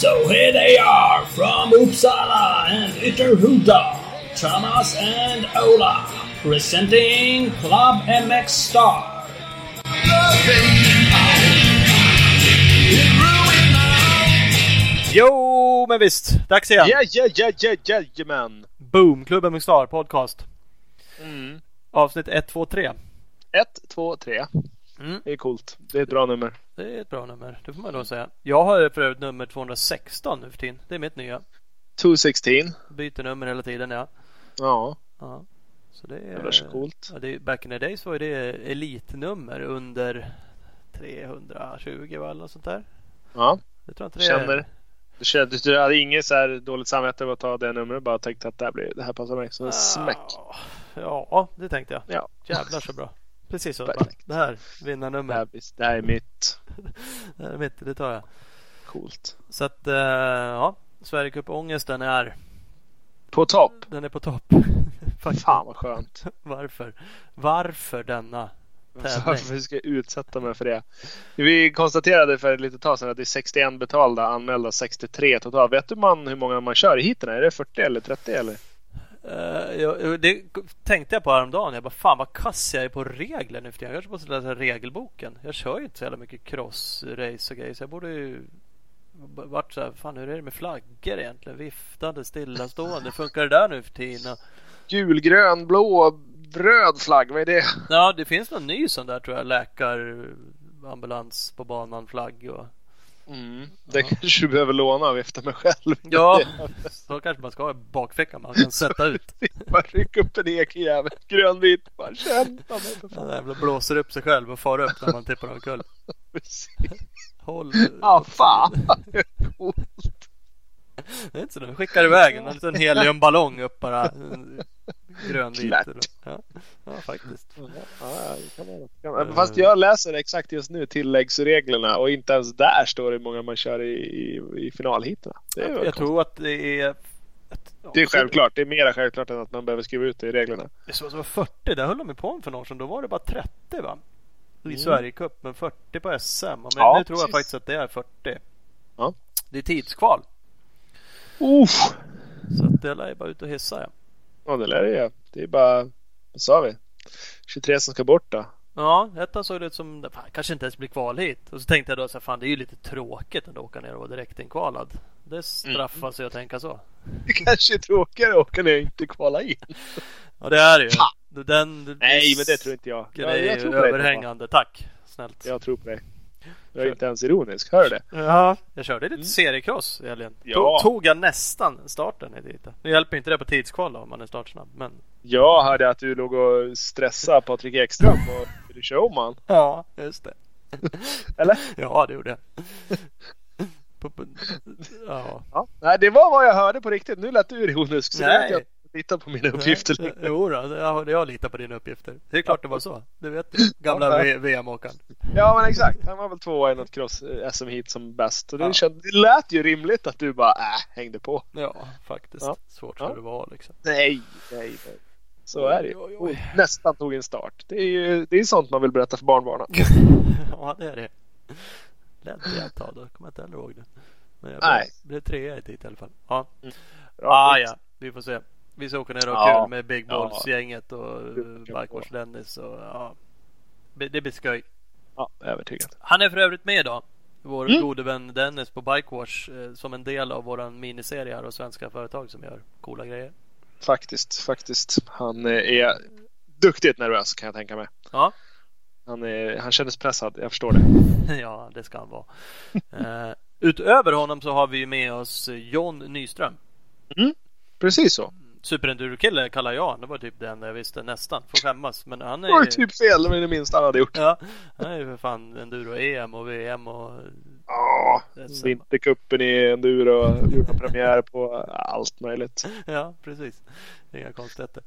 So here they are from Uppsala and Ytterhuda, Thomas and Ola, presenting Club MX Star. Jo, men visst. Dags igen. Ja, ja, ja, ja, jajamän! Boom! Klubben med Star Podcast. Mm. Avsnitt 1, 2, 3. Ett, två, tre. Mm. Det är coolt. Det är ett bra nummer. Det är ett bra nummer. Det får man då säga. Jag har för övrigt nummer 216 nu för tiden. Det är mitt nya. 216. Byter nummer hela tiden, ja. Ja, ja. Så det det är... så coolt. Ja, det är, back in the days var det elitnummer under 320 va, eller något sånt där. Ja, Det tror jag inte det känner. Du, kände, du hade inget så här dåligt samvete över att ta det numret. Bara tänkte att det här, blir, det här passar mig. Så en smäck. Ja, det tänkte jag. Ja. Jävlar så bra. Precis så. Perfekt. Det här, Det vinnarnummer. här, det här är mitt. Det här är mitt, det tar jag. Coolt. Så att, eh, ja. Sverigecup-ångesten är, På topp. den är på topp. Fan vad skönt. Varför? Varför denna tävling? Varför ska jag utsätta mig för det? Vi konstaterade för ett litet tag sedan att det är 61 betalda, anmälda 63 totalt. Vet du man hur många man kör i heaten? Är det 40 eller 30 eller? Eh, jag, det tänkte jag på häromdagen. Jag bara, fan vad kass jag är på regler nu för. Jag kanske måste läsa regelboken. Jag kör ju inte så jävla mycket cross-race och grejer. Så jag borde ju varit så här, fan hur är det med flaggor egentligen? Viftande, stillastående. Funkar det där nu för tiden? Och, Gul, grön, blå, röd flagg. Vad är det? ja, det finns någon ny sån där tror jag. Läkar, ambulans på banan, flagg och... Mm. Det kanske du behöver låna och vifta med själv. Ja, så kanske man ska ha i bakfickan. Man kan sätta ut. Bara ryck upp en ekjävel. Grönvit. Bara kämpa mig för Den fan. jävla blåser upp sig själv och far upp när man tippar omkull. Precis. Håll. Ja, fan. Det är inte så de skickar iväg en liten heliumballong upp bara. Grönvit. Ja, ja faktiskt. Ja, ja, det kan man- det. Fast jag läser exakt just nu tilläggsreglerna och inte ens där står det hur många man kör i, i, i. Det väl Jag konstigt. tror att det är... det är självklart. Det är mer självklart än att man behöver skriva ut det i reglerna. Det så var 40. Där höll de på med för några år sedan. Då var det bara 30 va? I Mm. Sverigecup. Men 40 på SM. Men Ja, nu tror jag faktiskt att det är 40. Ja. Det är tidskval. Uff. Så att det lär ju bara ut och hissa ja. Ja, det lär det ju. Det är bara, vad sa vi? 23 som ska bort då. Ja, ettan såg det ut som, fan, kanske inte ens blir kval hit. Och så tänkte jag då så här, fan det är ju lite tråkigt att åka ner och vara direktinkvalad. Det straffar sig att tänka så. Det kanske är tråkigare att åka ner och inte kvala in. Ja det är det ju. Den, Nej, men det tror inte jag. Det Jag, är jag tror på dig. överhängande. Tack. Snällt. Jag tror på dig. Jag är inte ens ironisk. Hör du det? Ja, jag körde lite seriecross i helgen. Ja. Tog, tog jag nästan starten i dit. Nu hjälper inte det på tidskval då, om man är startsnabb. Men Jag hörde att du låg och stressade Patrik Ekström och ville köra om han. ja, just det. Eller? Ja, det gjorde jag. Ja. Ja. Nej, det var vad jag hörde på riktigt. Nu lät du ironisk. Så Nej. Titta på mina uppgifter längre. Jo då, jag, jag litar på dina uppgifter. Det är klart det var så. Det vet du. Gamla Ja. VM-åkaren. Ja, men exakt. Han var väl tvåa i något cross SM hit som bäst. Och det, Ja. känd, det lät ju rimligt att du bara äh, hängde på. Ja, faktiskt. Ja. Svårt ska Ja. det vara liksom. Nej, nej, nej. Så är det ju. Oj, oj, Nästan tog en start. Det är ju det är sånt man vill berätta för barnbarnen. ja, det är det. Ledde jag ett tag då? Kommer inte heller ihåg det. Men jag Nej. blev, blev trea i dit i alla fall. Ja. Bra. Ah, ja, vi får se. Vi ska åka ner och ha Ja. kul med Big. Balls-gänget och uh, Bikewash Dennis och ja. Det blir skoj. Ja, övertygad. Han är för övrigt med idag. Vår Mm. gode vän Dennis på Bikewash eh, som en del av våran miniserie här och svenska företag som gör coola grejer. Faktiskt, faktiskt. Han eh, är duktigt nervös kan jag tänka mig. Ja, Han, är, han kändes pressad, jag förstår det. ja det ska han vara. Eh, utöver honom så har vi med oss John Nyström. Precis så. Superenduro-kille kallar jag honom. Det var typ det enda jag visste nästan. Får skämmas. Men han Det var är ju typ fel, det var det minsta han hade gjort. Ja, han är ju för fan enduro-EM och VM och Ja. Vintercupen i enduro, gjort premiär på allt möjligt. Ja, precis. Inga konstigheter.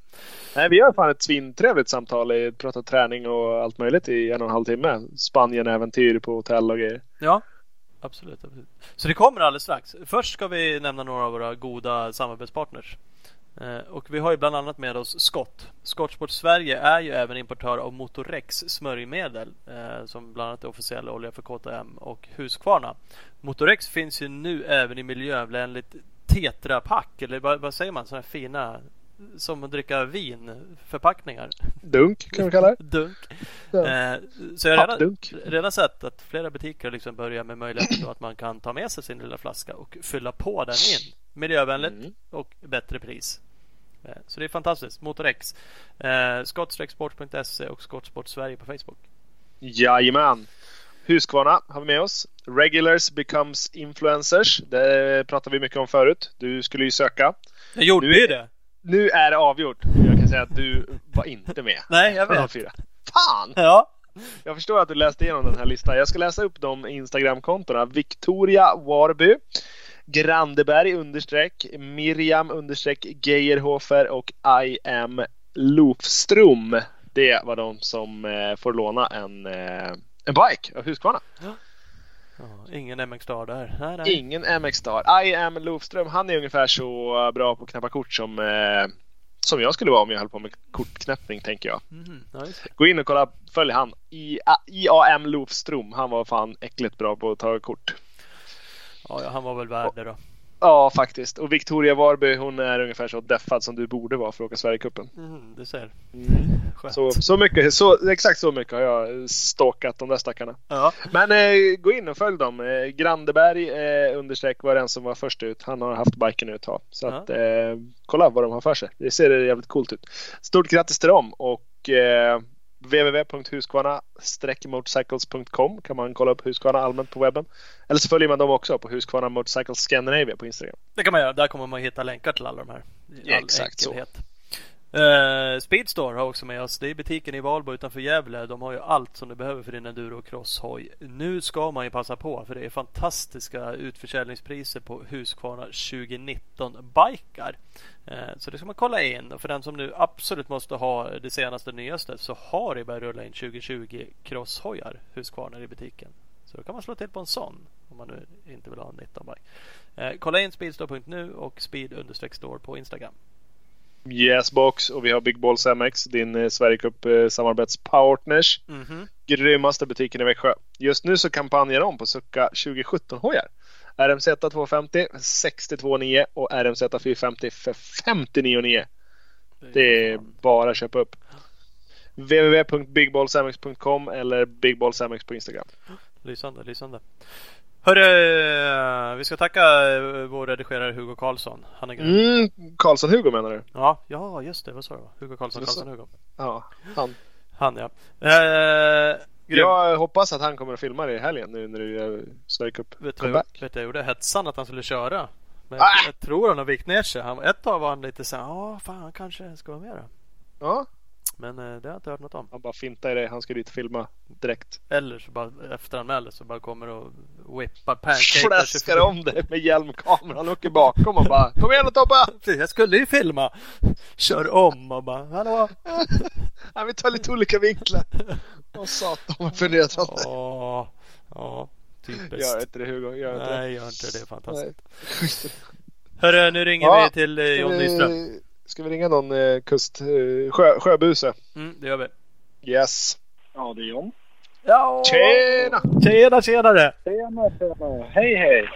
Nej, vi har fan ett svintrevligt samtal. i- Pratat träning och allt möjligt i en och en halv timme. Spanien-äventyr på hotell och grejer. Ja, absolut, absolut. Så det kommer alldeles strax. Först ska vi nämna några av våra goda samarbetspartners. Eh, och vi har ju bland annat med oss Scott. Skottsport Sverige är ju även importör av Motorex smörjmedel eh, som bland annat är officiell olja för KTM och Husqvarna. Motorex finns ju nu även i miljövänligt tetrapack eller vad, vad säger man? Sådana fina som att dricka vin förpackningar. Dunk kan vi kalla det. Dunk. Ja. Eh, så jag har redan, redan sett att flera butiker liksom börjar med möjligheten att man kan ta med sig sin lilla flaska och fylla på den in. Miljövänligt Mm. och bättre pris. Eh, Så det är fantastiskt. Motorex. Eh, Skottstrecksport.se och Skottsport Sverige på Facebook. Jajamän. Husqvarna har vi med oss. Regulars becomes influencers. Det pratade vi mycket om förut. Du skulle ju söka. Jag gjorde Nu- ju det. Nu är det avgjort. Jag kan säga att du var inte med. Nej, jag vet. fyra. Fan! Ja. Jag förstår att du läste igenom den här listan. Jag ska läsa upp de Instagram-kontona. Victoria Warby, Grandeberg understreck, Miriam understreck Geijerhofer och I am Lofström. Det var de som eh, får låna en, eh, en bike av Husqvarna. Ja, ingen MX Star där. Nej, nej. Ingen MX Star. I am Lofström. Han är ungefär så bra på att knäppa kort som, eh, som jag skulle vara om jag höll på med kortknäppning tänker jag. Ja, just det. Gå in och kolla, följ han. I- IAM Lofström. Han var fan äckligt bra på att ta kort. Ja, ja, han var väl värd det då. Ja, faktiskt. Och Victoria Warby, hon är ungefär så deffad som du borde vara för att åka Sverigecupen. Mhm, du ser. Skönt. Så, så mycket, så, exakt så mycket har jag stalkat de där stackarna. Ja. Men eh, gå in och följ dem. Eh, Grandeberg eh, understreck var den som var först ut. Han har haft biken nu ett tag. Så Ja. att, eh, kolla vad de har för sig. Det ser jävligt coolt ut. Stort grattis till dem och eh, www.husqvarna-motorcycles.com kan man kolla upp Husqvarna allmänt på webben. Eller så följer man dem också på Husqvarna Motorcycles Scandinavia på Instagram. Det kan man göra. Där kommer man hitta länkar till alla de här. Ja, exakt så. Eh, uh, Speedstore har också med oss. Det är butiken i Valbo utanför Gävle. De har ju allt som du behöver för din enduro och crosshoj. Nu ska man ju passa på för det är fantastiska utförsäljningspriser på Husqvarna 2019 bikar. Uh, så det ska man kolla in. Och för den som nu absolut måste ha det senaste nyaste så har det börjat rulla in 2020 crosshojar Husqvarna i butiken. Så då kan man slå till på en sån om man nu inte vill ha en 19 bike. Uh, kolla in speedstore.nu och speed-store på Instagram. Yes box och vi har Big Balls MX, din eh, Sverigecup eh, samarbetspartners. Mhm. grymmaste butiken i Växjö. Just nu så kampanjar de på Succa 2017 hojar. RMZ 250 62,9 och RMZ 450 för 59,9. Det är bara att köpa upp. www.bigballsmx.com eller bigballsmx på Instagram. Lysande, lysande. Hörru, vi ska tacka eh, vår redigerare Hugo Karlsson. Han är grym. Mm, Karlsson-Hugo menar du? Ja, ja, just det. Vad sa du? Hugo Karlsson, Just Karlsson Hugo. Ja, han. Han ja. Eh, grym. Jag hoppas att han kommer att filma det i helgen nu när du gör Sverigecup Vet du comeback. jag- vet du, jag gjorde hetsan att han skulle köra. Men Ah! jag, jag tror han har vikt ner sig. Han, ett tag var han lite så här, ja fan han kanske ska vara med då. Ja, Men eh, det har jag inte hört något om. han bara fintar i det. Han ska dit filma direkt. Eller så bara efteranmäler så bara kommer och whippar pancakar. Fläskar om det med hjälmkameran. Han åker bakom och bara Kom igen och Tobbe! Jag skulle ju filma. Kör om och bara hallå. Ja, vi tar lite olika vinklar. Åh satan vad förnedrande. Åh, ja, typiskt. Gör inte det Hugo, gör inte det. Nej, gör inte det. Det är fantastiskt. Hörru, nu ringer Ja, vi till eh, John Nyström. Ska vi ringa någon eh, kust... Eh, sjö, sjöbuse? Mm, det gör vi. Yes. Ja, det är John. Ja, Tjena! Tjena, tjenare! Tjena, tjena. Hej, hej.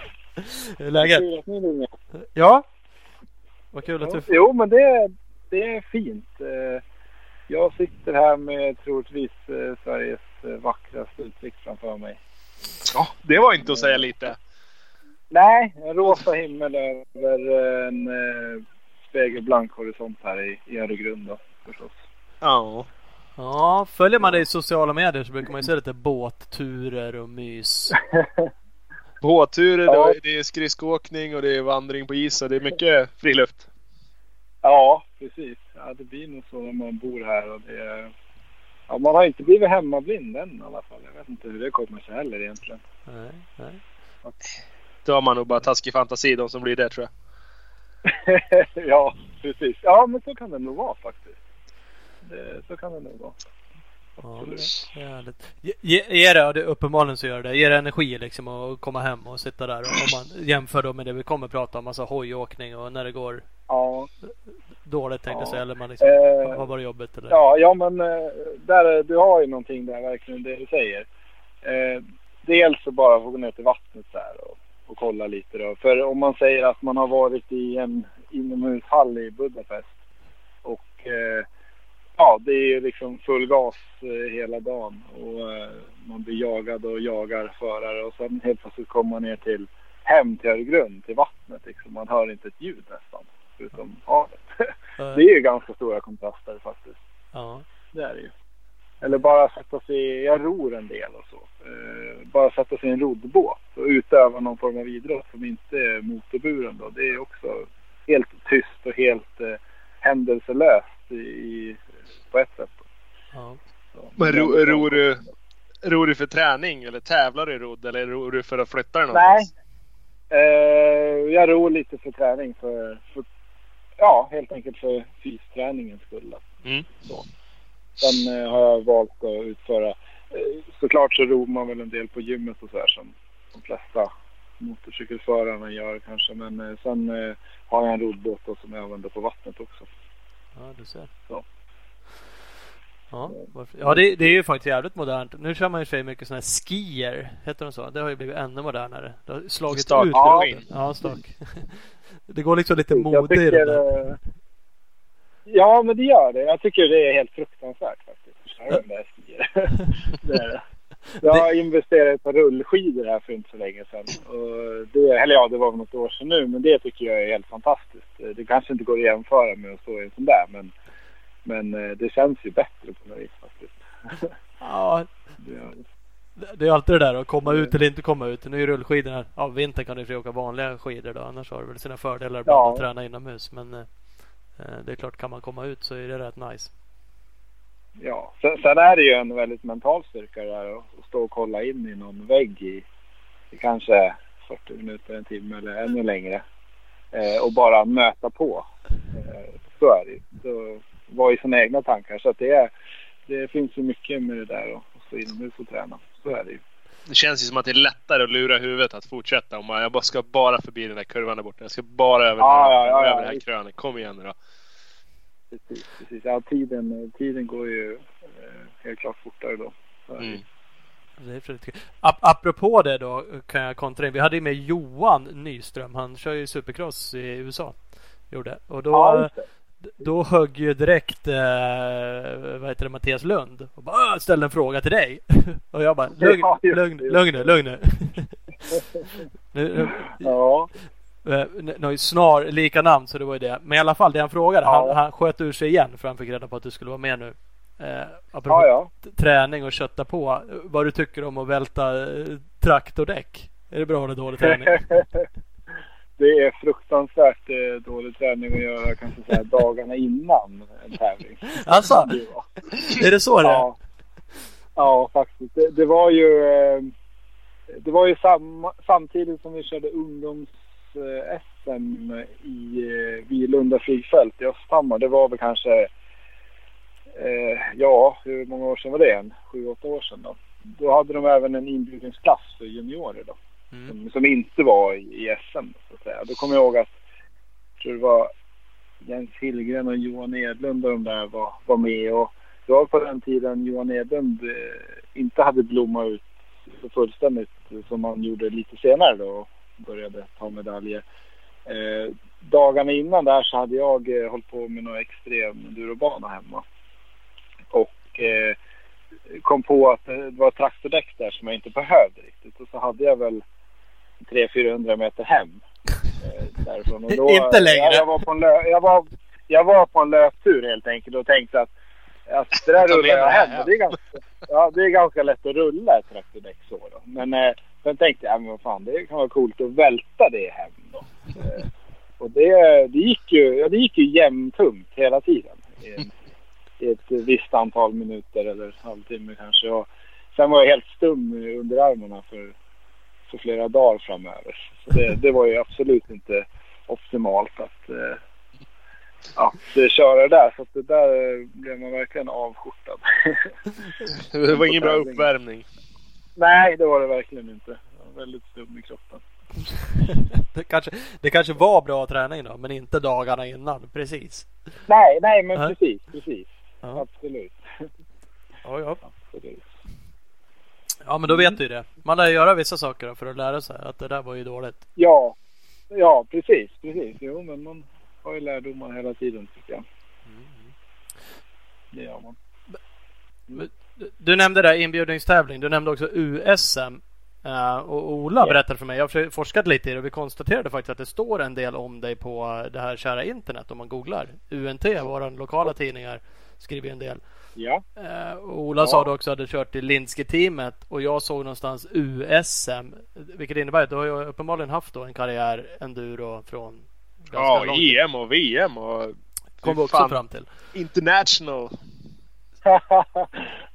Hur är läget? Kul att ni ringer. Ja? Vad kul att du... Jo, men det, det är fint. Eh, Jag sitter här med troligtvis eh, Sveriges eh, vackraste utsikt framför mig. Ja, det var inte att säga lite. Nej, en rosa himmel över en spegelblank horisont här i, i Öregrund då, förstås. Ja. Ja, följer man dig i sociala medier så brukar man ju se lite båtturer och mys. Båtturer, Ja. det- det är skridskoåkning och det är vandring på is och det är mycket friluft. Ja, precis. Ja, det blir nog så när man bor här. Och det, är- ja, man har inte blivit hemmablind än i alla fall. Jag vet inte hur det kommer sig heller egentligen. Nej, nej. Då har man nog bara taskig fantasi de som blir det tror jag. ja, precis. Ja, men så kan det nog vara faktiskt. Det, så kan det nog vara. Ja, härligt. Ge- ge- det, uppenbarligen så gör det, ger det energi liksom att komma hem och sitta där och om man jämför då med det vi kommer prata om, alltså hojåkning och när det går Ja, dåligt tänkte jag Ja. säga. Eller man liksom, Eh, har varit jobbigt eller? Ja, ja men eh, där, du har ju någonting där verkligen det du säger. Eh, dels så bara få gå ner till vattnet där och, och kolla lite då. För om man säger att man har varit i en inomhushall i Budapest och eh, ja, det är ju liksom full gas eh, hela dagen och eh, man blir jagad och jagar förare och sen helt plötsligt kommer man ner till hem till Öregrund, till vattnet liksom. Man hör inte ett ljud nästan, förutom havet. Det är ju ganska stora kontraster faktiskt. ja. Det är det ju. Eller bara sätta sig, i- jag ror en del och så. Eh, bara sätta sig i en roddbåt och utöva någon form av idrott som inte är motorburen då. Det är också helt tyst och helt eh, händelselöst i, i, på ett sätt. Ja. Så, Men ro, ror, du, ror du för träning eller tävlar du i rodd eller ror du för att flytta dig Nej. någonstans? Eh, jag ror lite för träning för, för ja, helt enkelt för fysträningens skull. Mm. Så. Sen eh, har jag valt att utföra, eh, såklart så ror man väl en del på gymmet och så här som de flesta motorcykelförarna gör kanske. Men eh, sen eh, har jag en roddbåt som jag använder på vattnet också. Ja, du ser. Ja. Ja, varför- ja det, det är ju faktiskt jävligt modernt. Nu kör man ju sig mycket sådana här skier. Heter de så? Det har ju blivit ännu modernare. Det har slagit Stark ut. Ja. Ja, stark. Det går liksom lite mode i det där. Ja, men det gör det. Jag tycker det är helt fruktansvärt faktiskt. det är det. Jag investerade i ett par rullskidor här för inte så länge sedan. Och det, eller ja, det var något år sedan nu. Men det tycker jag är helt fantastiskt. Det kanske inte går att jämföra med att stå i en sån där. Men, men eh, det känns ju bättre på något vis faktiskt. Ja, Det är alltid det där att komma ut eller inte komma ut. Nu är rullskidorna, ja vintern kan du ju åka vanliga skidor då. Annars har det väl sina fördelar Ja. att träna inomhus. Men eh, det är klart, kan man komma ut så är det rätt nice. Ja, sen, sen är det ju en väldigt mental styrka det där att stå och kolla in i någon vägg i, i kanske 40 minuter, en timme eller ännu längre. Eh, och bara möta på. Eh, så är det ju. Så Vara i sina egna tankar. Så att det, är, det finns ju mycket med det där att stå inomhus och träna. Så är det ju. Det känns ju som att det är lättare att lura huvudet att fortsätta om man, jag bara ska bara förbi den där kurvan där borta. Jag ska bara över, Ja, den ja, ja, över ja. det här krönet. Kom igen nu då. Precis, precis. Ja, tiden, tiden går ju eh, helt klart fortare då. Mm. Ap- apropå det då kan jag kontra in. Vi hade ju med Johan Nyström. Han kör ju supercross i USA. Gjorde. Och då. Då högg ju direkt eh, vad heter det, Mattias Lund och bara "Åh, ställde en fråga till dig. och jag bara lugn, Ja, lugn, lugn nu, lugn nu. nu, Ja, nu, eh, nu har ju snar lika namn så det var ju det. Men i alla fall det han frågade. Ja. Han, han sköt ur sig igen för han fick reda på att du skulle vara med nu. Eh, apropå ja, ja. träning och kötta på. Vad du tycker om att välta eh, traktordäck? Är det bra eller dålig träning? det är fruktansvärt eh, dålig träning att göra kanske så här dagarna innan en tävling. Alltså, Det är det så det? Ja, ja faktiskt. Det, det var ju, eh, det var ju sam, samtidigt som vi körde ungdoms-SM i eh, Vilunda flygfält i Östhammar. Det var väl kanske, eh, ja, hur många år sedan var det? En Sju, åtta år sedan då. Då hade de även en inbjudningsklass för juniorer då Mm. som, som inte var i, i SM. Så att säga. Då kommer jag ihåg att jag tror det var Jens Hillgren och Johan Edlund och de där var, var med. Och det var på den tiden Johan Edlund eh, inte hade blommat ut så fullständigt som han gjorde lite senare då och började ta medaljer. Eh, dagarna innan där så hade jag eh, hållit på med någon extrem endurobana hemma. Och eh, kom på att det var ett traktordäck där som jag inte behövde riktigt. Och så hade jag väl 300-400 meter hem eh, därifrån. Och då, Inte längre. Jag, jag, var på en lö, jag, var, jag var på en löptur helt enkelt och tänkte att alltså, det där rullar jag hem. Och det, är ganska, ja, det är ganska lätt att rulla ett traktordäck så då. Men eh, sen tänkte jag, ja, men vad fan, det kan vara coolt att välta det hem då. Eh, och det, det, gick ju, ja, det gick ju jämntungt hela tiden. I, I ett visst antal minuter eller halvtimme kanske. Och sen var jag helt stum under armarna för, för flera dagar framöver. Så det, det var ju absolut inte optimalt att, eh, att eh, köra där. Så att det där eh, blev man verkligen avskjortad. Det var ingen bra uppvärmning. Nej, det var det verkligen inte. Jag var väldigt stum i kroppen. det, kanske, det kanske var bra träning då, men inte dagarna innan. Precis. Nej, nej men Nej. precis, precis. Ja. Absolut. Ja, ja. absolut. Ja, men då vet du ju det. Man lär göra vissa saker för att lära sig att det där var ju dåligt. Ja, ja precis, precis. Jo, men man har ju lärdomar hela tiden tycker jag. Det gör man. Du- Du nämnde där inbjudningstävling. Du nämnde också USM. Eh, och Ola berättade för mig, jag har forskat lite i det och vi konstaterade faktiskt att det står en del om dig på det här kära internet om man googlar. UNT, våra lokala tidningar, skriver en del. Ja, Eh, och Ola Ja. sa du också att du kört i Linske-teamet och jag såg någonstans USM. Vilket innebär att du har ju uppenbarligen haft då en karriär enduro från ganska Ja, lång tid. EM och VM och Kom vi också fram till. international.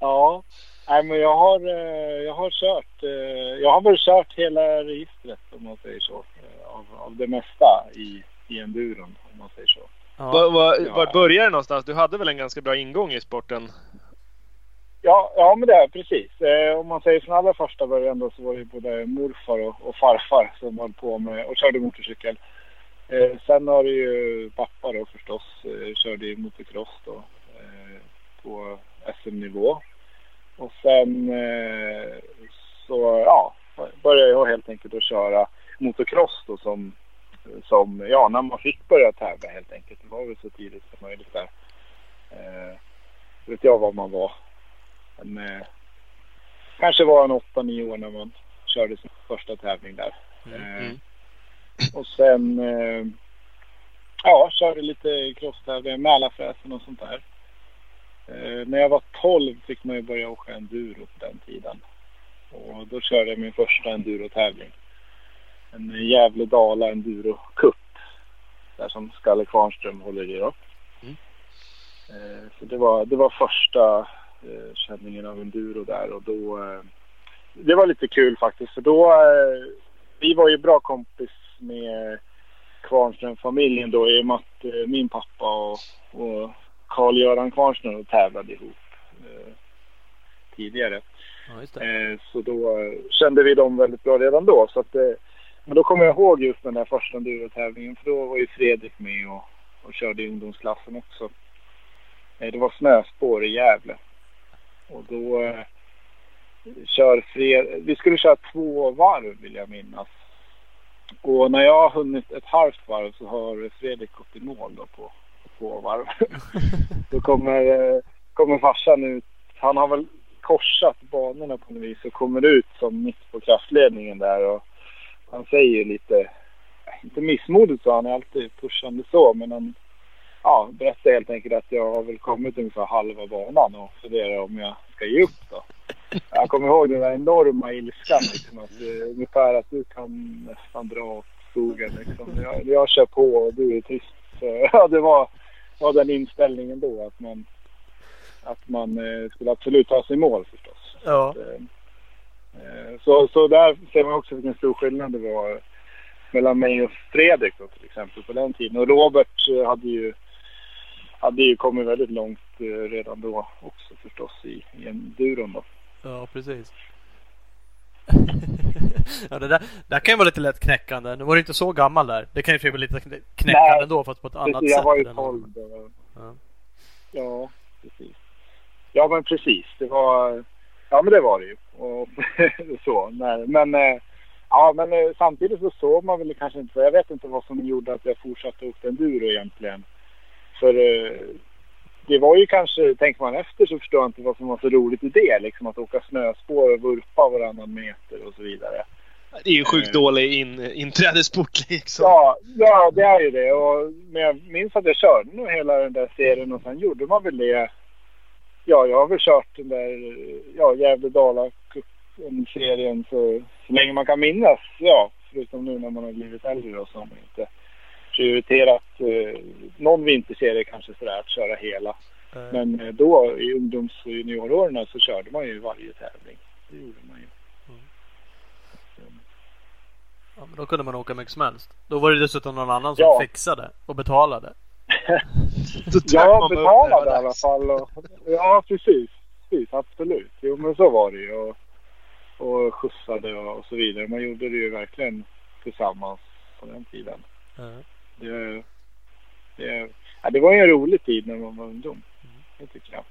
ja. Nej, men jag har, eh, jag har kört. eh, Jag har väl kört hela registret om man säger så. Av, av det mesta i, i enduron om man säger så. Ja. Var, var, Ja. var började det någonstans? Du hade väl en ganska bra ingång i sporten? Ja, ja men det är precis. Eh, om man säger från allra första början då så var det både morfar och, och farfar som höll på med och körde motorcykel. Eh, sen har det ju pappa då förstås eh, körde ju motocross då eh, på SM-nivå. Och sen eh, så ja, började jag helt enkelt att köra motocross då som, som ja, när man fick börja tävla helt enkelt. Det var väl så tidigt som möjligt där. Eh, vet jag vad man var. Men, eh, kanske var en 8-9 år när man körde sin första tävling där. Eh, Mm. och sen eh, ja, körde lite crosstävlingar, Mälarfräsen och sånt där. Eh, när jag var 12 fick man ju börja åka enduro på den tiden. Och då körde jag min första enduro-tävling. En Gävle-Dala Enduro Cup. Där som Skalle Kvarnström håller i då. Mm. Eh, så det var, det var första eh, känningen av enduro där och då eh, det var lite kul faktiskt för då eh, vi var ju bra kompis med Kvarnström-familjen då i och med att eh, min pappa och, och Karl-Göran Kvarnström tävlade ihop eh, tidigare. Ja, det. Så då kände vi dem väldigt bra redan då. Så att, eh, men då kommer jag ihåg just den där första endurotävlingen för då var ju Fredrik med och, och körde i ungdomsklassen också. Eh, det var snöspår i Gävle. Och då eh, kör Fred... Vi skulle köra två varv vill jag minnas. Och när jag har hunnit ett halvt varv så har Fredrik gått i mål då på två varv. då kommer, eh, kommer farsan ut. Han har väl korsat banorna på något vis och kommer ut som mitt på kraftledningen där. Och han säger lite, inte missmodigt så han är alltid pushande så, men han ja, berättar helt enkelt att jag har väl kommit ungefär halva banan och funderar om jag ska ge upp då. Jag kommer ihåg den där enorma ilskan liksom, att, eh, ungefär att du kan nästan dra åt skogen liksom. Jag, jag kör på och du är tyst. Så, ja, det var, var den inställningen då att man att man eh, skulle absolut ta sig i mål förstås. Ja. Eh, eh, Så, så där ser man också vilken stor skillnad det var mellan mig och Fredrik då, till exempel på den tiden. Och Robert eh, hade ju, hade ju kommit väldigt långt eh, redan då också förstås i, i enduron då. Ja, precis. ja, det där, det där kan ju vara lite lätt knäckande. Nu var du inte så gammal där. Det kan ju bli lite knä- knäckande Nej, ändå fast på ett annat Precis, sätt. jag var ju än den 12 andra. då. Ja. Ja, precis. Ja, men precis. Det var... Ja, men det var det ju. Och så. Nej, men... eh, Ja, men eh, samtidigt så såg man väl kanske inte... Jag vet inte vad som gjorde att jag fortsatte åka enduro egentligen. För eh, det var ju kanske... Tänker man efter så förstår jag inte vad som var så roligt i det. Liksom att åka snöspår och vurpa varannan meter och så vidare. Det är ju sjukt dålig in, inträdesport liksom. Ja, ja, det är ju det. Och, men jag minns att jag körde nog hela den där serien och sen gjorde man väl det. Ja, jag har väl kört den där ja, Gävle-Dala serien så, så länge man kan minnas. Ja, förutom nu när man har blivit äldre och så har man inte prioriterat eh, någon vinterserie kanske sådär att köra hela. Eh, Men eh, då i ungdoms och junioråren så körde man ju varje tävling. Det gjorde man ju. Ja, men då kunde man åka mycket som helst. Då var det dessutom någon annan som Ja. fixade och betalade. Ja, betalade i alla fall. Och, ja, precis. precis. Absolut. Jo, men så var det ju. Och, och skjutsade och, och så vidare. Man gjorde det ju verkligen tillsammans på den tiden. Ja. Det, det, ja, det var ju en rolig tid när man var ungdom. Det tycker jag.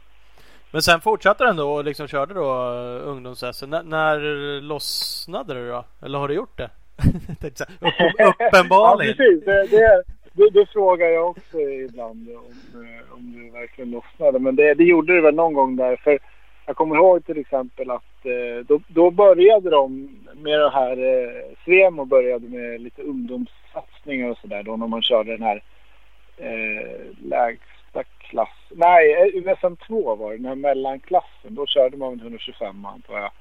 Men sen fortsatte den då och liksom körde då uh, ungdoms när, när lossnade det då? Eller har du gjort det? Upp, uppenbarligen. ja, precis. Det, det, det, det, frågar jag också ibland om, eh, om det verkligen lossnade. Men det, det gjorde det väl någon gång där. För jag kommer ihåg till exempel att eh, då, då började de med det här, eh, Svemo började med lite ungdomssatsningar och sådär då när man körde den här eh, lägsta klass. Nej, eh, USM 2 var det, den här mellanklassen. Då körde man 125 antar jag.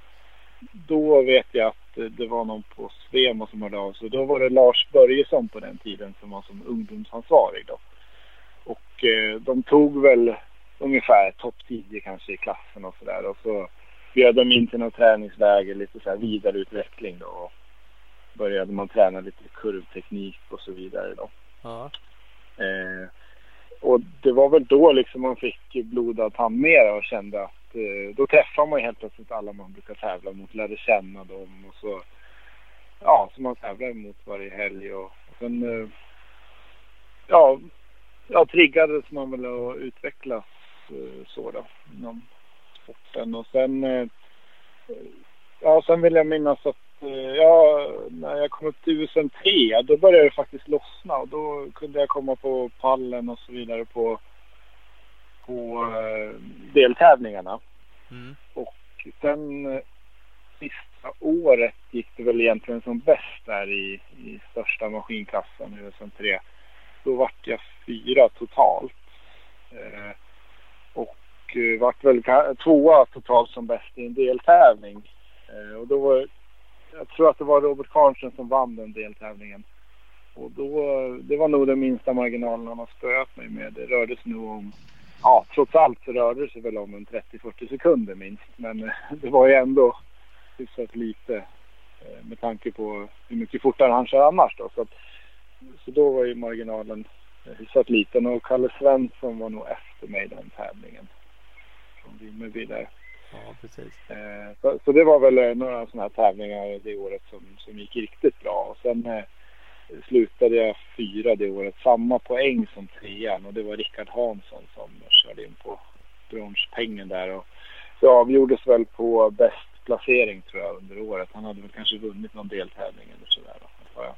Då vet jag att det var någon på Svemo som hörde av sig. Då var det Lars Börjesson på den tiden som var som ungdomsansvarig då. Och eh, de tog väl ungefär topp 10 kanske i klassen och sådär. Och så bjöd de in till något träningsläger, lite så här vidareutveckling då. Och började man träna lite kurvteknik och så vidare då. Ja. Eh, och det var väl då liksom man fick blodad tand mer och kände att eh, då träffar man helt plötsligt alla man brukar tävla mot, lärde känna dem och så ja, som man tävlar mot varje helg och, och sen eh, ja, ja, triggades man väl att utvecklas Eh, så då inom sporten. Och sen, eh, ja, sen vill jag minnas att eh, ja, när jag kom upp till USM3 då började det faktiskt lossna och då kunde jag komma på pallen och så vidare på, på deltävlingarna. Mm. Och sen sista året gick det väl egentligen som bäst där i, i största maskinklassen, USM3. Då vart jag fyra totalt. Eh, och uh, vart väl tvåa totalt som bäst i en deltävling. Uh, och då var jag tror att det var Robert Karlsson som vann den deltävlingen. Och då, det var nog den minsta marginalen han har spöat mig med. Det rörde sig nog om, ja trots allt så rörde det sig väl om en 30-40 sekunder minst. Men uh, det var ju ändå hyfsat lite med tanke på hur mycket fortare han kör annars då. Så, att, så då var ju marginalen hyfsat liten och Kalle Svensson var nog efter mig den tävlingen. Från Vimmerby där. Ja, precis. Eh, så, så, det var väl eh, några sådana här tävlingar det året som, som gick riktigt bra. Och sen eh, slutade jag fyra det året. Samma poäng som trean och det var Rickard Hansson som körde in på bronspengen där. Och det avgjordes väl på bäst placering tror jag under året. Han hade väl kanske vunnit någon deltävling eller sådär. Då, jag.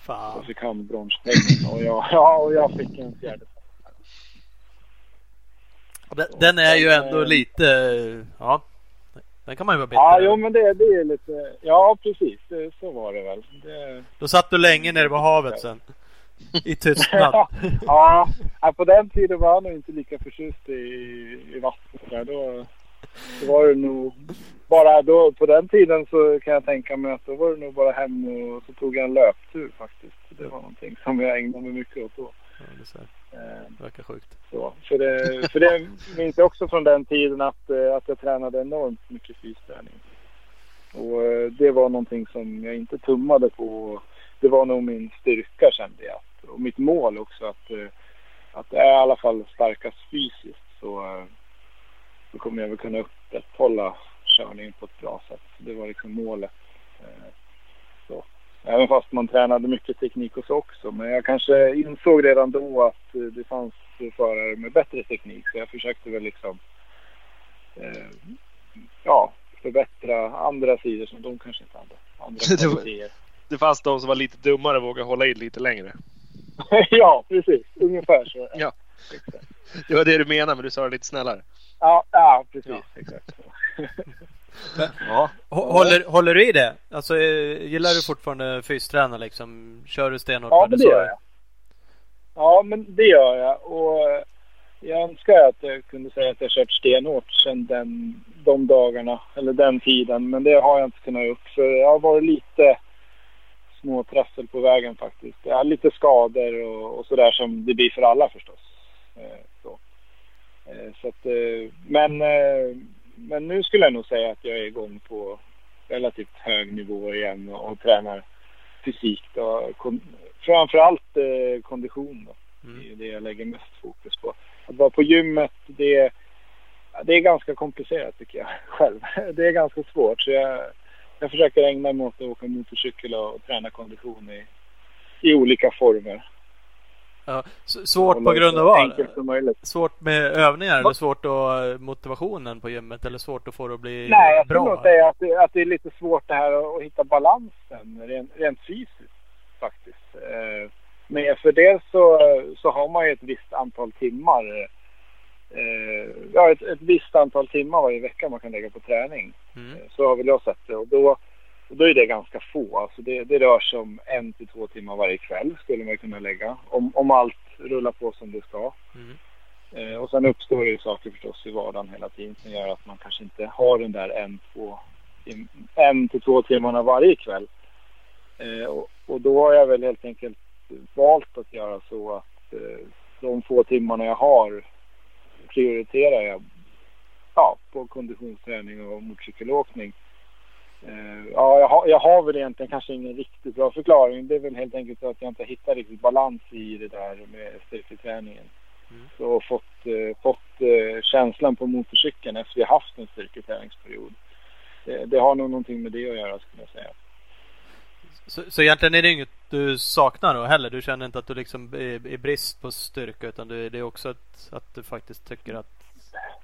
Fan. Så fick han bronspengen och jag, ja, och jag fick en fjärde den, den är ju ändå lite, ja. Den kan man ju vara bitter Ja, jo men det, det är lite, ja precis, det, så var det väl. Det... Då satt du länge nere på havet sen. I tystnad. ja, på den tiden var jag nog inte lika förtjust i, i vattnet. Då, då var det nog bara då, på den tiden så kan jag tänka mig att då var det nog bara hem och så tog jag en löptur faktiskt. Det var någonting som jag ägnade mig mycket åt då. Ja, det, ser. det verkar sjukt. Så, för, det, för det minns jag också från den tiden att, eh, att jag tränade enormt mycket fysträning. Och eh, det var någonting som jag inte tummade på. Det var nog min styrka kände jag. Och mitt mål också att, eh, att är i alla fall starkast fysiskt så, så kommer jag väl kunna upprätthålla körningen på ett bra sätt. Det var liksom målet. Även fast man tränade mycket teknik och så också. Men jag kanske insåg redan då att det fanns förare med bättre teknik. Så jag försökte väl liksom eh, ja, förbättra andra sidor som de kanske inte hade. Andra det, det fanns de som var lite dummare och vågade hålla i lite längre. ja, precis. Ungefär så. Ja. Exakt. Det var det du menade, men du sa det lite snällare. Ja, ja precis. Ja. Exakt. ja. Håller, håller du i det? Alltså, eh, gillar du fortfarande fysträna liksom? Kör du stenhårt? Ja, men det gör jag. Ja, men det gör jag. Och eh, jag önskar att jag kunde säga att jag kört stenhårt sedan den, de dagarna, eller den tiden. Men det har jag inte kunnat gjort. För jag har varit lite små trassel på vägen faktiskt. Jag har lite skador och, och sådär som det blir för alla förstås. Eh, så. Så att, men, men nu skulle jag nog säga att jag är igång på relativt hög nivå igen och, och tränar fysik. Då. Kon, framförallt eh, kondition då. Mm. Det är det jag lägger mest fokus på. Att vara på gymmet, det, det är ganska komplicerat tycker jag själv. Det är ganska svårt. Så jag, jag försöker ägna mig åt att åka motorcykel och, och träna kondition i, i olika former. Ja, svårt på grund av vad? Svårt med övningar eller svårt att motivationen på gymmet eller svårt att få det att bli Nej, jag bra? skulle nog säga att det, att det är lite svårt det här att, hitta balansen rent, rent fysiskt faktiskt. Eh, men för det så, så har man ju ett visst antal timmar. Eh, ja, ett, ett visst antal timmar varje vecka man kan lägga på träning. Mm. Eh, så har väl jag sett det. Och då, och då är det ganska få. Alltså det, det rör sig om en till två timmar varje kväll skulle man kunna lägga. Om, om allt rullar på som det ska. Mm. Eh, och sen uppstår det ju saker förstås i vardagen hela tiden som gör att man kanske inte har den där en, två, tim- en till två timmarna varje kväll. Eh, och, och då har jag väl helt enkelt valt att göra så att eh, de få timmarna jag har prioriterar jag ja, på konditionsträning och motorcykelåkning. Eh, ja, jag har, jag har väl egentligen kanske ingen riktigt bra förklaring. Det är väl helt enkelt så att jag inte hittar riktigt balans i det där med styrketräningen. Mm. Så fått, eh, fått eh, känslan på motorcykeln efter vi haft en styrketräningsperiod. Det, det har nog någonting med det att göra skulle jag säga. Så, så egentligen är det inget du saknar då heller? Du känner inte att du liksom är i brist på styrka utan du, det är också att, att du faktiskt tycker att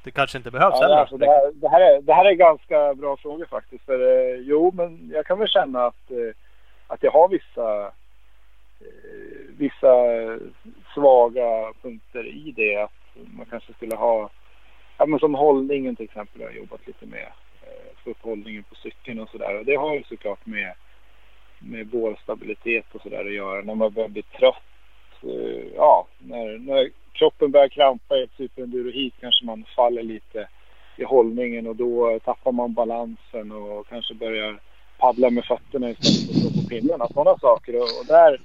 det kanske inte behövs Ja, alltså det, här, det, här är, det här är ganska bra frågor faktiskt. För, eh, jo, men jag kan väl känna att, eh, att jag har vissa, eh, vissa svaga punkter i det. Att man kanske skulle ha, ja, men som hållningen till exempel har jag jobbat lite med. Eh, få upp hållningen på cykeln och sådär. Det har ju såklart med, med bålstabilitet och sådär att göra. När man börjar bli trött. Eh, ja, när, när kroppen börjar krampa i ett superenduro hit kanske man faller lite i hållningen och då eh, tappar man balansen och kanske börjar paddla med fötterna istället för att stå på pinnarna. Sådana saker. Och, där,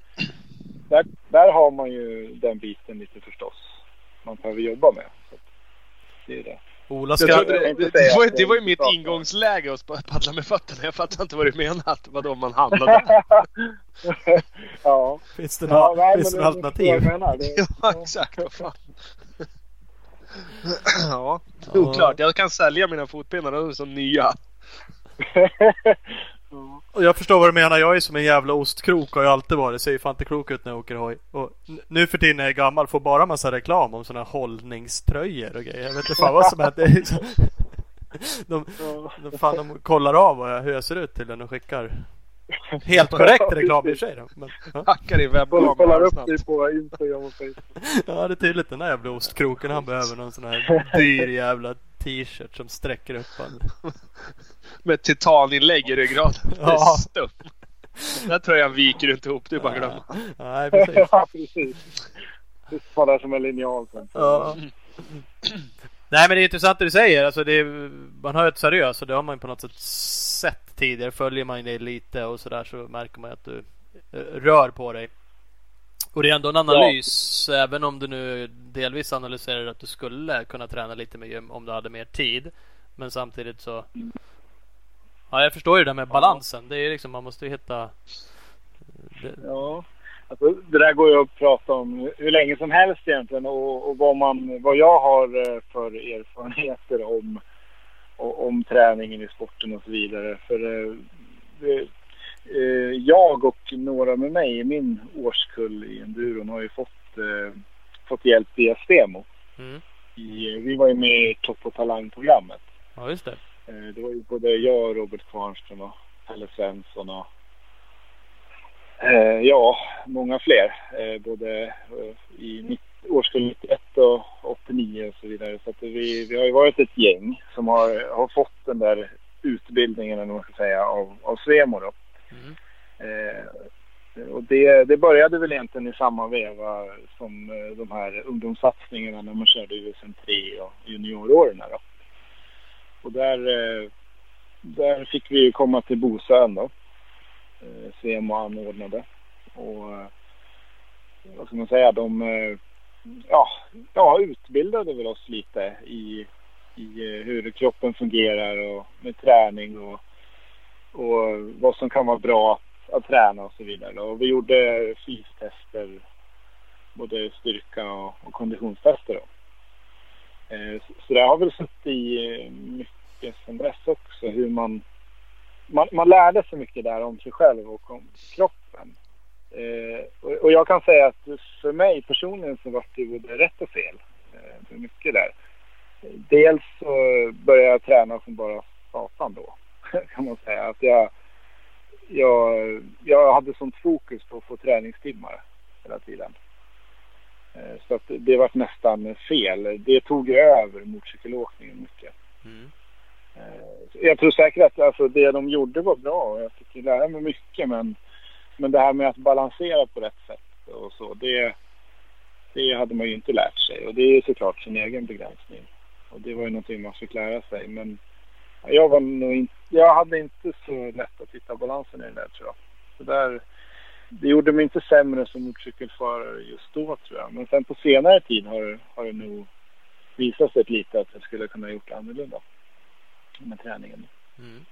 där, där har man ju den biten lite förstås man behöver jobba med. Så det är det. Ola ska... jag det, var, det var ju mitt ingångsläge att paddla med fötterna. Jag fattar inte vad du menar. Vadå man hamnade? ja. Finns det ja, några, nej, finns det är alternativ? Det- ja, exakt. Vad fan. ja, oklart. Jag kan sälja mina fotpinnar de är som nya. Jag förstår vad du menar. Jag är som en jävla ostkrok och har alltid varit. Ser ju fan inte klok ut när jag åker hoj. Och nu för tiden när jag är gammal får bara massa reklam om sådana hållningströjor och grejer. Jag vet inte fan vad som händer. Det är De, de, fan, de kollar av jag, hur jag ser ut till den och skickar. Helt korrekt reklam i och för sig. Men, ja. Hackar i webbkameran kollar upp dig på Instagram och Facebook. ja det är tydligt den där jävla ostkroken. Han behöver någon sån här dyr jävla t-shirt som sträcker upp han. Med titaninlägg i ryggraden. Det är Ja. stuff. Den där tröjan viker du inte ihop. Du bara glömma. Nej precis. ja, precis. Du faller som en linjal sen. Ja. Nej men det är intressant det du säger. Alltså det är, man har ett seriöst och det har man ju på något sätt sett tidigare. Följer man det lite och sådär så märker man ju att du eh, rör på dig. Och det är ändå en analys. Även om du nu delvis analyserar att du skulle kunna träna lite mer gym om du hade mer tid. Men samtidigt så Ja jag förstår ju det där med balansen. Det är ju liksom man måste ju hitta det, Ja, alltså, det där går ju att prata om hur länge som helst egentligen och, och vad, man, vad jag har eh, för erfarenheter om, om träningen i sporten och så vidare. För eh, det- jag och några med mig i min årskull i enduron har ju fått, eh, fått hjälp via Stemo. mm. I, vi var ju med i Topp och Talang-programmet. Ja just det. Eh, Det var ju både jag Robert Kvarnström och Pelle Svensson och eh, ja, många fler. Eh, både eh, i nitt- årskull 91 och 89 och så vidare. Så vi, vi har ju varit ett gäng som har, har fått den där utbildningen, eller vad man ska säga, av, av Svemo då. Eh, och det, det började väl egentligen i samma veva som eh, de här ungdomssatsningarna när man körde USM 3 och junioråren. Då. Och där, eh, där fick vi ju komma till Bosön då. Eh, anordnade. Och eh, vad ska man säga, de eh, ja, ja, utbildade väl oss lite i, i eh, hur kroppen fungerar och med träning och, och vad som kan vara bra att, träna och så vidare. Och vi gjorde fystester, både styrka och, och konditionstester. Då. Eh, så, det har väl suttit i eh, mycket sen dess också. Hur man, man, man lärde sig mycket där om sig själv och om kroppen. Eh, och, jag kan säga att för mig personligen så var det både rätt och fel. Det för mycket där. Dels så började jag träna som bara satan då. Kan man säga. Att jag, jag, jag hade sånt fokus på att få träningstimmar hela tiden. Eh, så att det var nästan fel. Det tog över motorcykelåkningen mycket. Mm. Eh, jag tror säkert att alltså, det de gjorde var bra och jag fick lära mig mycket men, men det här med att balansera på rätt sätt och så det, det hade man ju inte lärt sig och det är såklart sin egen begränsning. Och det var ju någonting man fick lära sig men jag var nog inte, jag hade inte så lätt att hitta balansen i det där tror jag. Så där, det gjorde mig inte sämre som motorcykelförare just då tror jag. Men sen på senare tid har, har det nog visat sig lite att jag skulle kunna gjort annorlunda med träningen. Mm.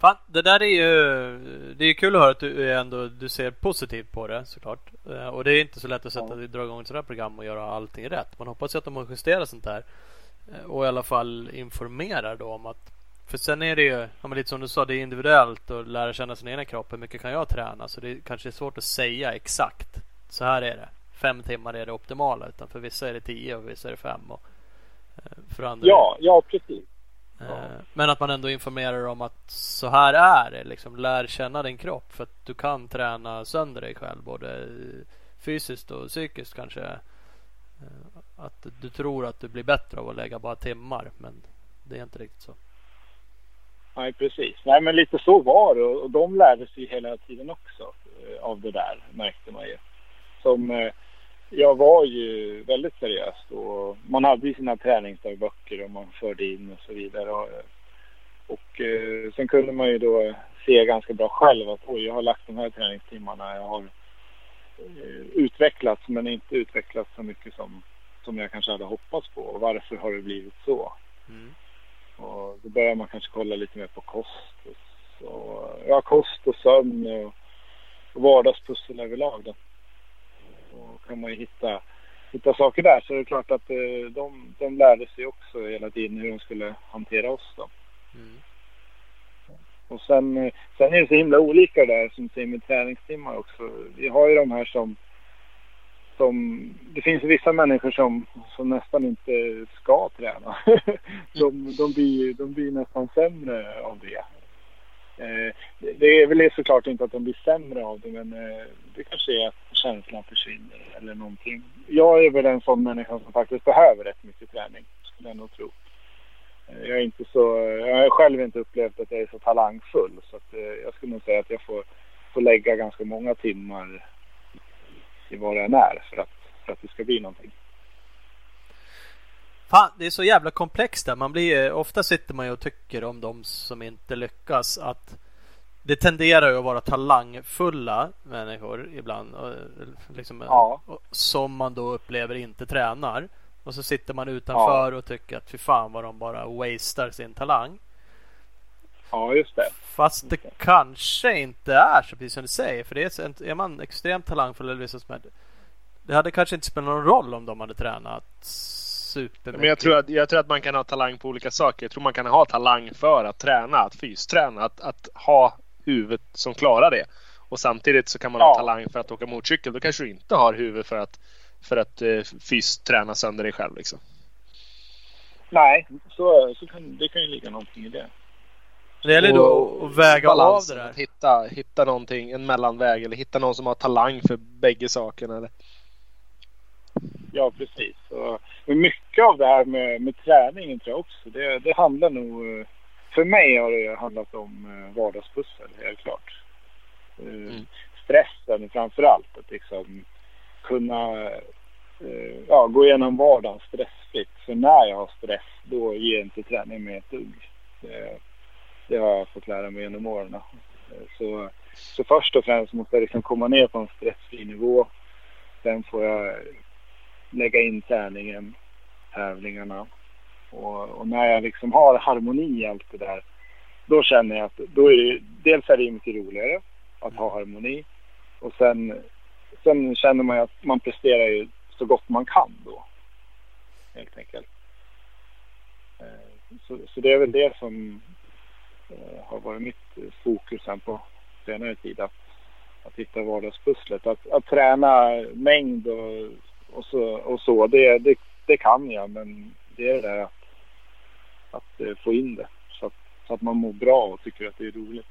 Fan, det där är ju Det är kul att höra att du ändå du ser positivt på det såklart. Eh, och det är inte så lätt att sätta ja. dra igång ett sådant här program och göra allting rätt. Man hoppas ju att de har justerat sånt här. Eh, och i alla fall informerar då om att för sen är det ju, ja, lite som du sa, det är individuellt och lära känna sin egen kropp. Hur mycket kan jag träna? Så det kanske är svårt att säga exakt. Så här är det. Fem timmar är det optimala. Utan för vissa är det tio och vissa är det fem. Och, eh, för andra ja, ja precis. Ja. Men att man ändå informerar om att så här är det. Liksom, lär känna din kropp. För att du kan träna sönder dig själv. Både fysiskt och psykiskt kanske. Att du tror att du blir bättre av att lägga bara timmar. Men det är inte riktigt så. Nej, precis. Nej, men lite så var det. Och de lärde sig hela tiden också eh, av det där, märkte man ju. Som, eh, jag var ju väldigt seriös och man hade ju sina träningsdagböcker och man förde in och så vidare. Och, och eh, sen kunde man ju då se ganska bra själv att oj, jag har lagt de här träningstimmarna. Jag har eh, utvecklats men inte utvecklats så mycket som, som jag kanske hade hoppats på. Och varför har det blivit så? Mm. Och då börjar man kanske kolla lite mer på kost. Och, så, ja, kost och sömn och, och vardagspussel överlag. Då kan man ju hitta, hitta saker där. Så det är klart att eh, de, de lärde sig också hela tiden hur de skulle hantera oss då. Mm. Och sen, eh, sen är det så himla olika där som säger med träningstimmar också. Vi har ju de här som, som det finns vissa människor som, som nästan inte ska träna. de, de, blir, de blir nästan sämre av det. Eh, det är väl såklart inte att de blir sämre av det men eh, det kanske är att känslan försvinner eller någonting. Jag är väl en sån människa som faktiskt behöver rätt mycket träning, skulle jag nog tro. Eh, jag är inte så, jag har själv inte upplevt att jag är så talangfull så att jag skulle nog säga att jag får, får lägga ganska många timmar i vad det än är för att, för att det ska bli någonting. Fan, det är så jävla komplext där. Man blir, ofta sitter man ju och tycker om de som inte lyckas att det tenderar ju att vara talangfulla människor ibland. Liksom, ja. Som man då upplever inte tränar. Och så sitter man utanför ja. och tycker att fy fan vad de bara wastar sin talang. Ja, just det. Fast det, det kanske inte är så precis som du säger. För det är, är man extremt talangfull eller liksom, det hade kanske inte spelat någon roll om de hade tränat supermycket. Men jag tror, att, jag tror att man kan ha talang på olika saker. Jag tror man kan ha talang för att träna, att fysträna, att, att ha huvudet som klarar det. Och samtidigt så kan man ja. ha talang för att åka motorcykel. Då kanske du inte har huvud för att, för att uh, fysträna sönder dig själv liksom. Nej, så, så kan, det kan ju ligga någonting i det. Det gäller då att väga av det där. Att hitta, hitta någonting, en mellanväg eller hitta någon som har talang för bägge sakerna. Eller? Ja, precis. Och mycket av det här med, med träningen tror jag också, det, det handlar nog... För mig har det handlat om eh, vardagspussel, helt klart. Eh, mm. Stressen framför allt. Att liksom kunna eh, ja, gå igenom vardagen stressfritt. För när jag har stress, då ger inte träning mig ett dugg. Det, har jag fått lära mig genom åren. Så, så först och främst måste jag liksom komma ner på en stressfri nivå. Sen får jag lägga in träningen, tävlingarna. Och, och, när jag liksom har harmoni i allt det där, då känner jag att då är det, dels är det mycket roligare att ha harmoni. Och sen, sen känner man ju att man presterar ju så gott man kan då. Helt enkelt. Eh, så, så det är väl det som Eh, har varit mitt eh, fokus sen på senare tid. Att, att hitta vardagspusslet. Att, att träna mängd och, och så, och så det, det, det kan jag men det är det där att, att eh, få in det så att, så att man mår bra och tycker att det är roligt.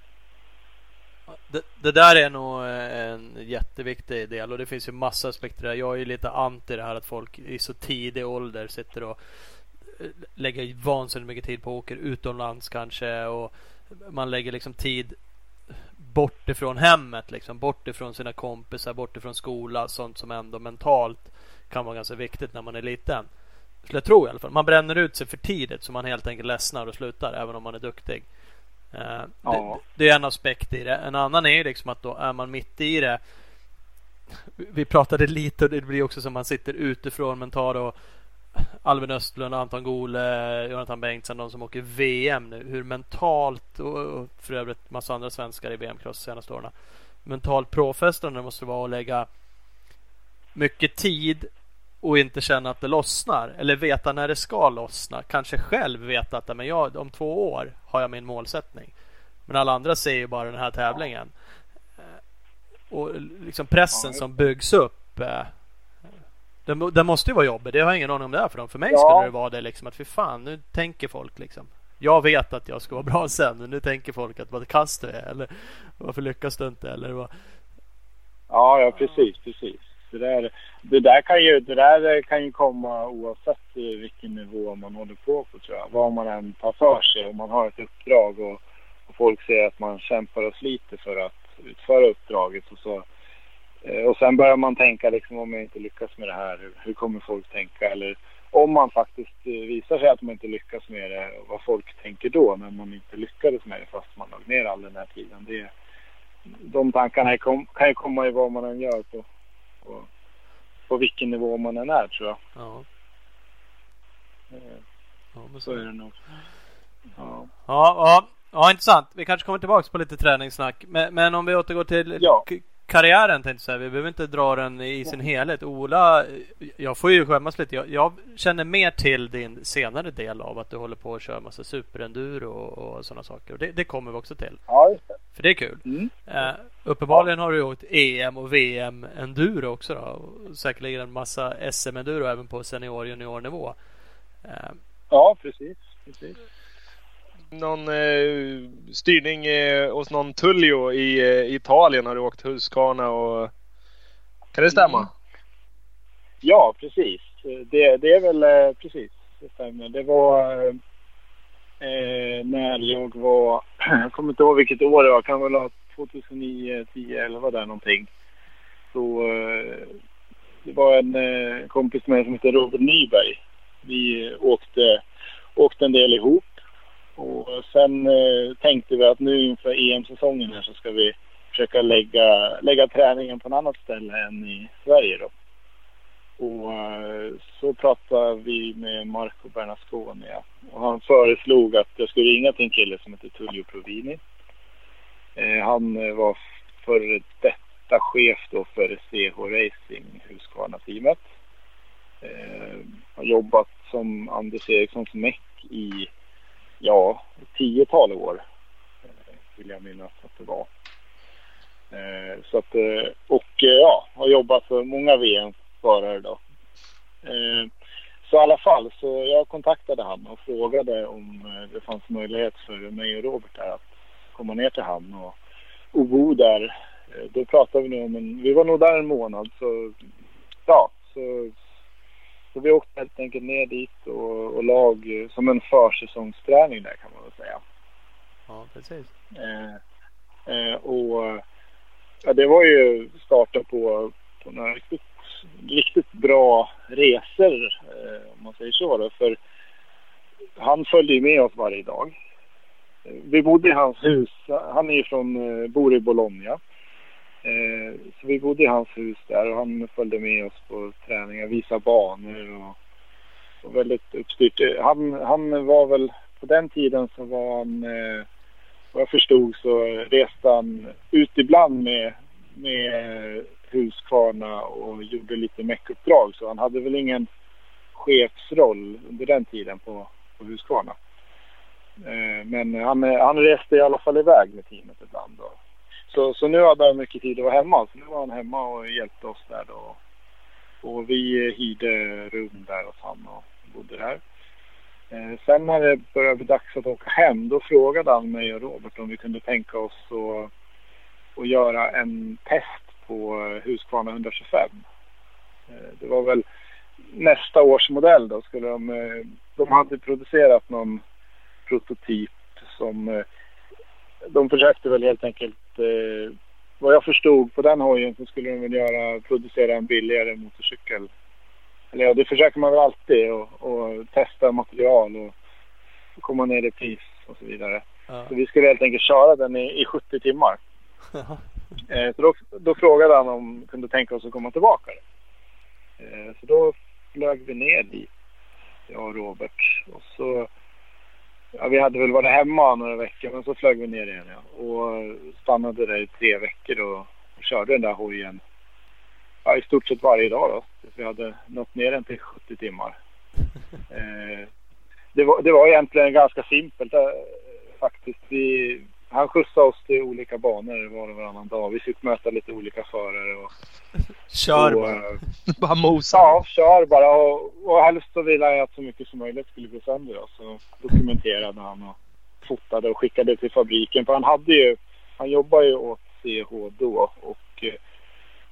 Det, det, där är nog en jätteviktig del och det finns ju massa aspekter där. Jag är ju lite anti det här att folk i så tidig ålder sitter och eh, lägger vansinnigt mycket tid på att åka utomlands kanske och man lägger liksom tid bort ifrån hemmet liksom. Bort ifrån sina kompisar, bort ifrån skola. Sånt som ändå mentalt kan vara ganska viktigt när man är liten. Skulle jag tro i alla fall. Man bränner ut sig för tidigt så man helt enkelt ledsnar och slutar även om man är duktig. Uh, ja. det, det, är en aspekt i det. En annan är ju liksom att då är man mitt i det. Vi pratade lite och det blir också som man sitter utifrån men tar då Alvin Östlund, Anton Gole, Jonathan Bengtsson, de som åker VM nu. Hur mentalt och, för övrigt massa andra svenskar i VM-cross senaste åren. Mentalt påfrestande måste det vara att lägga mycket tid och inte känna att det lossnar. Eller veta när det ska lossna. Kanske själv veta att men jag, om två år har jag min målsättning. Men alla andra ser ju bara den här tävlingen. Och liksom pressen som byggs upp eh, den, den, måste ju vara jobbig. Det har jag ingen aning om det är för dem. För mig ja. skulle det vara det liksom att för fan, nu tänker folk liksom. Jag vet att jag ska vara bra sen, men nu tänker folk att vad kast du är. Eller varför lyckas du inte? Eller vad... Ja, ja precis, precis. Det där, det där, kan, ju, det där kan ju komma oavsett vilken nivå man håller på på tror jag. Vad man än tar för sig. Om man har ett uppdrag och, och folk ser att man kämpar och sliter för att utföra uppdraget och så och sen börjar man tänka liksom om jag inte lyckas med det här, hur kommer folk tänka? Eller om man faktiskt eh, visar sig att man inte lyckas med det, vad folk tänker då när man inte lyckades med det fast man lagt ner all den här tiden. Det, de tankarna kan ju komma i vad man än gör på, på, på vilken nivå man än är tror jag. Ja. Eh, ja men så är det nog. Ja. Ja, ja, ja, intressant. Vi kanske kommer tillbaka på lite träningssnack. Men, men om vi återgår till ja karriären tänkte jag säga. Vi behöver inte dra den i sin helhet. Ola, jag får ju skämmas lite. Jag, jag, känner mer till din senare del av att du håller på att köra massa superenduro och, och sådana saker. Och det, det, kommer vi också till. Ja, just det. För det är kul. Mm. Uh, uppenbarligen ja. har du åkt EM och VM enduro också då. Och säkerligen en massa SM enduro även på senior och juniornivå. Uh, ja, precis. precis någon eh, styrning eh, hos någon Tullio i eh, Italien har du åkt Husqvarna och... Kan det stämma? Mm. Ja, precis. Det, det är väl eh, precis. Det stämmer. Det var eh, eh när jag var... Jag kommer inte ihåg vilket år det var. Kan väl ha 2009, 10, 11 där någonting. Så eh, det var en eh, kompis med mig som heter Robert Nyberg. Vi åkte, åkte en del ihop och sen eh, tänkte vi att nu inför EM-säsongen här så ska vi försöka lägga, lägga träningen på ett annat ställe än i Sverige då. Och eh, så pratade vi med Marco Bernasconi och han föreslog att jag skulle ringa till en kille som heter Tullio Provini. Eh, han eh, var före detta chef då för CH Racing, Husqvarna-teamet. Eh, har jobbat som Anders Erikssons meck i ja, tiotal år vill jag minnas att det var. Eh, så att, eh, och eh, ja, har jobbat för många VM-förare då. Så i alla fall, så jag kontaktade han och frågade om det fanns möjlighet för mig och Robert där att komma ner till hamn och, och bo där. Då pratade vi nog om en, vi var nog där en månad så ja, så så vi åkte helt enkelt ner dit och, och lag som en försäsongsträning där kan man väl säga. Ja, precis. Eh, eh, och ja, det var ju starta på, på några riktigt, riktigt bra resor eh, om man säger så. Då, för han följde ju med oss varje dag. Vi bodde i hans hus. Han är från, eh, bor i Bologna. Eh, så vi bodde i hans hus där och han följde med oss på träningar, visade banor och, och väldigt uppstyrt. Eh, han, han var väl, på den tiden så var han, eh, vad jag förstod så reste han ut ibland med, med eh, Husqvarna och gjorde lite meckuppdrag så han hade väl ingen chefsroll under den tiden på, på Husqvarna. Eh, men han, eh, han reste i alla fall iväg med teamet ibland. Då. Så, så nu hade han mycket tid att vara hemma. Så nu var han hemma och hjälpte oss där då. Och vi hyrde rum där hos han och bodde där. Eh, sen när det började bli dags att åka hem då frågade han mig och Robert om vi kunde tänka oss att, att göra en test på Husqvarna 125. Eh, det var väl nästa års modell då skulle de, eh, de hade producerat någon prototyp som eh, de försökte väl helt enkelt eh, vad jag förstod på den hojen så skulle de väl göra, producera en billigare motorcykel. Eller ja, det försöker man väl alltid och, och testa material och, och komma ner i pris och så vidare. Ja. Så vi skulle helt enkelt köra den i, i 70 timmar. Eh, så då, då frågade han om vi kunde tänka oss att komma tillbaka. Eh, så då flög vi ner dit, jag och Robert. Och så, ja, vi hade väl varit hemma några veckor men så flög vi ner igen ja. och stannade där i tre veckor och, och körde den där hojen ja, i stort sett varje dag då. Tills vi hade nått ner den till 70 timmar. Eh, det, var, det var egentligen ganska simpelt eh, faktiskt. Vi, han skjutsade oss till olika banor var och varannan dag. Vi fick möta lite olika förare. Och, Kör och, bara. eh, Bara mosa. Ja, kör bara. Och, och helst så ville jag att så mycket som möjligt skulle gå sönder. Då. Så dokumenterade han och fotade och skickade till fabriken. För han hade ju, han jobbade ju åt CH då. Och eh,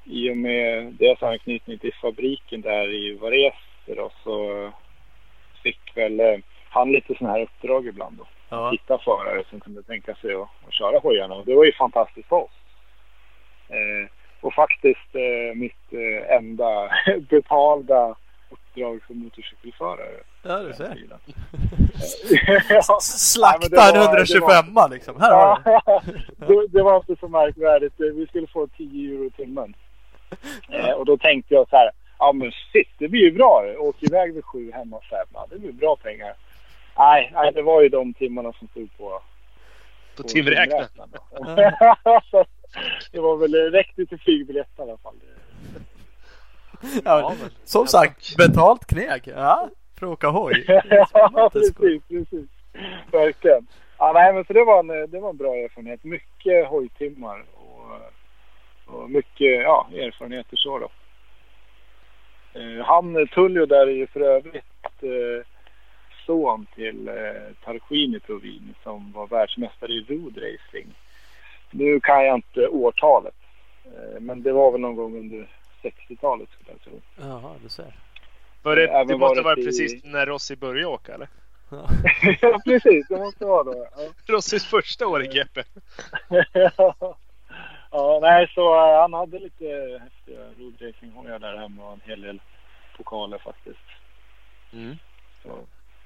i och med deras anknytning till fabriken där i Varese då så fick väl eh, han lite sådana här uppdrag ibland då. Ja. Hitta förare som kunde tänka sig att, att köra hojarna. Och det var ju fantastiskt för oss. Eh, och faktiskt eh, mitt eh, enda betalda uppdrag som motorcykelförare. ja, du ser. ja, Slakta Nej, men en det var- 125 liksom. Här har du. Det var inte så märkvärdigt. Vi skulle få 10 euro i timmen. Eh, och då tänkte jag så här. Ja men shit, det blir ju bra. Åk iväg vid sju, hemma fem. Ja, det blir bra pengar. Nej, nej, det var ju de timmarna som stod på, På timräknaren. Så det var väl räckte till flygbiljett i alla fall. Ja, men- som sagt, betalt kneg. Ja, för att åka hoj. ja, precis, precis. Verkligen. Ja, nej, men så det var en, det var en bra erfarenhet. Mycket hojtimmar och, och mycket ja, erfarenheter så då. Eh, han, Tullio där är ju för övrigt eh, son till eh, Tarquini Provini som var världsmästare i roadracing. Nu kan jag inte årtalet. Eh, men det var väl någon gång under 60-talet skulle jag tro. Jaha, du ser. Var det, Även det måste varit vara i- precis när Rossi började åka eller? Ja. ja, precis. Det måste vara då. Ja. Rossis första år i GP. ja, nej, så eh, han hade lite häftiga roadracinghojar där hemma och en hel del pokaler faktiskt. Mm. Så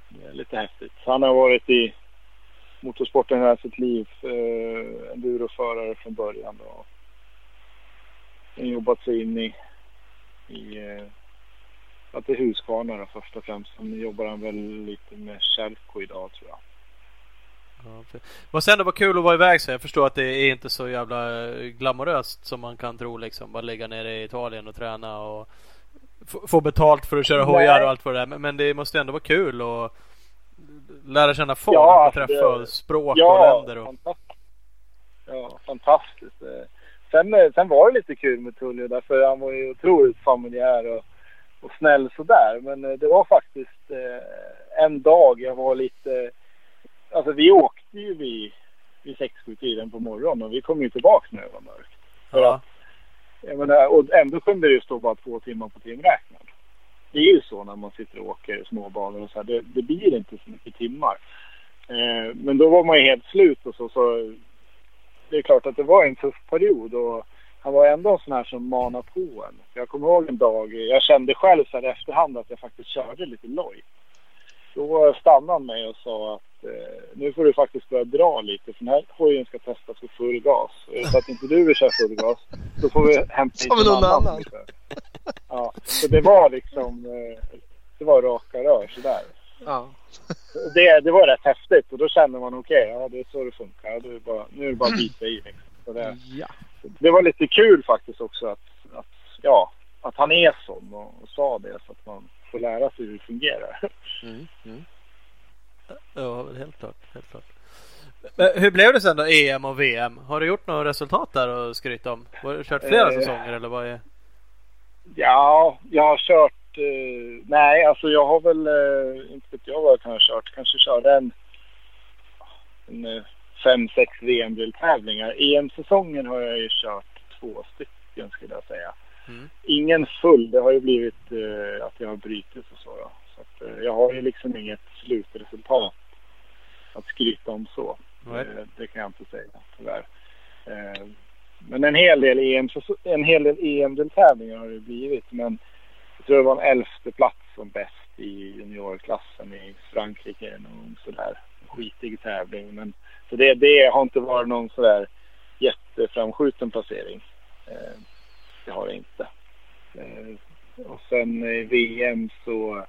det är lite häftigt. Han har varit i motorsporten hela sitt liv. Eh, enduroförare från början då. Han har jobbat sig in i, i eh, att det är Husqvarna först och främst. Sen jobbar han väl lite med Kärrko idag tror jag. Ja, för- Måste ändå vara kul att vara iväg så jag förstår att det är inte så jävla eh, glamoröst som man kan tro liksom. Bara ligga nere i Italien och träna och få- betalt för att köra hojar och allt vad det är. Men, det måste ändå vara kul och lära känna folk Ja, och alltså träffa det- språk och Ja, länder. Och... fantastiskt. Ja, fantastiskt. Sen, sen var det lite kul med Tullio därför han var ju otroligt familjär och, och snäll sådär. Men eh, det var faktiskt eh, en dag jag var lite... Alltså vi åkte ju vid, vid 6-7 tiden på morgonen och vi kom ju tillbaka när det var mörkt. För Ja. att, jag menar, och ändå kunde det ju stå bara två timmar på timräknaren. Det är ju så när man sitter och åker småbanor och så här. Det, det blir inte så mycket timmar. Eh, men då var man ju helt slut och så, så det är klart att det var en tuff period och han var ändå en sån här som manade på en. Jag kommer ihåg en dag, jag kände själv så här i efterhand att jag faktiskt körde lite lojt. Då stannade han mig och sa att eh, nu får du faktiskt börja dra lite för den här hojen ska testas för full gas. Så att inte du vill köra full gas, då får vi hämta hit någon annan. kör. Ja, så det var liksom, eh, det var raka rör sådär. Ja. Det, det var rätt häftigt och då kände man okej, ja det är så det funkar. Det är bara, nu är det bara att bita i liksom. Så det, ja. det var lite kul faktiskt också att, att, ja, att han är sån och, och sa det så att man får lära sig hur det fungerar. Mm. Mm. Ja, helt klart. Helt klart. Hur blev det sen då EM och VM? Har du gjort några resultat där att skryta om? Har du kört flera Eh. säsonger eller vad är? Ja, jag har kört... Eh, nej, alltså jag har väl... Eh, inte vet jag vad jag kan ha kört. Kanske körde en... en eh, fem, sex VM-deltävlingar. EM-säsongen har jag ju kört två stycken skulle jag säga. Mm. Ingen full. Det har ju blivit eh, att jag har brutits och så. Då. så att, eh, jag har ju liksom inget slutresultat att skryta om så. Nej. Eh, det kan jag inte säga tyvärr. Eh, men en hel del EM, en hel del EM-deltävlingar har det blivit. Men jag tror det var en elfte plats som bäst i juniorklassen i Frankrike. Någon sådär skitig tävling. Men, så det, det har inte varit någon sådär jätteframskjuten placering. Det har det inte. Eh, och sen i VM så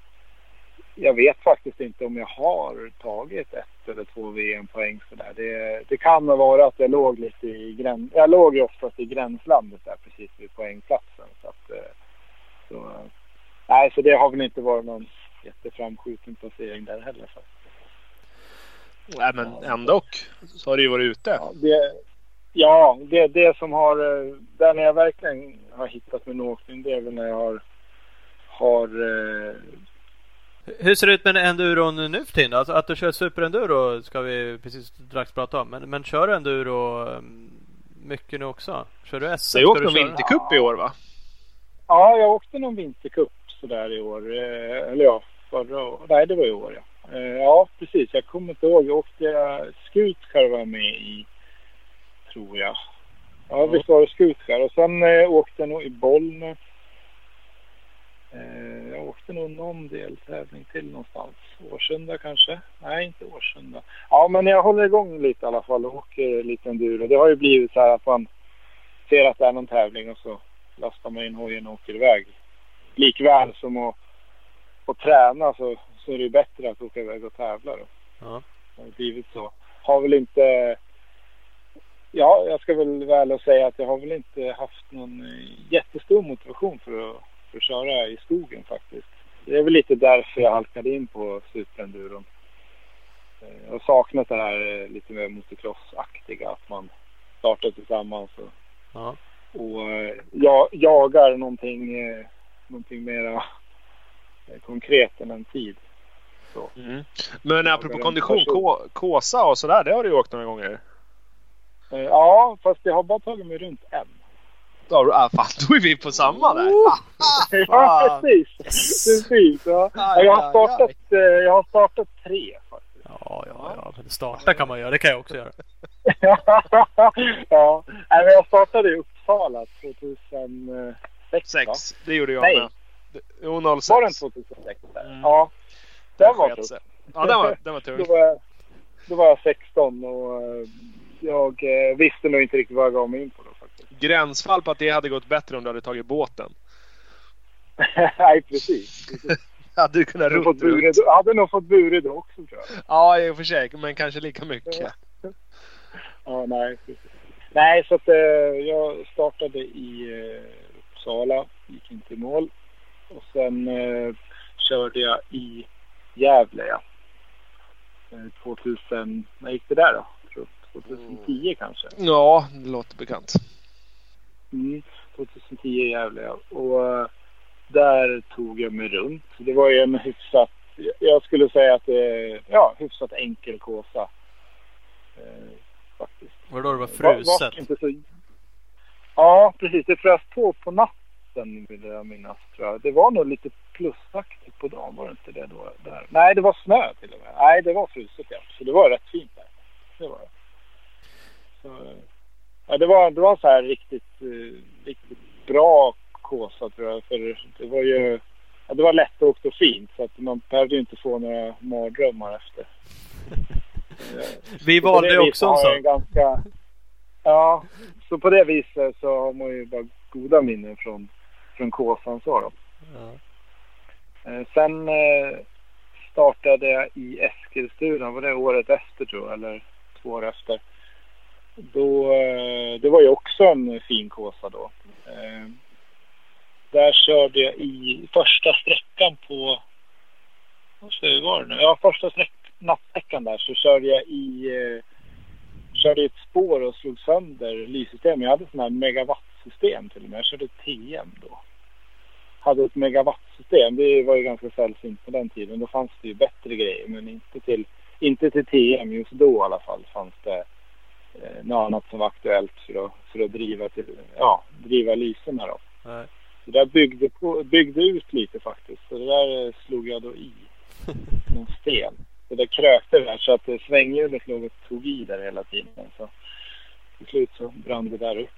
jag vet faktiskt inte om jag har tagit ett eller två VM-poäng sådär. Det, det kan ha varit att jag låg lite i gräns... Jag låg ju oftast i gränslandet där precis vid poängplatsen. Så att, eh, så, nej, så det har väl inte varit någon jätteframskjuten placering där heller. Faktiskt. Nej, men ändå så har du ju varit ute. Ja, det, ja, det, det som har... eh, Där när jag verkligen har hittat min åkning det är väl när jag har, har eh, Hur ser det ut med enduron nu för tiden? Alltså att du kör superenduro ska vi precis strax prata om. Men, men kör du enduro um, mycket nu också? Kör du SM? Du har åkt Ska någon vintercup i år va? Ja, jag åkte någon vintercup sådär i år. Eh, eller ja, förra. Nej, det var i år ja. Eh, ja, precis. Jag kommer inte ihåg. Jag åkte Skutskär var med i, tror jag. Ja, visst var det Skutskär. Och sen eh, åkte jag nog i Bollnäs. Eh, jag åkte nog någon deltävling till någonstans. Årsunda kanske? Nej, inte Årsunda. Ja, men jag håller igång lite i alla fall och åker lite enduro. Det har ju blivit så här att man ser att det är någon tävling och så lastar man in hojen och åker iväg. Likväl som att, att träna så, så är det ju bättre att åka iväg och tävla då. Ja. Det har blivit så. Har väl inte... Ja, jag ska väl väl och säga att jag har väl inte haft någon eh, jättestor motivation för att, för att köra i skogen faktiskt. Det är väl lite därför jag halkade in på superenduron. Eh, Jag har saknat det här eh, lite mer motocross-aktiga, att man startar tillsammans och Ja. och eh, jag jagar någonting, eh, någonting mera eh, konkret än en tid. Så. Mm. Men apropå kondition. K- Kåsa och sådär, det har du ju åkt några gånger. Eh, Ja, fast jag har bara tagit mig runt en. Då, ah, fan, då är vi på samma där. ja, Fan. precis. Yes! precis ja. Aj, jag, har aj, startat, eh, jag har startat tre faktiskt. Ja, ja, ja. Men starta kan man göra. Det kan jag också göra. ja, Nej, men jag startade i Uppsala 2006. va? Sex, det gjorde jag Nej. med. Det- Jo, 06. Var den 2006? Där? Mm. Ja. Den var tuff. Ja, den var, den var tung. Då var, jag, då var jag 16 och eh, jag eh, visste nog inte riktigt vad jag gav mig in på då faktiskt. Gränsfall på att det hade gått bättre om du hade tagit båten. Nej, precis. precis. Hade du kunnat fått runt jag hade nog fått bure då också tror jag. Ja, i och för sig. Men kanske lika mycket. Ja, nej, precis. Nej, så att eh, jag startade i eh, Uppsala, gick inte i mål. Och sen eh, körde jag i Gävle, ja. Eh, 2000, när gick det där då? Jag tror 2010 kanske. Ja, det låter bekant. Mm, 2010 i Gävle. Och eh, där tog jag mig runt. Det var ju en hyfsat, jag skulle säga att det är ja, hyfsat enkel kåsa. Eh, faktiskt. Var det då det var Var- fruset? var inte så... Ja, precis. Det frös på på natten vill jag minnas. Tror jag. Det var nog lite plusaktigt på dagen, var det inte det då? Där? Nej, det var snö till och med. Nej, det var fruset ja. Så det var rätt fint där. Det var det. Så, ja, det var, det var så här riktigt, eh, riktigt bra kåsa tror jag. För det var ju... Ja, det var lättåkt och fint så att man behövde ju inte få några mardrömmar efter. Eh, Vi valde också en sån. ganska... Ja, så på det viset så har man ju bara goda minnen från, från Kåsan så då. Ja. Eh, sen startade jag i Eskilstuna, var det året efter tror jag, eller två år efter. Då, eh, det var ju också en fin Kåsa då. Eh, där körde jag i första sträckan på, vad var det nu? Ja, första sträck, nattsträckan där så körde jag i eh, körde i ett spår och slog sönder lyssystemet. Jag hade sån här megawattsystem till och med. Jag körde TM då. Hade ett megawattsystem. Det var ju ganska sällsynt på den tiden. Då fanns det ju bättre grejer men inte till, inte till TM just då i alla fall fanns det eh, något annat som var aktuellt för att, för att driva, till, ja, driva lyserna då. Nej. Så där byggde, på, byggde ut lite faktiskt. Så det där eh, slog jag då i. Någon sten. Så det krökte där så att eh, svänghjulet låg och tog i där hela tiden. Så till slut så brann det där upp.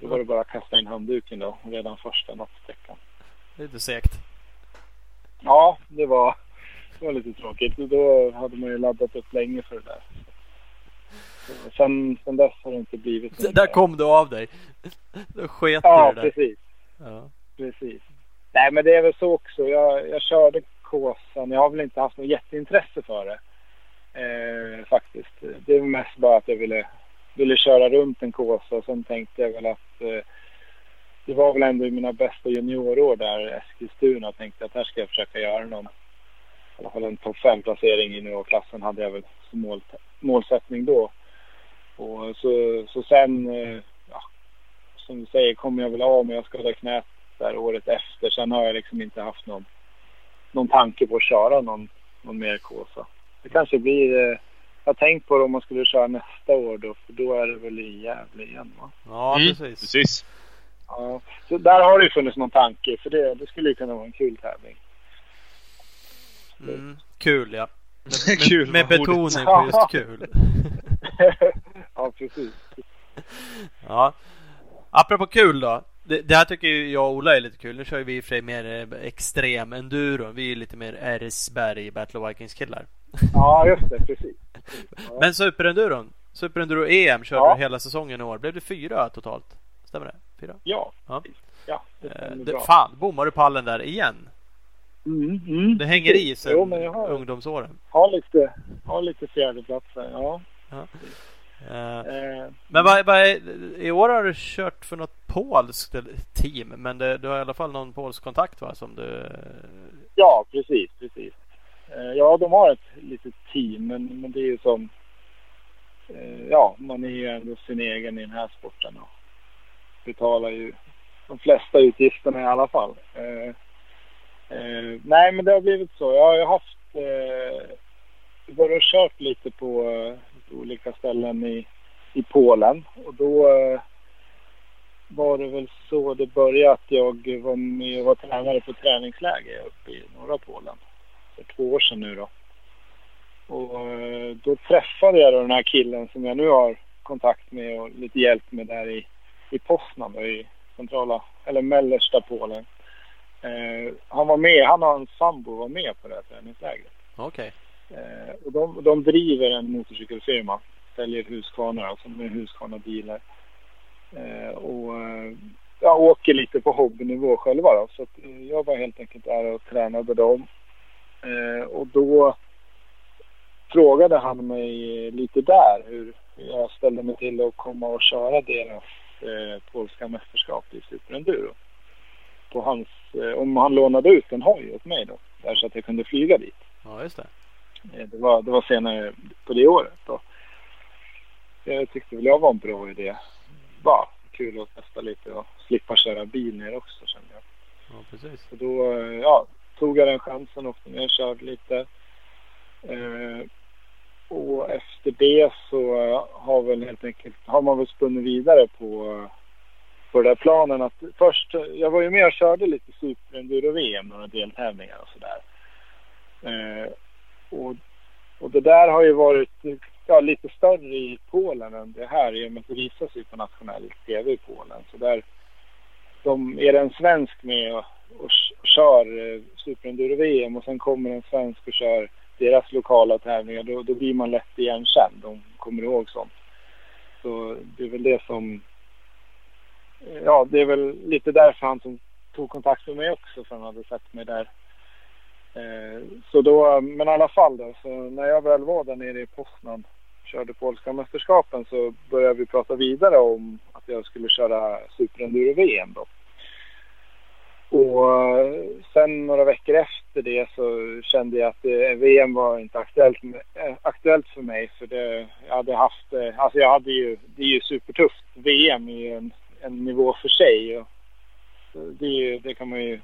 Då var det bara att kasta in handduken då, redan första nattsträckan. Lite segt. Ja, det var, det var lite tråkigt. Då hade man ju laddat upp länge för det där. Sen, sen dess har det inte blivit D- Där kom du av dig. Då sket Ja, du i det precis. Ja. Precis. Nej, men det är väl så också. Jag, jag körde Kåsan. Jag har väl inte haft något jätteintresse för det. Eh, faktiskt. Det är mest bara att jag ville, ville köra runt en Kåsa. Och sen tänkte jag väl att eh, det var väl ändå i mina bästa juniorår där Eskilstuna. Jag tänkte att här ska jag försöka göra någon, i alla fall en topp 5-placering i juniorklassen hade jag väl som mål, målsättning då. Och så, så sen, eh, ja, som du säger, kommer jag väl av med. Jag skadade knät där året efter. Sen har jag liksom inte haft någon, någon tanke på att köra någon, någon mer Kåsa. Det kanske blir... Eh, jag har tänkt på det om man skulle köra nästa år då, för då är det väl i Gävle igen va? Ja, Mm, precis. Precis. Ja, så där har det ju funnits någon tanke för det, det skulle ju kunna vara en kul tävling. Mm. Kul ja. Med, Kul med, med var ordet. betoning på just kul. ja, precis. Ja. Apropå kul då. Det, det här tycker ju jag och Ola är lite kul. Nu kör vi i och för sig mer eh, extrem enduro. Vi är lite mer RS-berg Battle of Vikings killar. Ja, just det. Precis. Ja. Men superenduron. Superenduro EM körde Ja. du hela säsongen i år. Blev det fyra totalt? Stämmer det? Fyra? Ja, Ja. ja det Eh, det, fan, bommar du pallen där igen? Mm, mm. Det hänger i sen Jo, har, ungdomsåren. har lite, har lite fjärdeplatser. Ja. Eh, Eh, Men vad, vad i år har du kört för något polskt team, men det, du har i alla fall någon polsk kontakt va? Som du... Ja, precis, precis. Eh, Ja, de har ett litet team, men, men det är ju som... eh, Ja, man är ju ändå sin egen i den här sporten och betalar ju de flesta utgifterna i alla fall. Eh, eh, nej, men det har blivit så. Jag har ju haft... Eh, varit och kört lite på eh, olika ställen i, i Polen och då eh, var det väl så det började att jag var med och var tränare på träningsläger uppe i norra Polen för två år sedan nu då. Och eh, då träffade jag då den här killen som jag nu har kontakt med och lite hjälp med där i, i Poznan då, i centrala, eller mellersta Polen. Eh, han var med, han och hans sambo var med på det här träningslägret. Okej. Eh, och de, de driver en motorcykelfirma. Säljer Husqvarna, alltså med Husqvarna-bilar. Eh, och eh, jag åker lite på hobbynivå själva då. Så att, eh, jag var helt enkelt där och tränade dem. Eh, och då frågade han mig lite där hur jag ställde mig till att komma och köra deras eh, polska mästerskap i superenduro. På hans, eh, om han lånade ut en hoj åt mig då. Där så att jag kunde flyga dit. Ja, just det. Eh, Det var, det var senare på det året. Då. Jag tyckte väl jag var en bra idé. Bara kul att testa lite och slippa köra bil ner också kände jag. Ja, precis. Så då eh, ja, tog jag den chansen och och körde lite. Eh, och efter det så eh, har väl helt enkelt, har man väl spunnit vidare på, på den där planen att först, jag var ju med och körde lite superenduro-VM, några deltävlingar och sådär. Eh, och, och det där har ju varit ja, lite större i Polen än det här i och med att det visas ju på nationell tv i Polen. Så där, de, är det en svensk med och, och kör eh, superenduro-VM och sen kommer en svensk och kör deras lokala tävlingar, då, då blir man lätt igenkänd. De kommer ihåg sånt. Så det är väl det som... Eh, ja, det är väl lite därför han som tog kontakt med mig också, för han hade sett mig där. Eh, så då, men i alla fall då, så när jag väl var där nere i Poznan körde polska mästerskapen så började vi prata vidare om att jag skulle köra superenduro-VM då. och eh, sen några veckor efter det så kände jag att eh, VM var inte aktuellt, aktuellt för mig. För det, jag hade haft, alltså jag hade ju, det är ju supertufft. VM är ju en, en nivå för sig. Och det, det kan man ju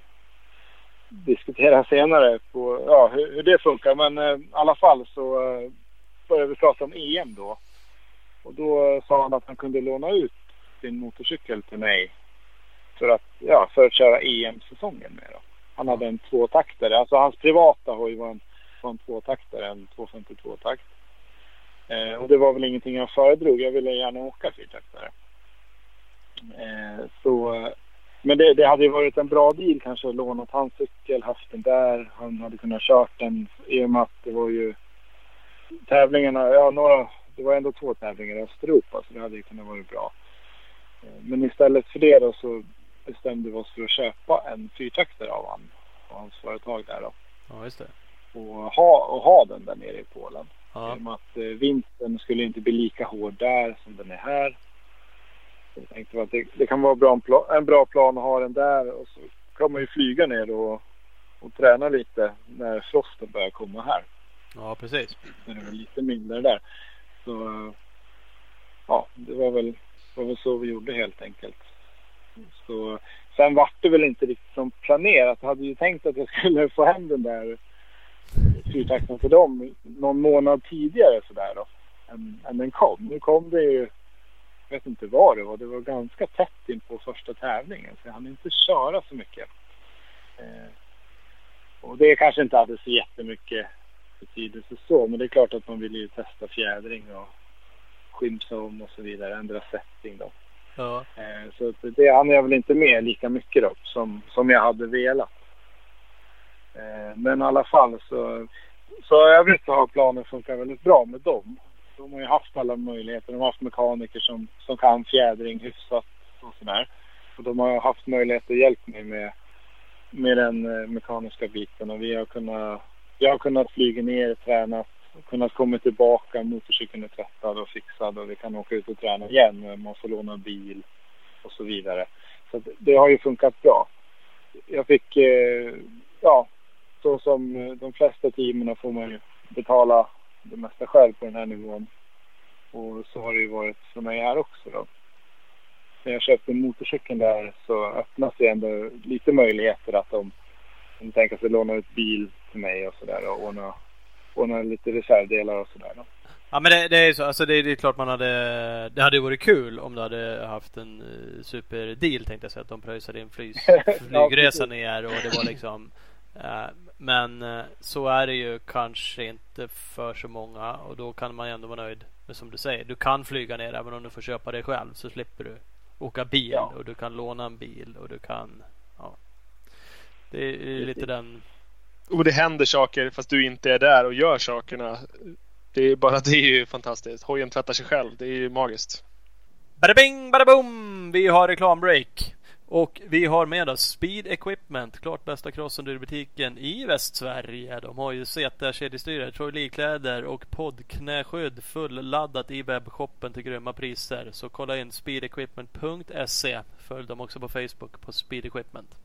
diskutera senare på ja, hur, hur det funkar. Men eh, i alla fall så eh, började vi prata om EM då. Och då eh, sa han att han kunde låna ut sin motorcykel till mig för att, ja, för att köra EM-säsongen med. Då. Han hade en tvåtaktare, alltså hans privata hoj var en, var en tvåtaktare, en 252-takt. Eh, och det var väl ingenting jag föredrog, jag ville gärna åka fyrtaktare. Eh, så, eh, men det, det hade ju varit en bra deal kanske att låna hans cykel, haft den där. Han hade kunnat kört den i och med att det var ju tävlingarna, ja några, det var ändå två tävlingar i Östeuropa så det hade ju kunnat vara bra. Eh, men istället för det då så bestämde vi oss för att köpa en fyrtaktare av han, av hans företag där då. Ja, just det. Och ha, och ha den där nere i Polen. Ja. I och med att eh, vintern skulle inte bli lika hård där som den är här. Så jag tänkte att det, det kan vara bra, en, pla, en bra plan att ha den där och så kan man ju flyga ner och, och träna lite när frosten börjar komma här. ja, precis. När det var lite mindre där. Så ja, det var väl, var väl så vi gjorde helt enkelt. Så, sen vart det väl inte riktigt som planerat. Jag hade ju tänkt att jag skulle få hem den där fyrtakten för dem någon månad tidigare sådär då. Än, än den kom. Nu kom det ju, jag vet inte vad det var. Det var ganska tätt in på första tävlingen. Så jag hann inte köra så mycket. Eh, och det kanske inte hade så jättemycket betydelse så. Men det är klart att man vill ju testa fjädring och skyddszon och så vidare. Ändra setting då. Ja. Eh, Så det hann jag väl inte med lika mycket då som, som jag hade velat. Eh, Men i alla fall så, så övrigt så har planen funkat väldigt bra med dem. De har ju haft alla möjligheter. De har haft mekaniker som, som kan fjädring hyfsat och sådär. Och de har haft möjlighet att hjälpa mig med, med den eh, mekaniska biten och vi har kunnat, jag har kunnat flyga ner, tränat kunnat komma tillbaka, motorcykeln är tvättad och fixad och vi kan åka ut och träna igen. Man får låna bil och så vidare. Så det har ju funkat bra. Jag fick, eh, ja, så som de flesta teamen får man ju betala det mesta själv på den här nivån. Och så har det ju varit för mig här också då. När jag köpte motorcykeln där så öppnas det ändå lite möjligheter att de, de tänker sig låna ut bil till mig och sådär och ordna ordna lite reservdelar och sådär. Då. Ja men det, det är ju så, alltså det, det är klart man hade Det hade varit kul om du hade haft en uh, superdeal tänkte jag säga. Att de pröjsade din flyg, flygresa ner och det var liksom uh, Men uh, så är det ju kanske inte för så många och då kan man ändå vara nöjd. Men som du säger, du kan flyga ner även om du får köpa det själv så slipper du åka bil Ja. och du kan låna en bil och du kan Ja Det är lite den Och det händer saker fast du inte är där och gör sakerna. Det är bara det är ju fantastiskt. Hojen tvättar sig själv. Det är ju magiskt. Bada bing, bada boom! Vi har reklambreak. Och vi har med oss Speed Equipment, klart bästa crossunderbutiken i Västsverige. De har ju ZR-kedjestyrare, Troy Lee-kläder och poddknäskydd fulladdat i webbshoppen till grymma priser. Så kolla in speedequipment.se. Följ dem också på Facebook på Speed Equipment.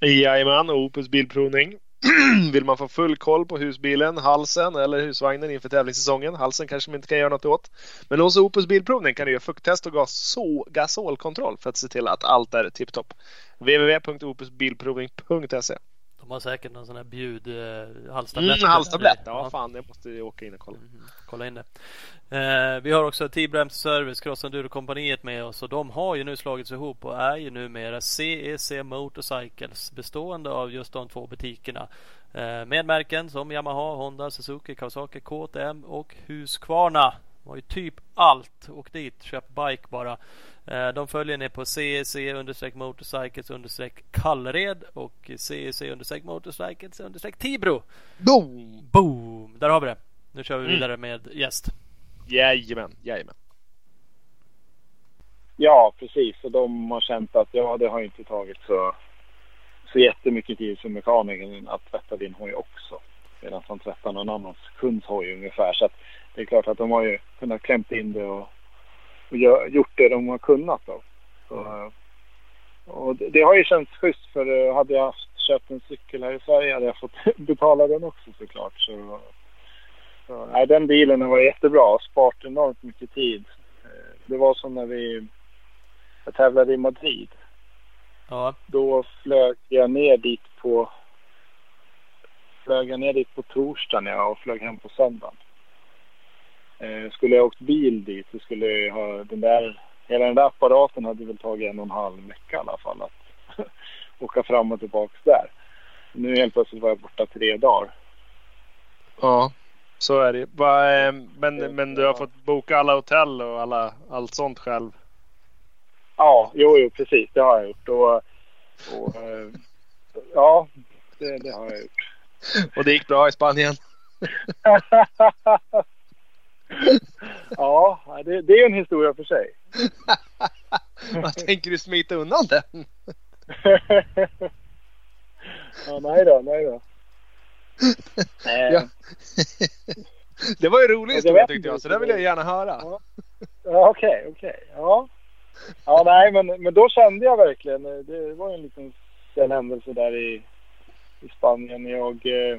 Jajamän, Opus Bilprovning. Vill man få full koll på husbilen, halsen eller husvagnen inför tävlingssäsongen. Halsen kanske man inte kan göra något åt. Men hos Opus Bilprovning kan du göra fukttest och gasol, gasolkontroll för att se till att allt är tipptopp. www.opusbilprovning.se de har säkert någon sån här bjud eh, halstablett. mm, Halstablett. Ja, fan, jag måste ju åka in och kolla. Mhm, Kolla in det. Eh, vi har också T-Brems Service, Cross Enduro-kompaniet med oss och de har ju nu slagits ihop och är ju numera CEC Motorcycles bestående av just de två butikerna. Eh, med märken som Yamaha, Honda, Suzuki, Kawasaki, KTM och Husqvarna. De har ju typ allt. Åk dit, köp bike bara. Eh, de följer ni på CEC motorcycles Kallred och CEC motorcycles Tibro. Boom! Boom! Där har vi det. Nu kör vi Mm. vidare med gäst. Jajamän, jajamän. Ja, precis. Och de har känt att ja, det har inte tagit så, så jättemycket tid för mekanikern att tvätta din hoj också. Medan han tvättar någon annans kunds hoj ungefär. Så att det är klart att de har ju kunnat klämt in det och, gjort det de har kunnat då. Så, och det, det har ju känts schysst för eh, hade jag haft, köpt en cykel här i Sverige hade jag fått betala den också såklart. Så, så, nej, den bilen var jättebra och sparat enormt mycket tid. Eh, Det var som när vi jag tävlade i Madrid. Ja. Då flög jag ner dit på flög jag ner dit på torsdagen ja, och flög hem på söndagen. Eh, skulle jag åkt bil dit så skulle jag ha den där, hela den där apparaten hade väl tagit en och en halv vecka i alla fall att åka fram och tillbaks där. Nu helt plötsligt var jag borta tre dagar. Ja, så är det. Eh, men, men du har fått boka alla hotell och alla, allt sånt själv? Ja, jo, jo precis det har jag gjort. Och, och, eh, ja, det, det har jag gjort. Och det gick bra i Spanien? ja, det, det är en historia för sig. Vad tänker du smita undan den? ja, nej då, nej då. Ja. Det var ju en rolig historia tyckte jag, så det vill jag gärna höra. Ja. Ja, Okej, okej. Ja. Ja, nej, men, men då kände jag verkligen. Det var en liten sen händelse där i, i Spanien. Jag eh,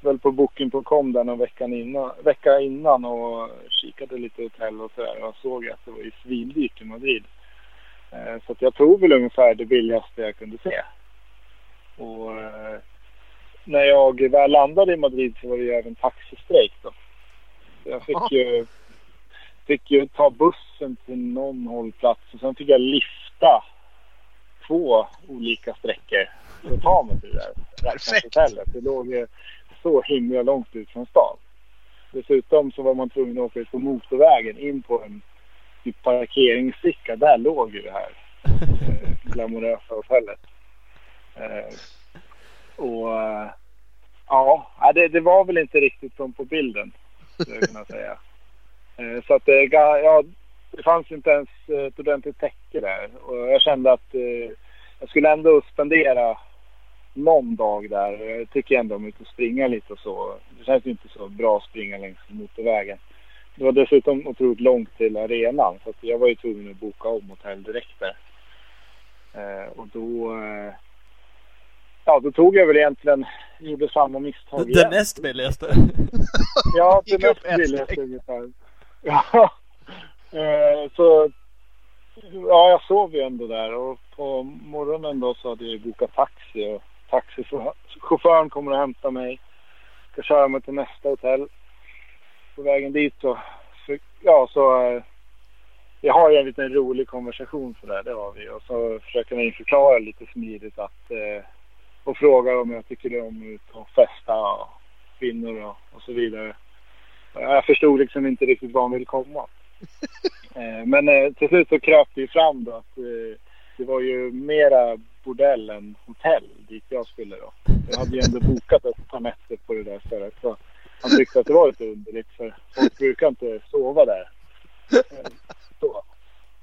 väl på Booking.com där någon veckan innan, vecka innan och kikade lite hotell och sådär. Och såg att det var ju svindyrt i Madrid. Eh, så jag tog väl ungefär det billigaste jag kunde se. Och eh, när jag väl landade i Madrid så var det ju även taxistrejk då. Så jag fick ju, fick ju ta bussen till någon hållplats och sen fick jag lifta två olika sträckor för att ta mig till det där Perfekt. hotellet. Det låg så himla långt ut från stan. Dessutom så var man tvungen att åka ut på motorvägen in på en typ parkeringsficka. Där låg ju det här eh, glamorösa hotellet. Eh, och eh, ja, det, det var väl inte riktigt som på bilden. Skulle jag kunna säga. Eh, så att eh, det, ja, det fanns inte ens ett ordentligt täcke där. Och jag kände att eh, jag skulle ändå spendera någon dag där. Jag tycker ändå om och springa lite och så. Det känns ju inte så bra att springa längs motorvägen. Det var dessutom otroligt långt till arenan så att jag var ju tvungen att boka om hotell direkt där. Eh, och då, eh, ja, då tog jag väl egentligen, gjorde samma misstag Det igen. näst billigaste. Ja, det ett billigaste ungefär. Ja, eh, så ja, jag sov ju ändå där och på morgonen då så hade jag bokat taxi och taxichauffören kommer och hämta mig. Ska köra mig till nästa hotell. På vägen dit så, så ja så eh, jag har ju en liten rolig konversation för det, det har vi. Och så försöker jag förklara lite smidigt att eh, och frågar om jag tycker om att ut och festa och kvinnor och, och så vidare. Jag förstod liksom inte riktigt var han ville komma. Eh, Men eh, till slut så kröp det ju fram då att eh, det var ju mera bordell än hotell dit jag skulle då. Jag hade ju ändå bokat ett par nätter på det där stället. Så han tyckte att det var lite underligt för folk brukar inte sova där. Så,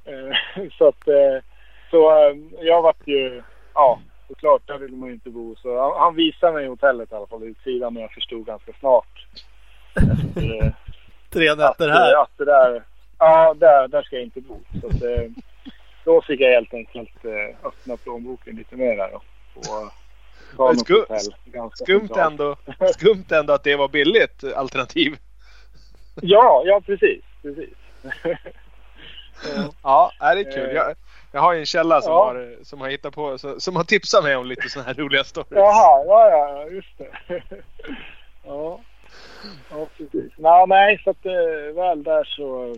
Eh, så att eh, så eh, jag vart ju, ja såklart där vill man ju inte bo. Så han, han visade mig hotellet i alla fall utsidan och jag förstod ganska snart. Efter, Tre nätter här. att det där, ja där, där ska jag inte bo. Så att, då fick jag helt enkelt eh, öppna plånboken lite mer där och, och ta Men något sku- hotell. Skumt ändå, skumt ändå att det var billigt alternativ. Ja, ja precis. precis. Ja. Det är kul. Eh. Jag, jag har en källa som, Ja. har, som har hittat på, som har tipsat mig om lite sådana här roliga stories. Jaha, ja, ja, just det. ja. ja, precis. Nå, nej, så att eh, väl där så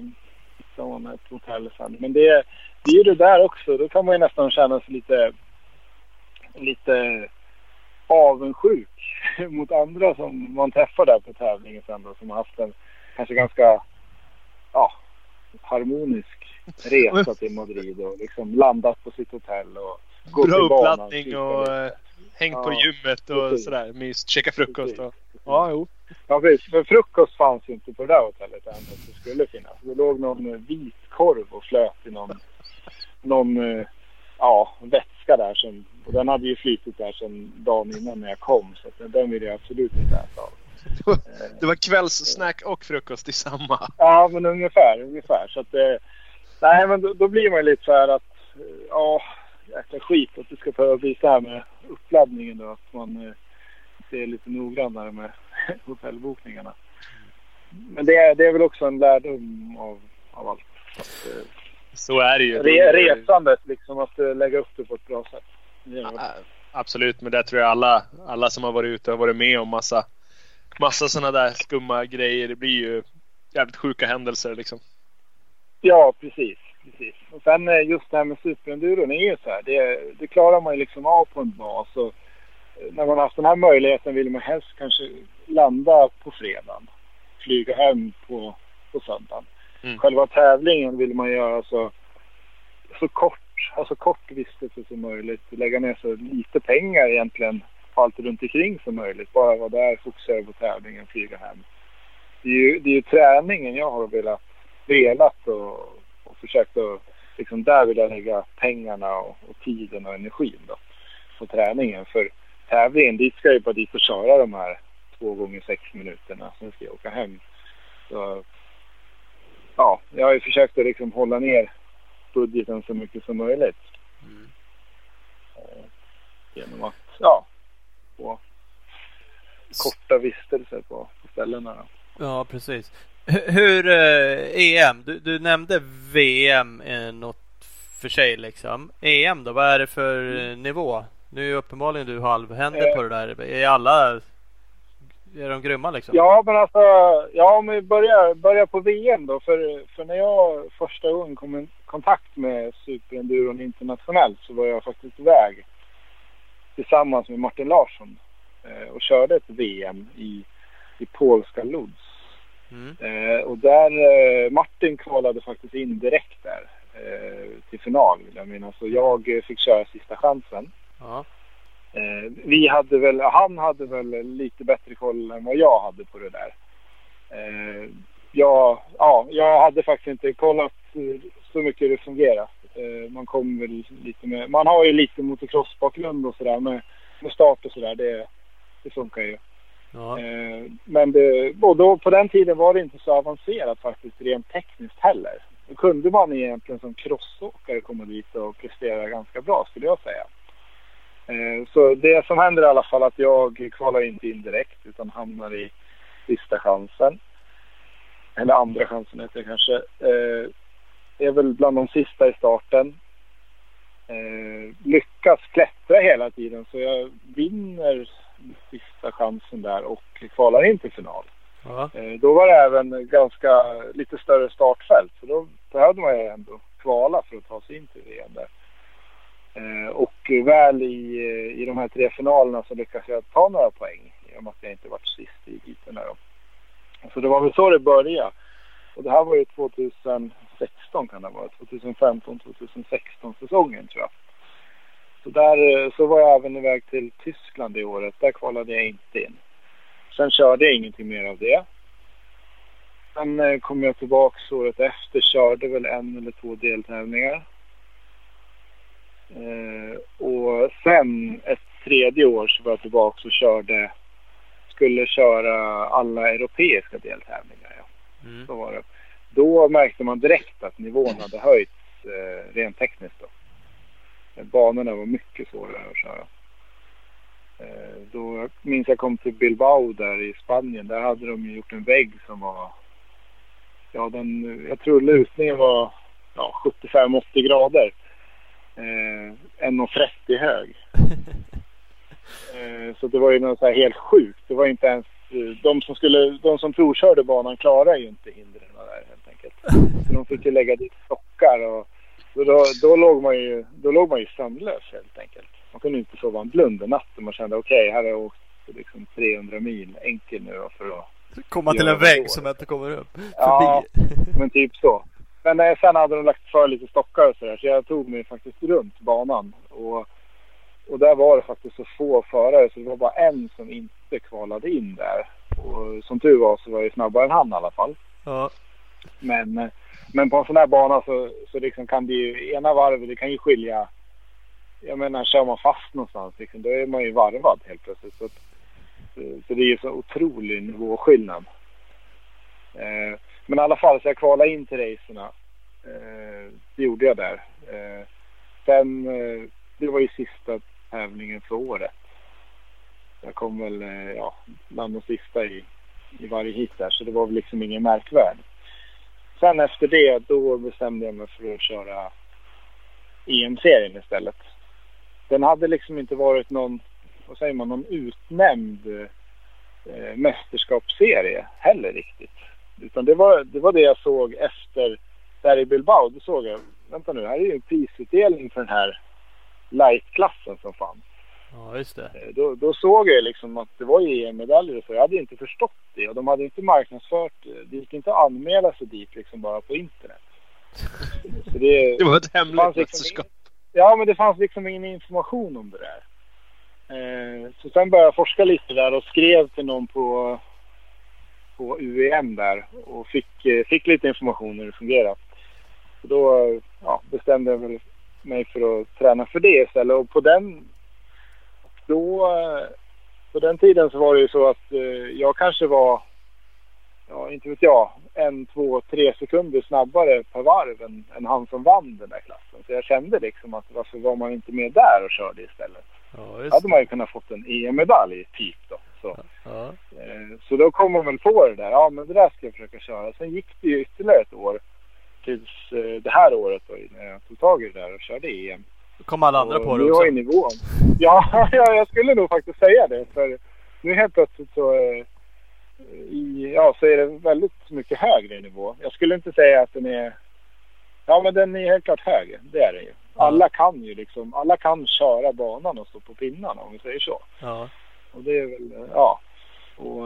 hittar man ett hotell sen. Men det, det är ju det där också. Då kan man ju nästan känna sig lite, lite avundsjuk mot andra som man träffar där på tävlingen sen då. Som har haft en kanske ganska ja, harmonisk resa till Madrid och liksom landat på sitt hotell och gått Bra uppladdning kikat och lite. eh, hängt på Ja, gymmet och precis. sådär. Myst, käka frukost och... Ja, jo. Ja, precis. För frukost fanns ju inte på det där hotellet än det skulle finnas. Det låg någon vit korv och flöt i någon, någon eh, ja, vätska där. Som, och den hade ju flytit där sedan dagen innan när jag kom. Så den vill jag absolut inte äta av. Det var, Eh, det var kvällssnack och frukost i samma. Ja, men ungefär. ungefär. Så att, eh, nej, men då, då blir man ju lite så här att ja, jäkla skit att det ska behöva bli så här med uppladdningen då. Att man eh, ser lite noggrannare med hotellbokningarna. Men det är, det är väl också en lärdom av, av allt. Att, eh, Så är det ju. re, resandet, liksom att eh, lägga upp det på ett bra sätt. Ja, Absolut, men det tror jag alla, alla som har varit ute har varit med om massa, massa sådana där skumma grejer. Det blir ju jävligt sjuka händelser liksom. Ja, precis. precis. Och sen eh, just det här med superenduron är ju så här. Det, det klarar man ju liksom av på en bas. Och eh, när man har haft den här möjligheten vill man helst kanske landa på fredagen. Flyga hem på, på söndagen. Mm. Själva tävlingen vill man göra så, så kort, alltså kort vistelse som möjligt. Lägga ner så lite pengar egentligen på allt runt omkring som möjligt. Bara vara där, fokusera på tävlingen, flyga hem. Det är ju, det är ju träningen jag har velat velat och, och försökt att liksom där vill jag lägga pengarna och, och tiden och energin då på träningen. För tävlingen, dit ska jag bara dit och köra de här två gånger sex minuterna. Sen ska jag åka hem. Så, ja, jag har ju försökt att liksom hålla ner budgeten så mycket som möjligt. Mm. Eh, genom att, ja, få korta vistelser på, på ställena. Ja, precis. Hur eh, EM? Du, du nämnde VM eh, något för sig liksom. EM då? Vad är det för eh, nivå? Nu är ju uppenbarligen du halvhändig Eh. på det där. Är alla... Är de grymma liksom? Ja, men alltså, ja, om vi börjar, börjar på VM då. För, för när jag första gången kom i kontakt med superenduron internationellt så var jag faktiskt iväg tillsammans med Martin Larsson eh, och körde ett VM i, i polska Lodz. Mm. Eh, och där, eh, Martin kvalade faktiskt in direkt där eh, till final vill jag minnas. Så jag fick köra sista chansen. Ja. Eh, vi hade väl, han hade väl lite bättre koll än vad jag hade på det där. Eh, jag, ja, jag hade faktiskt inte kollat eh, så mycket hur det fungerar. Eh, man kom väl lite med, man har ju lite motocross-bakgrund och sådär med, med start och sådär. Det, det funkar ju. Ja. Eh, men det, då, på den tiden var det inte så avancerat faktiskt rent tekniskt heller. Då kunde man egentligen som crossåkare komma dit och prestera ganska bra skulle jag säga. Eh, så det som händer i alla fall att jag kvalar inte in direkt utan hamnar i sista chansen. Eller andra chansen heter det kanske. Eh, är väl bland de sista i starten. Eh, lyckas klättra hela tiden så jag vinner sista chansen där och kvalar in till final. Eh, Då var det även ganska lite större startfält. Så då behövde man ju ändå kvala för att ta sig in till VM där. Eh, och väl i, eh, i de här tre finalerna så lyckades jag ta några poäng. I och med att jag inte varit sist i heaten. Så det var väl så det började. Och det här var ju 2016 kan det vara. 2015, 2016 säsongen tror jag. Så där eh, så var jag även iväg till Tyskland det året. Där kvalade jag inte in. Sen körde jag ingenting mer av det. Sen kom jag tillbaks året efter, körde väl en eller två deltävlingar. Eh, och sen ett tredje år så var jag tillbaks och körde, skulle köra alla europeiska deltävlingar. Ja. Mm. Så var det. Då märkte man direkt att nivån hade höjts eh, rent tekniskt. Då. Banorna var mycket svårare att köra. Eh, då jag minns jag kom till Bilbao där i Spanien. Där hade de gjort en vägg som var... Ja, den, jag tror lutningen var ja, 75-80 grader. Eh, 1,30 hög. Eh, så det var ju något så här helt sjukt. Det var inte ens... eh, De som, skulle, de som provkörde banan klarade ju inte hindren där helt enkelt. Så de fick ju lägga dit stockar och då, då, låg man ju, då låg man ju sömnlös helt enkelt. Man kunde inte sova en blund en natt och man kände okej, här har jag åkt liksom 300 mil enkel nu för att... Komma till Ja, en vägg som inte kommer upp. Ja, Förbi. men typ så. Men eh, sen hade de lagt för lite stockar och sådär så jag tog mig faktiskt runt banan. Och, och där var det faktiskt så få förare så det var bara en som inte kvalade in där. Och som tur var så var jag snabbare än han i alla fall. Ja. Men, men på en sån här bana så, så liksom kan det ju, ena varvet det kan ju skilja. Jag menar kör man fast någonstans liksom, då är man ju varvad helt plötsligt. Så, så det är ju så otrolig nivåskillnad. Eh, men i alla fall så jag kvalade in till racerna. Eh, det gjorde jag där. Eh, sen, eh, det var ju sista tävlingen för året. Jag kom väl, eh, ja, bland de sista i, i varje hit där, så det var väl liksom ingen märkvärd. Sen efter det, då bestämde jag mig för att köra EM-serien istället. Den hade liksom inte varit någon, vad säger man, någon utnämnd eh, mästerskapsserie heller riktigt. Utan det var, det var det jag såg efter där i Bilbao. Då såg jag, vänta nu, här är ju en prisutdelning för den här lightklassen som fanns. Ja, just det. Eh, Då, då såg jag liksom att det var ju EM-medaljer och så. Jag hade inte förstått det och de hade inte marknadsfört det. Det gick inte att anmäla sig dit liksom bara på internet. Så det, Det var ett hemligt liksom mästerskap. Ja, men det fanns liksom ingen information om det där. Eh, så sen började jag forska lite där och skrev till någon på, på UEM där och fick, eh, fick lite information hur det fungerar. Så då ja, bestämde jag väl mig för att träna för det istället och på den då eh, på den tiden så var det ju så att eh, jag kanske var ja, inte vet jag, en, två, tre sekunder snabbare per varv än, än han som vann den där klassen. Så jag kände liksom att varför var man inte med där och körde istället? Ja, hade man ju kunnat fått en EM-medalj typ då. Så, Ja. eh, så då kom man väl på det där. Ja, men det där ska jag försöka köra. Sen gick det ju ytterligare ett år tills eh, det här året då när jag tog tag i det där och körde EM. Då kom alla andra Och på det nu också. ju nivån. Ja, ja, jag skulle nog faktiskt säga det. För nu helt plötsligt så, eh, i, ja, så är det väldigt mycket högre nivå. Jag skulle inte säga att den är... Ja, men den är helt klart högre. Det är den ju. Alla kan ju liksom, alla kan köra banan och stå på pinnarna om vi säger så. Ja. Och det är väl, ja. Och,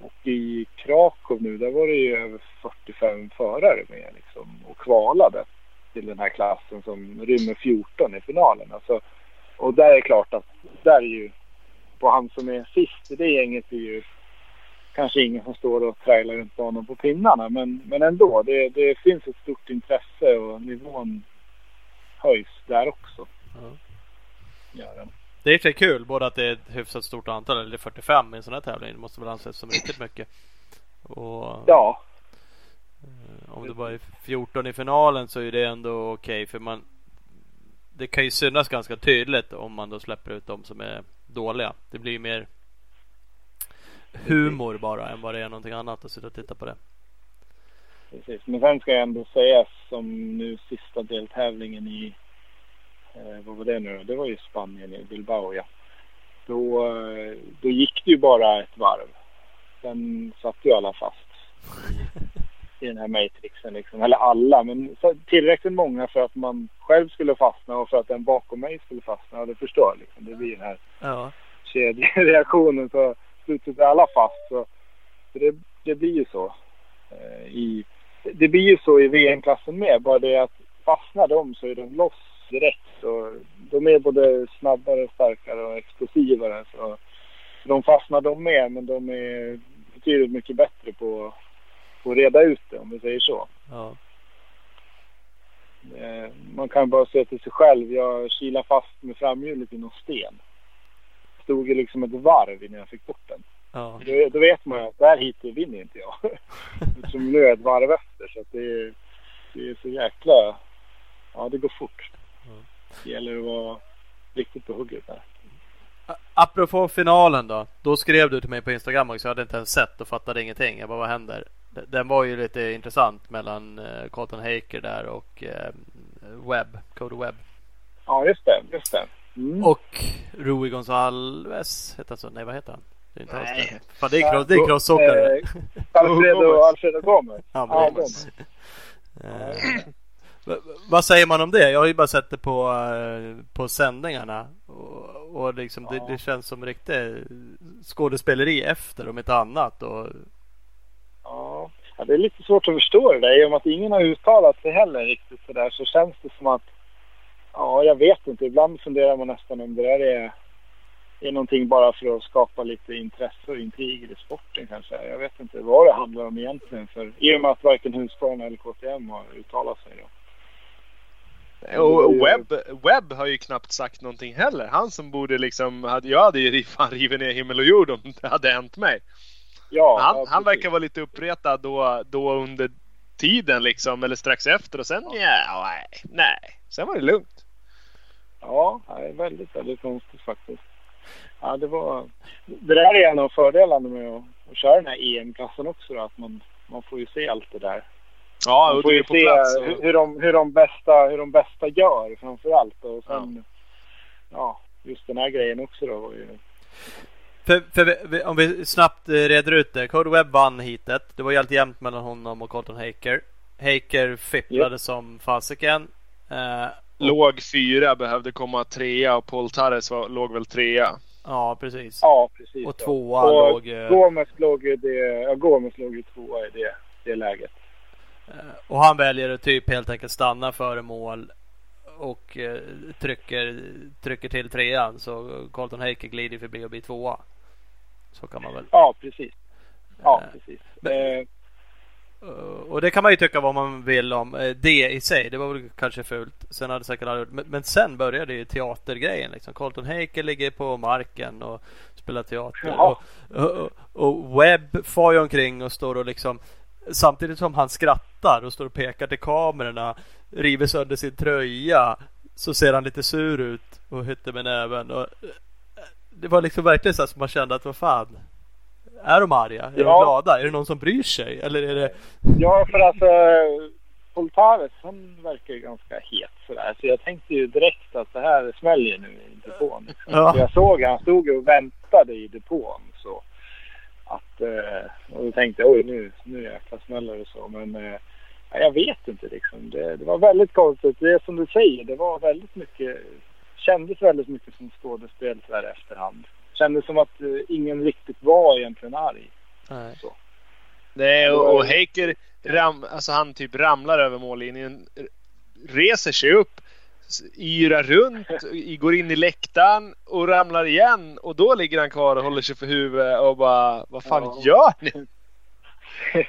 och i Krakow nu, där var det ju över 45 förare med liksom och kvalade till den här klassen som rymmer 14 i finalen. Alltså, och där är det klart att där är ju, på han som är sist i det gänget är ju kanske ingen som står och trailar runt banan på pinnarna. Men, men ändå, det, det finns ett stort intresse och nivån höjs där också. Ja. Gör den. Det är i och för sig kul både att det är ett hyfsat stort antal, eller 45 i en sån här tävling. Det måste väl anses som riktigt mycket. Och Ja, eh, om det bara är 14 i finalen så är det ändå okej för man Det kan ju synas ganska tydligt om man då släpper ut de som är dåliga. Det blir ju mer humor bara än vad det är någonting annat att sitta och titta på det. Precis, men sen ska jag ändå säga som nu sista deltävlingen i, eh, vad var det nu? Det var ju Spanien i Bilbao ja. Då, eh, då gick det ju bara ett varv. Sen satt ju alla fast i den här matrixen liksom. Eller alla, men tillräckligt många för att man själv skulle fastna och för att den bakom mig skulle fastna. Och det förstår liksom. Det blir den här Ja, kedjereaktionen så slutet är alla fast. Så, så det, det blir ju så. Eh, i, det blir ju så i VM-klassen med. Bara det att fastnar de så är de loss direkt. Och de är både snabbare, starkare och explosivare. Så de fastnar de med men de är betydligt mycket bättre på, på att reda ut det om vi säger så. ja, Eh, Man kan bara se till sig själv. Jag kilade fast med framhjulet i någon sten. Stod ju liksom ett varv innan jag fick bort den. ja. Då, då vet man ju att där hittills vinner inte jag. Eftersom nu är ett varv efter. Så det, är, det är så jäkla... Ja, det går fort. Det gäller att vara riktigt på hugget där. Apropå finalen då. Då skrev du till mig på Instagram också. Jag hade inte ens sett och fattade ingenting. Jag bara, vad händer? Den var ju lite intressant mellan uh, Colton Haker där och eh, Webb, Cody Webb. Ja, just det. Just det. Mm. Och Rui Gonzalez heter han så? Nej, vad heter han? Det är inte Nej. det. Fan, det är, cross, det är crossåkare. Eh, Alfredo, Gomez. Alfredo Gomez. Ja. Gomez. Va- vad säger man om det? Jag har ju bara sett det på, eh, på sändningarna. Och, och liksom det, Ja. det känns som riktigt skådespeleri efter om inte annat. Och, Ja, ja, det är lite svårt att förstå det där. I och med att ingen har uttalat sig heller riktigt sådär så känns det som att... Ja, jag vet inte. Ibland funderar man nästan om det där är, är någonting bara för att skapa lite intresse och intriger i sporten kanske. Jag vet inte vad det handlar om egentligen. För, I och med att varken Husqvarna eller KTM har uttalat sig. Då. Och Webb, Webb har ju knappt sagt någonting heller. Han som borde liksom, hade, jag hade ju fan rivit ner himmel och jord om det hade hänt mig. Ja, han, ja, han verkar vara lite uppretad då, då under tiden liksom, eller strax efter och sen ja, nej, nej. Sen var det lugnt. Ja, det är väldigt, väldigt konstigt faktiskt. Ja, det var... Det där är en av fördelarna med att, att köra den här EM-klassen också då, att man, man får ju se allt det där. Ja, Man och får du ju se plats. hur, Och, hur, de, hur, de bästa, hur de bästa gör framför allt. Och sen, ja. just den här grejen också då var ju... För, för om vi snabbt eh, reder ut det. Code Webb vann heatet. Det var helt jämnt mellan honom och Colton Haker. Haker fipplade som fasiken. Eh, låg fyra, behövde komma trea och Paul Tarres var, låg väl trea. ja, precis. Ja, precis. Och ja. tvåa Och låg... eh, Gomes låg ju det, ja, Gomes låg ju tvåa i det, det läget. Eh, Och han väljer att typ helt enkelt stanna före mål och eh, trycker, trycker till trean så Colton Haker glider förbi och blir tvåa. Så kan man väl. Ja, precis. Ja, Eh, precis. men- Och det kan man ju tycka vad man vill om. Det i sig, det var väl kanske fult. Sen hade säkert gjort. Men, sen började ju teatergrejen liksom. Colton Haker ligger på marken och spelar teater. Ja. Och, och, och Webb far ju omkring och står och liksom Samtidigt som han skrattar och står och pekar till kamerorna River sönder sin tröja Så ser han lite sur ut och hytter med näven och, eh, Det var liksom verkligen så att man kände att vad fan Är de arga? Är de Ja. glada? Är det någon som bryr sig? Eller är det ja, för alltså Poltares, han verkar ju ganska het sådär. Så jag tänkte ju direkt att det här smäller nu i depån. Liksom. Ja. Så jag såg han stod och väntade i depån. Så att, eh, och då tänkte jag oj nu, nu jäklar smäller det så. Men eh, ja, jag vet inte liksom. Det, det var väldigt konstigt. Det är som du säger, det var väldigt mycket, kändes väldigt mycket som skådespel så här i efterhand. Kändes som att eh, ingen riktigt var egentligen arg. Nej. Nej, och, och Haker ram, alltså han typ ramlar över mållinjen. Reser sig upp. Yrar runt, går in i läktaren och ramlar igen. Och då ligger han kvar och håller sig för huvudet och bara Vad fan Ja. gör ni?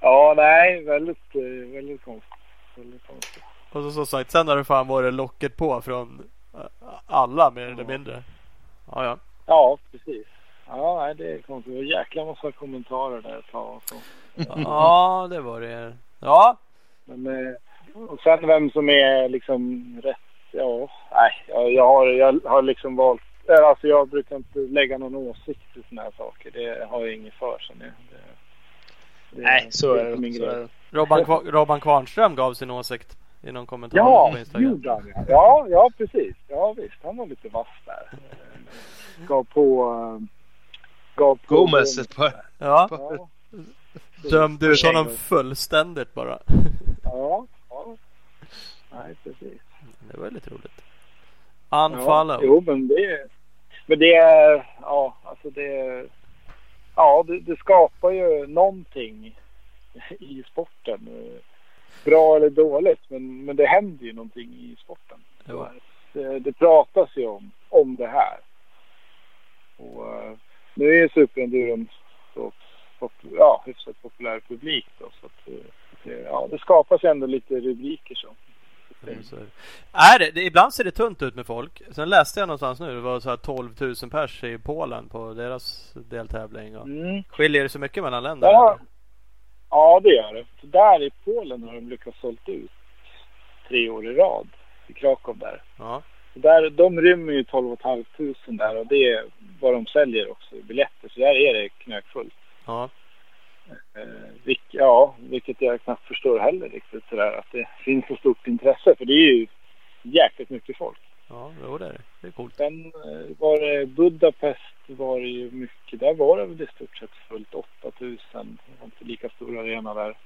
ja, nej, väldigt, eh, väldigt konstigt. Väldigt konstigt. Och så som sagt, sen har det fan varit locket på från eh, alla mer eller mindre. Ja, ja. Ja, precis. Ja, nej, det är konstigt. Det var jäkla massa kommentarer där ett tag. och Så. Ja, det var det. Ja, Men, eh, och sen vem som är liksom rätt, ja, nej, jag, jag, har, jag har liksom valt, eh, alltså jag brukar inte lägga någon åsikt i sådana här saker. Det har jag inget för. Så det, det, det, Nej, så är det. Så är grej. Robban, Kva- Robban Kvarnström gav sin åsikt i någon kommentar Ja, på Instagram. gjorde han ja. ja. Ja, precis. Ja, visst. Han var lite vass där. Eh, Gav på... eh, Gav på Gomez ett par. Ja, Ja, dömde ut honom fullständigt bara. ja. Nej, precis. Det var lite roligt. Ja, Unfollow. jo, men det, men det är, ja, alltså det, ja, det, det skapar ju någonting i sporten. Bra eller dåligt, men, men det händer ju någonting i sporten. Jo. Det, det pratas ju om, om det här. Och eh, nu är ju superenduron så ja, hyfsat populär publik då, så att eh, det, ja, det skapas ändå lite rubriker så. Mm, så är det. Ibland ser det tunt ut med folk. Sen läste jag någonstans nu, det var så här 12 000 pers i Polen på deras deltävling. Och Mm. skiljer det så mycket mellan länderna? Ja. Ja, det gör det. Så där i Polen har de lyckats sålt ut tre år i rad i Krakow där. Ja. Där de rymmer ju 12 500 där och det är vad de säljer också i biljetter. Så där är det knökfullt. ja. Eh, vilk, ja, vilket jag knappt förstår heller riktigt sådär att det finns så stort intresse. För det är ju jäkligt mycket folk. Ja, jo, det är det. Det är coolt. Sen eh, var det Budapest var det ju mycket. Där var det väl i stort sett fullt 8000. Det var inte lika stor arena där.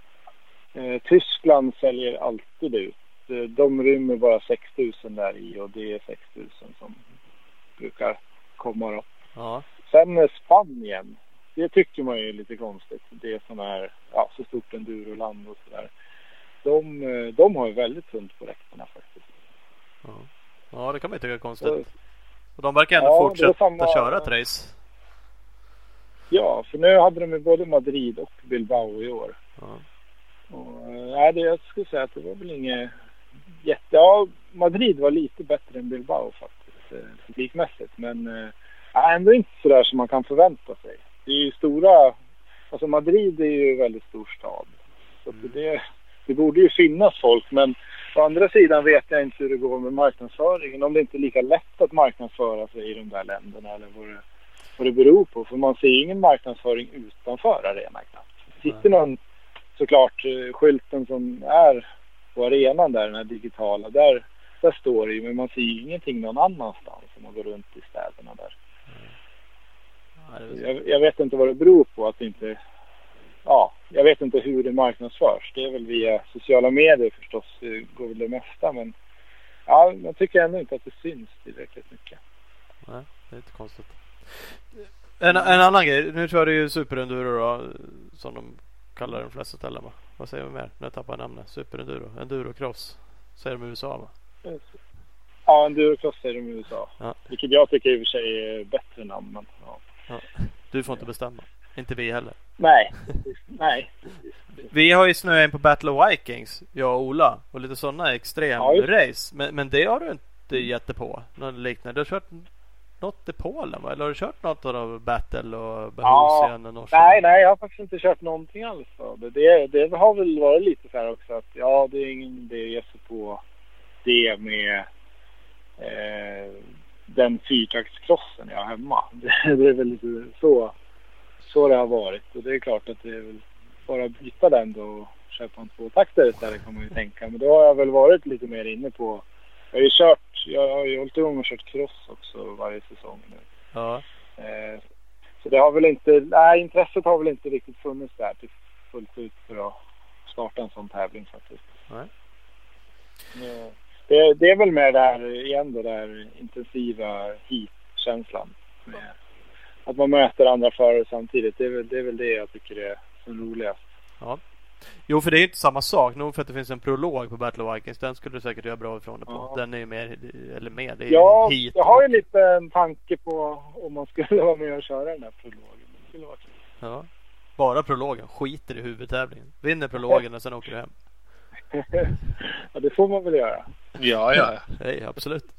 Eh, Tyskland säljer alltid ut. Eh, De rymmer bara 6000 där i och det är 6000 som brukar komma då. Ja. Sen Spanien. Det tycker man ju är lite konstigt. Det är sån här, ja, så stort enduroland och sådär. De, eh, de har ju väldigt tunt på räkterna faktiskt. Ja. ja, det kan man ju tycka är konstigt. Så, Och de verkar ändå Ja, är fortsätta samma- köra ett race. Ja, för nu hade de ju både Madrid och Bilbao i år. Ja. Och, eh, nej, det, jag skulle säga att det var väl inget jätte... Ja, Madrid var lite bättre än Bilbao faktiskt, eh, publikmässigt. Men ja, ändå inte så där som man kan förvänta sig. Det är ju stora... Alltså Madrid är ju en väldigt stor stad. Så Mm. det, det borde ju finnas folk men å andra sidan vet jag inte hur det går med marknadsföringen. Om det inte är lika lätt att marknadsföra sig i de där länderna eller vad det, vad det beror på. För man ser ju ingen marknadsföring utanför arenan knappt. Det sitter någon såklart eh, skylten som är på arenan där, den här digitala. Där, där står det ju men man ser ju ingenting någon annanstans om man går runt i städerna där. Ja, det är väl så. Jag, jag vet inte vad det beror på att det inte... Ja, jag vet inte hur det marknadsförs. Det är väl via sociala medier förstås, det går väl det mesta. Men ja, jag tycker ändå inte att det syns tillräckligt mycket. Nej, det är inte konstigt. En, en annan grej. Nu kör du ju superenduro då, som de kallar de flesta ställen va? Vad säger vi mer? Nu tappar jag namnet. Superenduro. Endurocross. Säger de i USA va? Ja, endurocross säger de i USA. Ja. Vilket jag tycker i och för sig är bättre namn. Men, ja. Ja. Du får inte bestämma. Inte vi heller. Nej, nej. Vi har ju snöat in på Battle of Vikings, jag och Ola. Och lite sådana Ja, extremrace. Men, men det har du inte gett dig på? Något liknande? Du har kört något i Polen va? Eller har du kört något av Battle och Behosian och Norsen? Nej, nej, jag har faktiskt inte kört någonting alls av det. det. Det har väl varit lite så här också att ja, det är ingen idé att ge sig på det med eh, den fyrtaktskrossen jag har hemma. Det, är väl lite så, så det har varit. Och det är klart att det är väl bara att byta den då och köpa en tvåtaktare istället kan man ju tänka. Men då har jag väl varit lite mer inne på jag har ju kört, jag har ju hållit igång och kört cross också varje säsong nu. Ja. Eh, så det har väl inte, nej intresset har väl inte riktigt funnits där till fullt ut för att starta en sån tävling faktiskt. Nej. Eh, Det, det är väl med där igen då där intensiva heat-känslan. Att man möter andra förare samtidigt. Det är väl det, är väl det jag tycker är som roligast. ja. Jo för det är ju inte samma sak. Nog för att det finns en prolog på Battle of Vikings. Den skulle du säkert göra bra ifrån dig på. Ja. Den är ju mer, eller mer, det är Ja, heat. jag har ju lite en tanke på om man skulle vara med och köra den här prologen. Det skulle vara kul. Ja. Bara prologen. Skiter i huvudtävlingen. Vinner prologen och sen åker du hem. ja, det får man väl göra. Ja, ja. Nej, absolut.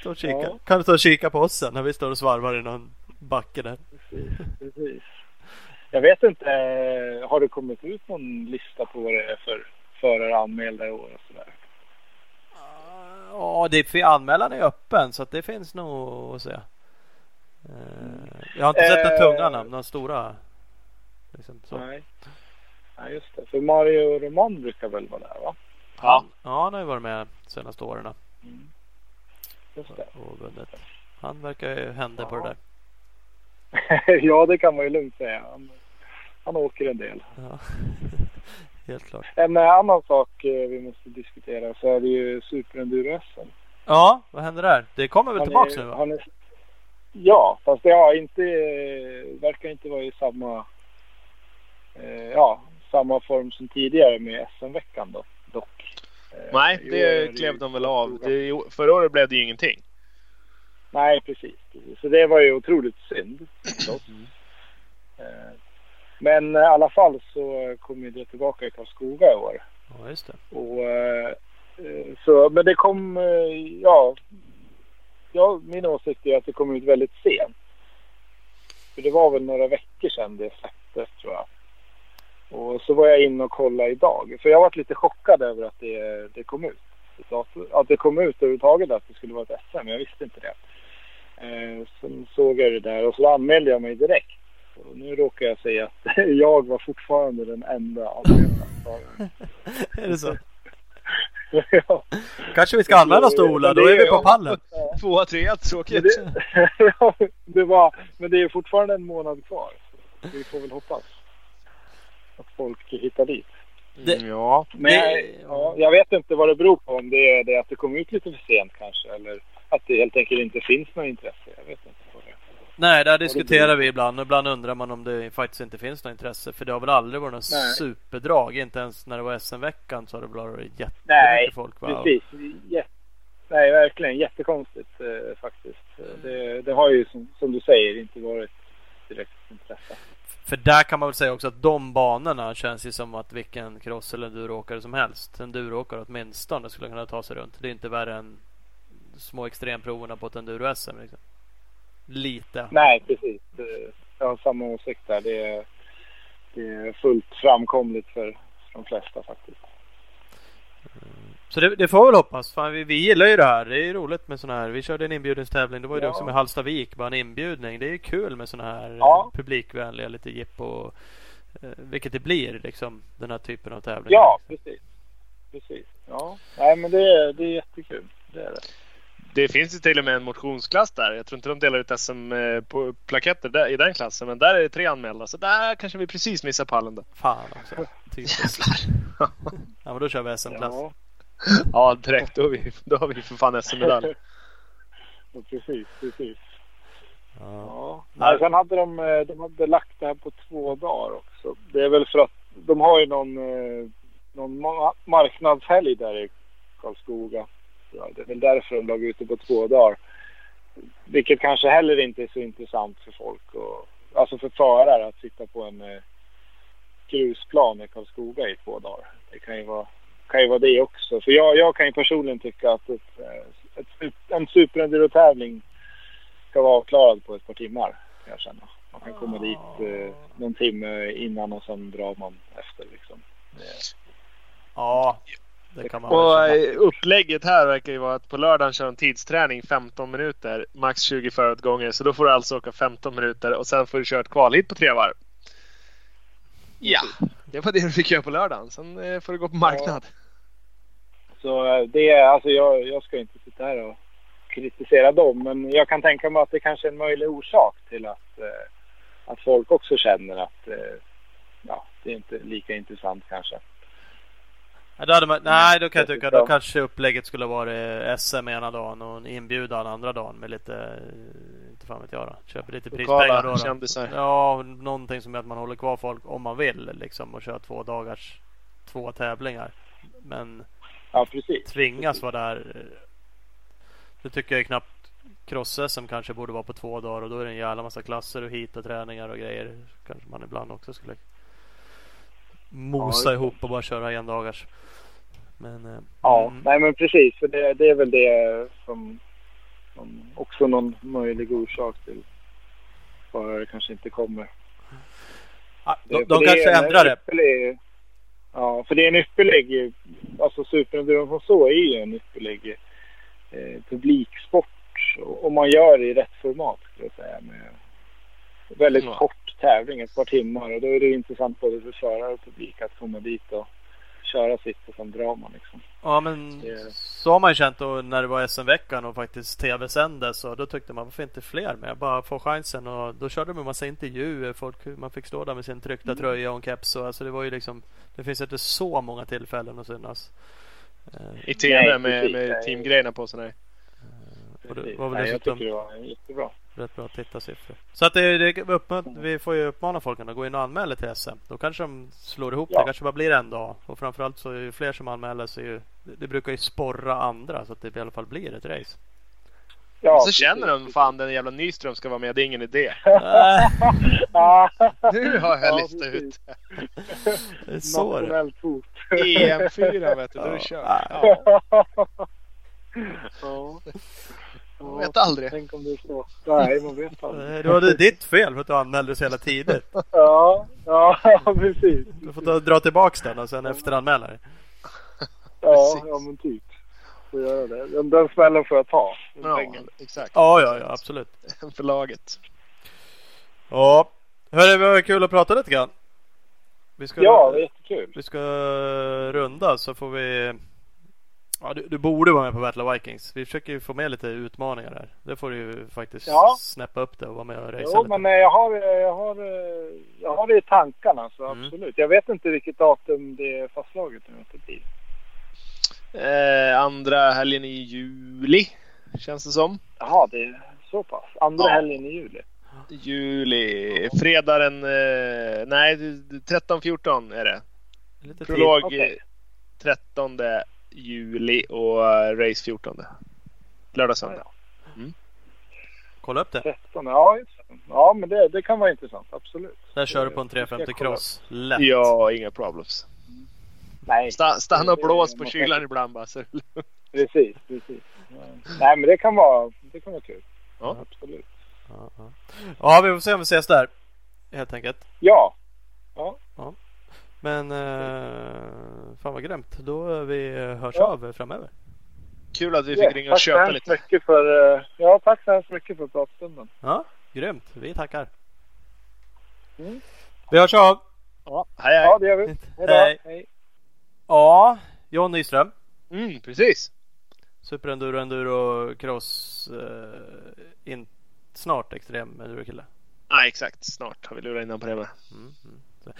Stå och kika. Ja. Kan du stå och kika på oss sen när vi står och svarvar i någon backe där. Precis. Jag vet inte, eh, har det kommit ut någon lista på vad det är för förare anmälda i år och sådär? Ja, det är, anmälan är öppen så att det finns nog att se. Eh, Jag har inte sett några Eh. tunga namn, några stora. Liksom, så. Nej. Nej, just det. För Mario Roman brukar väl vara där, va? Ja. Ja, han har ju varit med de senaste åren Mm. Just det. och vunnit. Han verkar ju hända på det Ja. där. ja, det kan man ju lugnt säga. Han, han åker en del. Ja. Helt klart. En eh, annan sak eh, vi måste diskutera så är det ju superenduro-SM. Ja, vad händer där? Det kommer väl är- nu va? är- Ja, fast det inte, eh, verkar inte vara i samma, eh, ja, samma form som tidigare med SM-veckan då, dock. Eh, Nej, det ju klev de väl av. Det, förra året blev det ju ingenting. Nej, precis, precis. Så det var ju otroligt synd. Mm. Eh, Men i alla fall så kommer det tillbaka i Karlskoga i år. Ja, just det. Och, eh, så, men det kom, ja, ja, min åsikt är att det kom ut väldigt sent. För det var väl några veckor sedan det släpptes tror jag. Och så var jag inne och kollade idag. För jag var lite chockad över att det, det kom ut. Att det kom ut överhuvudtaget att det skulle vara ett SM. Jag visste inte det. Eh, sen såg jag det där och så anmälde jag mig direkt. Och nu råkar jag säga att jag var fortfarande den enda anmälda. Är det så? ja. Kanske vi ska anmäla oss då Ola, då är vi på pallen. Tvåa, trea, Men tråkigt. det, ja, det var, men det är fortfarande en månad kvar. Så vi får väl hoppas att folk hittar dit. Det- Mm, ja. Men Det- ja, jag vet inte vad det beror på. Om det är det att det kom ut lite för sent kanske. Eller att det helt enkelt inte finns något intresse. Jag vet inte vad det är. Nej, där diskuterar vi ibland. Och ibland undrar man om det faktiskt inte finns något intresse. För det har väl aldrig varit något Nej. superdrag. Inte ens när det var SM-veckan så har det varit jättemycket Nej, folk. Va? Precis. Jä- Nej, verkligen jättekonstigt eh, faktiskt. Eh, Det, det har ju som, som du säger inte varit direkt intresse. För där kan man väl säga också att de banorna känns ju som att vilken cross eller enduroåkare som helst. En enduroåkare åtminstone skulle kunna ta sig runt. Det är inte värre än små extremproverna på ett enduro-SM. Liksom. Lite. Nej, precis. Jag har samma åsikt där. Det är, det är fullt framkomligt för, de flesta faktiskt. Så det, det får vi väl hoppas. Fan, vi, vi gillar ju det här. Det är ju roligt med sådana här. Vi körde en inbjudningstävling. Det var ju det Ja. också med Hallstavik. Bara en inbjudning. Det är ju kul med sådana här Ja. eh, publikvänliga lite jippo. Eh, vilket det blir liksom. Den här typen av tävlingar. Ja, precis. Precis. Ja, nej men det är, det är jättekul. Det är det. Det finns ju till och med en motionsklass där. Jag tror inte de delar ut SM-plaketter där, i den klassen. Men där är det tre anmälda. Så där kanske vi precis missar pallen då. Fan också. Typiskt. ja men då kör vi SM-klass. Ja, Ja, direkt. Då har vi, då har vi för fan SM-medalj. ja, precis, precis. Ja. Ja. Sen hade de, eh, de hade lagt det här på två dagar också. Det är väl för att de har ju någon, eh, någon ma- marknadshelg där i Karlskoga. Ja, det är väl därför de lag ut det på två dagar. Vilket kanske heller inte är så intressant för folk. Och, alltså för förare att sitta på en eh, grusplan i Karlskoga i två dagar. Det kan ju vara, kan ju vara det också. För jag, jag kan ju personligen tycka att ett, eh, ett, en superenduro-tävling ska vara avklarad på ett par timmar. Kan jag känna. Man kan komma dit eh, någon timme innan och sen drar man efter liksom. Det- ja, det kan man Och eh, upplägget här verkar ju vara att på lördagen kör en tidsträning 15 minuter. Max 20 föråtgångar. Så då får du alltså åka 15 minuter och sen får du köra ett kvalhit på tre varv. Ja, det var det du fick göra på lördagen. Sen eh, får du gå på marknad. Så eh, det är, alltså jag, jag ska inte sitta här och kritisera dem. Men jag kan tänka mig att det kanske är en möjlig orsak till att, eh, att folk också känner att ja, det är inte lika intressant kanske. Ja, då hade man, nej, då kan jag tycka då kanske upplägget skulle vara SM ena dagen och en inbjudan andra dagen med lite, eh, inte fan vet jag då. Köper lite prispengar Lokala då. då. kändisar. Ja, någonting som gör att man håller kvar folk om man vill liksom och kör två dagars två tävlingar. Men Ja, precis. tvingas vara där. eh, Det tycker jag knappt cross-SM kanske borde vara på två dagar och då är det en jävla massa klasser och hit och träningar och grejer. Kanske man ibland också skulle mosa Ja, ihop och bara köra en dagars. Men eh, Ja, mm, nej men precis. För det, det är väl det som, som också någon möjlig orsak till förare kanske inte kommer. ja, Det- de, de det är kanske en ändrar det. ypperlig- Ja, för det är en ypperlig, alltså superenduron som så är ju en ypperlig eh, publiksport. Och- Om man gör det i rätt format skulle jag säga. Med väldigt Ja. kort tävling, ett par timmar. Och då är det intressant både för förare och publik att komma dit och köra sitt och sen drar man liksom. Ja men Det- så har man ju känt då när det var SM-veckan och faktiskt tv-sändes och då tyckte man varför inte fler med? Bara få chansen och då körde de en massa intervjuer. Folk, man fick stå där med sin tryckta Mm. tröja och en keps och alltså det var ju liksom Det finns inte så många tillfällen att synas. Eh, I TV Nej, med, med teamgrejerna på sig. Nej. och det Precis. var väl Nej, jag tycker det var jättebra. Rätt bra tittarsiffror. Så att det, det, vi får ju uppmana folk att gå in och anmäla till SM. Då kanske de slår ihop Ja. det. kanske bara blir en dag. Och framförallt så är ju fler som anmäler sig ju det, brukar ju sporra andra så att det i alla fall blir ett race. Ja, så känner de fan den jävla Nyström ska vara med. Det är ingen idé. Ja, Nu har jag Ja, listat precis. ut. Det är så det Nationellt hot. EM4 vet du. Då är det Ja. kört. Ja, ja. Man vet aldrig. Tänk om det är så. Nej, man vet aldrig. Eh, Det var det ditt fel för att du anmälde så jävla tidigt. Ja, ja precis. Du får ta, dra tillbaks den och sen efteranmäla dig. Ja, ja men typ. Får göra det. Den, den smällen får jag ta. Pengen. exakt. Ja, ja, ja, absolut. För laget. Ja, hörru, det var kul att prata lite grann. Vi ska, Ja, det är jättekul. vi ska runda så får vi... Ja, du, du borde vara med på Battle of Vikings. Vi försöker ju få med lite utmaningar här. Det får du ju faktiskt Ja. snäppa upp det och vara med och racea Jo, lite. men eh, jag har, eh, jag, har, eh, jag har det i tankarna så Mm. absolut. Jag vet inte vilket datum det är fastslaget nu att det blir. Eh, andra helgen i juli. Känns det som. Jaha, det är så pass. Andra Ja. helgen i juli. Juli. Fredag den... Nej, 13-14 är det. Prolog Okej. 13 juli och eh, race 14. Lördag, söndag. Kolla upp det. 13, ja. Ja, men det, det kan vara intressant. Absolut. Där kör du på en Det ska jag 350 kolla cross. Lätt. Ja, inga problems. Nej, Sta, stanna och blås på kylan ibland bara. Så. precis, precis. Ja. Nej, men det kan vara, det kan vara kul. Ja. Absolut. Ja, ja. ja, vi får se om vi ses där. Helt enkelt. Ja, Men eh, fan vad grymt. Då vi hörs Ja. av framöver. Kul att vi fick ringa och hemskt lite. Mycket för, eh, ja, tack så hemskt mycket för pratstunden. Ja, grymt. Vi tackar. Mm. Vi hörs av. Ja, hej hej. Ja, det gör vi. Hej då. Hej. Hej. Ja, John Nyström. Mm, precis. Superenduro, enduro, cross. Eh, in, snart extrem enduro-kille. Nej, exakt. Snart har vi lurat in honom på det med. Mm, mm. Så,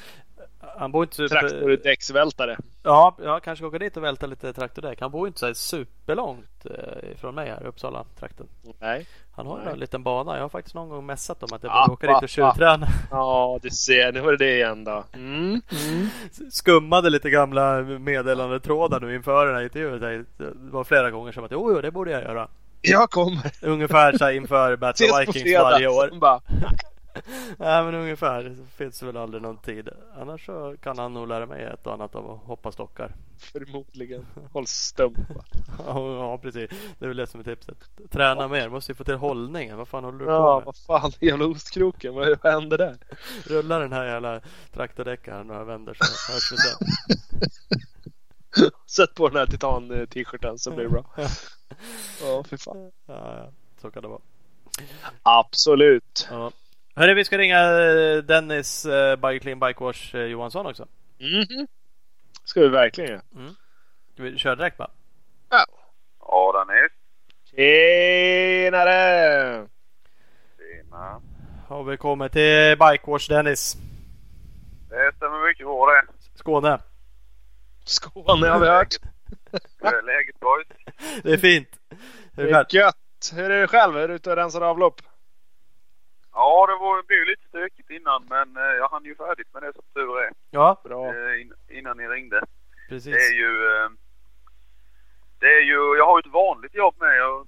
eh, Han bor inte super... Traktordäcksvältare. Ja, jag kanske åka dit och välta lite traktordäck. Han bor inte så här superlångt eh, ifrån mig här, Uppsala-trakten. Nej. Han har Nej. en liten bana. Jag har faktiskt någon gång mässat om att jag Ah, borde åka dit och tjuvträna. Ja, du ser. Nu var det det igen då. Mm. Skummade lite gamla meddelandetrådar nu inför den här intervjun. Det var flera gånger som att jo, jo, det borde jag göra. Jag kommer. Ungefär så här inför Battle Vikings varje år. Bara, Nej men ungefär. Det finns väl aldrig någon tid. Annars så kan han nog lära mig ett och annat av att hoppa stockar. förmodligen. Håll stump. va. Ja precis. Det är väl det som är tipset. Träna mer. Måste ju få till hållningen. Vad fan håller du på Ja, med? vad fan. Jävla ostkroken. Vad vad händer där? Rulla den här jävla traktordäckaren några vändor så hörs vi sen. Sätt på den här titan-t-shirten så blir det bra. Ja, för fan. Ja, ja. Så kan det vara. Absolut. Ja. Hörru, vi ska ringa eh, Dennis eh, Bike Clean Bike Wash eh, Johansson också. Mhm. Ska vi verkligen göra. Ska vi köra direkt va? Ja, Dennis. Tjenare! Tjena. Har vi kommit till Bike Wash Dennis. Det stämmer mycket bra det. Skåne. Skåne har vi hört. Hur är läget boys? Det är fint. Hur är det själv? Gött! Hur är det själv? Är du ute och rensar avlopp? Ja, det var, blev lite stökigt innan men eh, jag hann ju färdigt med det som tur är. Ja, Bra. eh, in, innan ni ringde. precis. Det är ju... eh, Det är ju... Jag har ju ett vanligt jobb med. Jag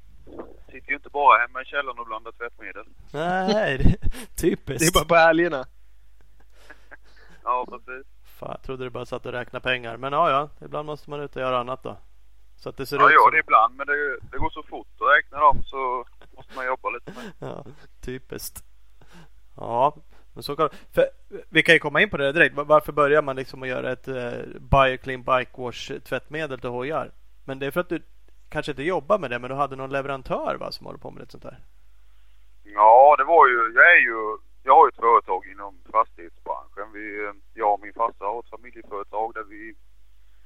sitter ju inte bara hemma i källaren och blandar tvättmedel. Nej, det typiskt. Det är bara på helgerna. Ja, precis. Fan, jag trodde du bara satt och räknade pengar. Men ja, ja. Ibland måste man ut och göra annat då. Så att det ser Jag ut gör som... det ibland men det, det går så fort att räkna dem så måste man jobba lite med. Ja, typiskt. Ja, men så kan för Vi kan ju komma in på det direkt. Varför börjar man liksom att göra ett eh, Bioclean Bike Wash tvättmedel till hojar? Men det är för att du kanske inte jobbar med det, men du hade någon leverantör va, som håller på med ett sånt där? Ja, det var ju... Jag är ju... Jag har ju ett företag inom fastighetsbranschen. Vi, eh, jag och min farsa har ett familjeföretag där vi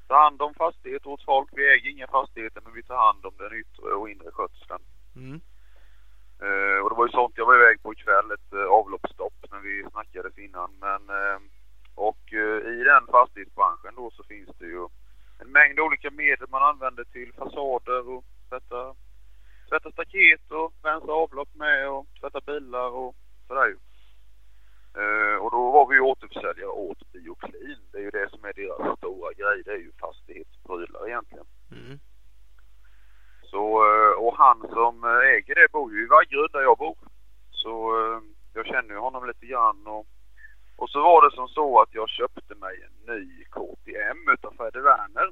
tar hand om fastigheter åt folk. Vi äger inga fastigheter men vi tar hand om den yttre och inre skötseln. Mm. Eh, och det var ju sånt jag var iväg på ikväll, ett eh, avloppsstopp när vi snackades innan. Men, eh, och eh, i den fastighetsbranschen då så finns det ju en mängd olika medel man använder till fasader och tvätta, tvätta staket och rensa avlopp med och tvätta bilar och sådär ju. Eh, och då var vi ju återförsäljare åt Bioclean. Det är ju det som är deras stora grej. Det är ju fastighetsprylar egentligen. Mm. Så, eh, och han som eh, äger det bor ju i Vaggeryd där jag bor. Så eh, jag känner ju honom lite grann och, och så var det som så att jag köpte mig en ny KTM utav Fredde Werner.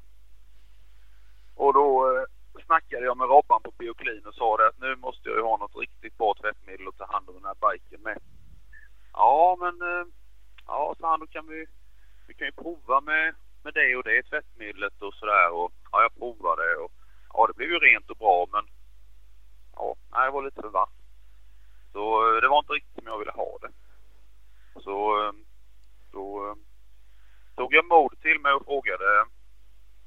Och då snackade jag med Robban på Bioclean och sa det att nu måste jag ju ha något riktigt bra tvättmedel att ta hand om den här biken med. Ja men, ja sa han då kan vi, vi kan ju prova med, med det och det tvättmedlet och sådär och ja jag provade och Ja, det blev ju rent och bra men ja, nej, det var lite för vass. Så eh, det var inte riktigt som jag ville ha det. Så eh, då eh, tog jag mod till mig och frågade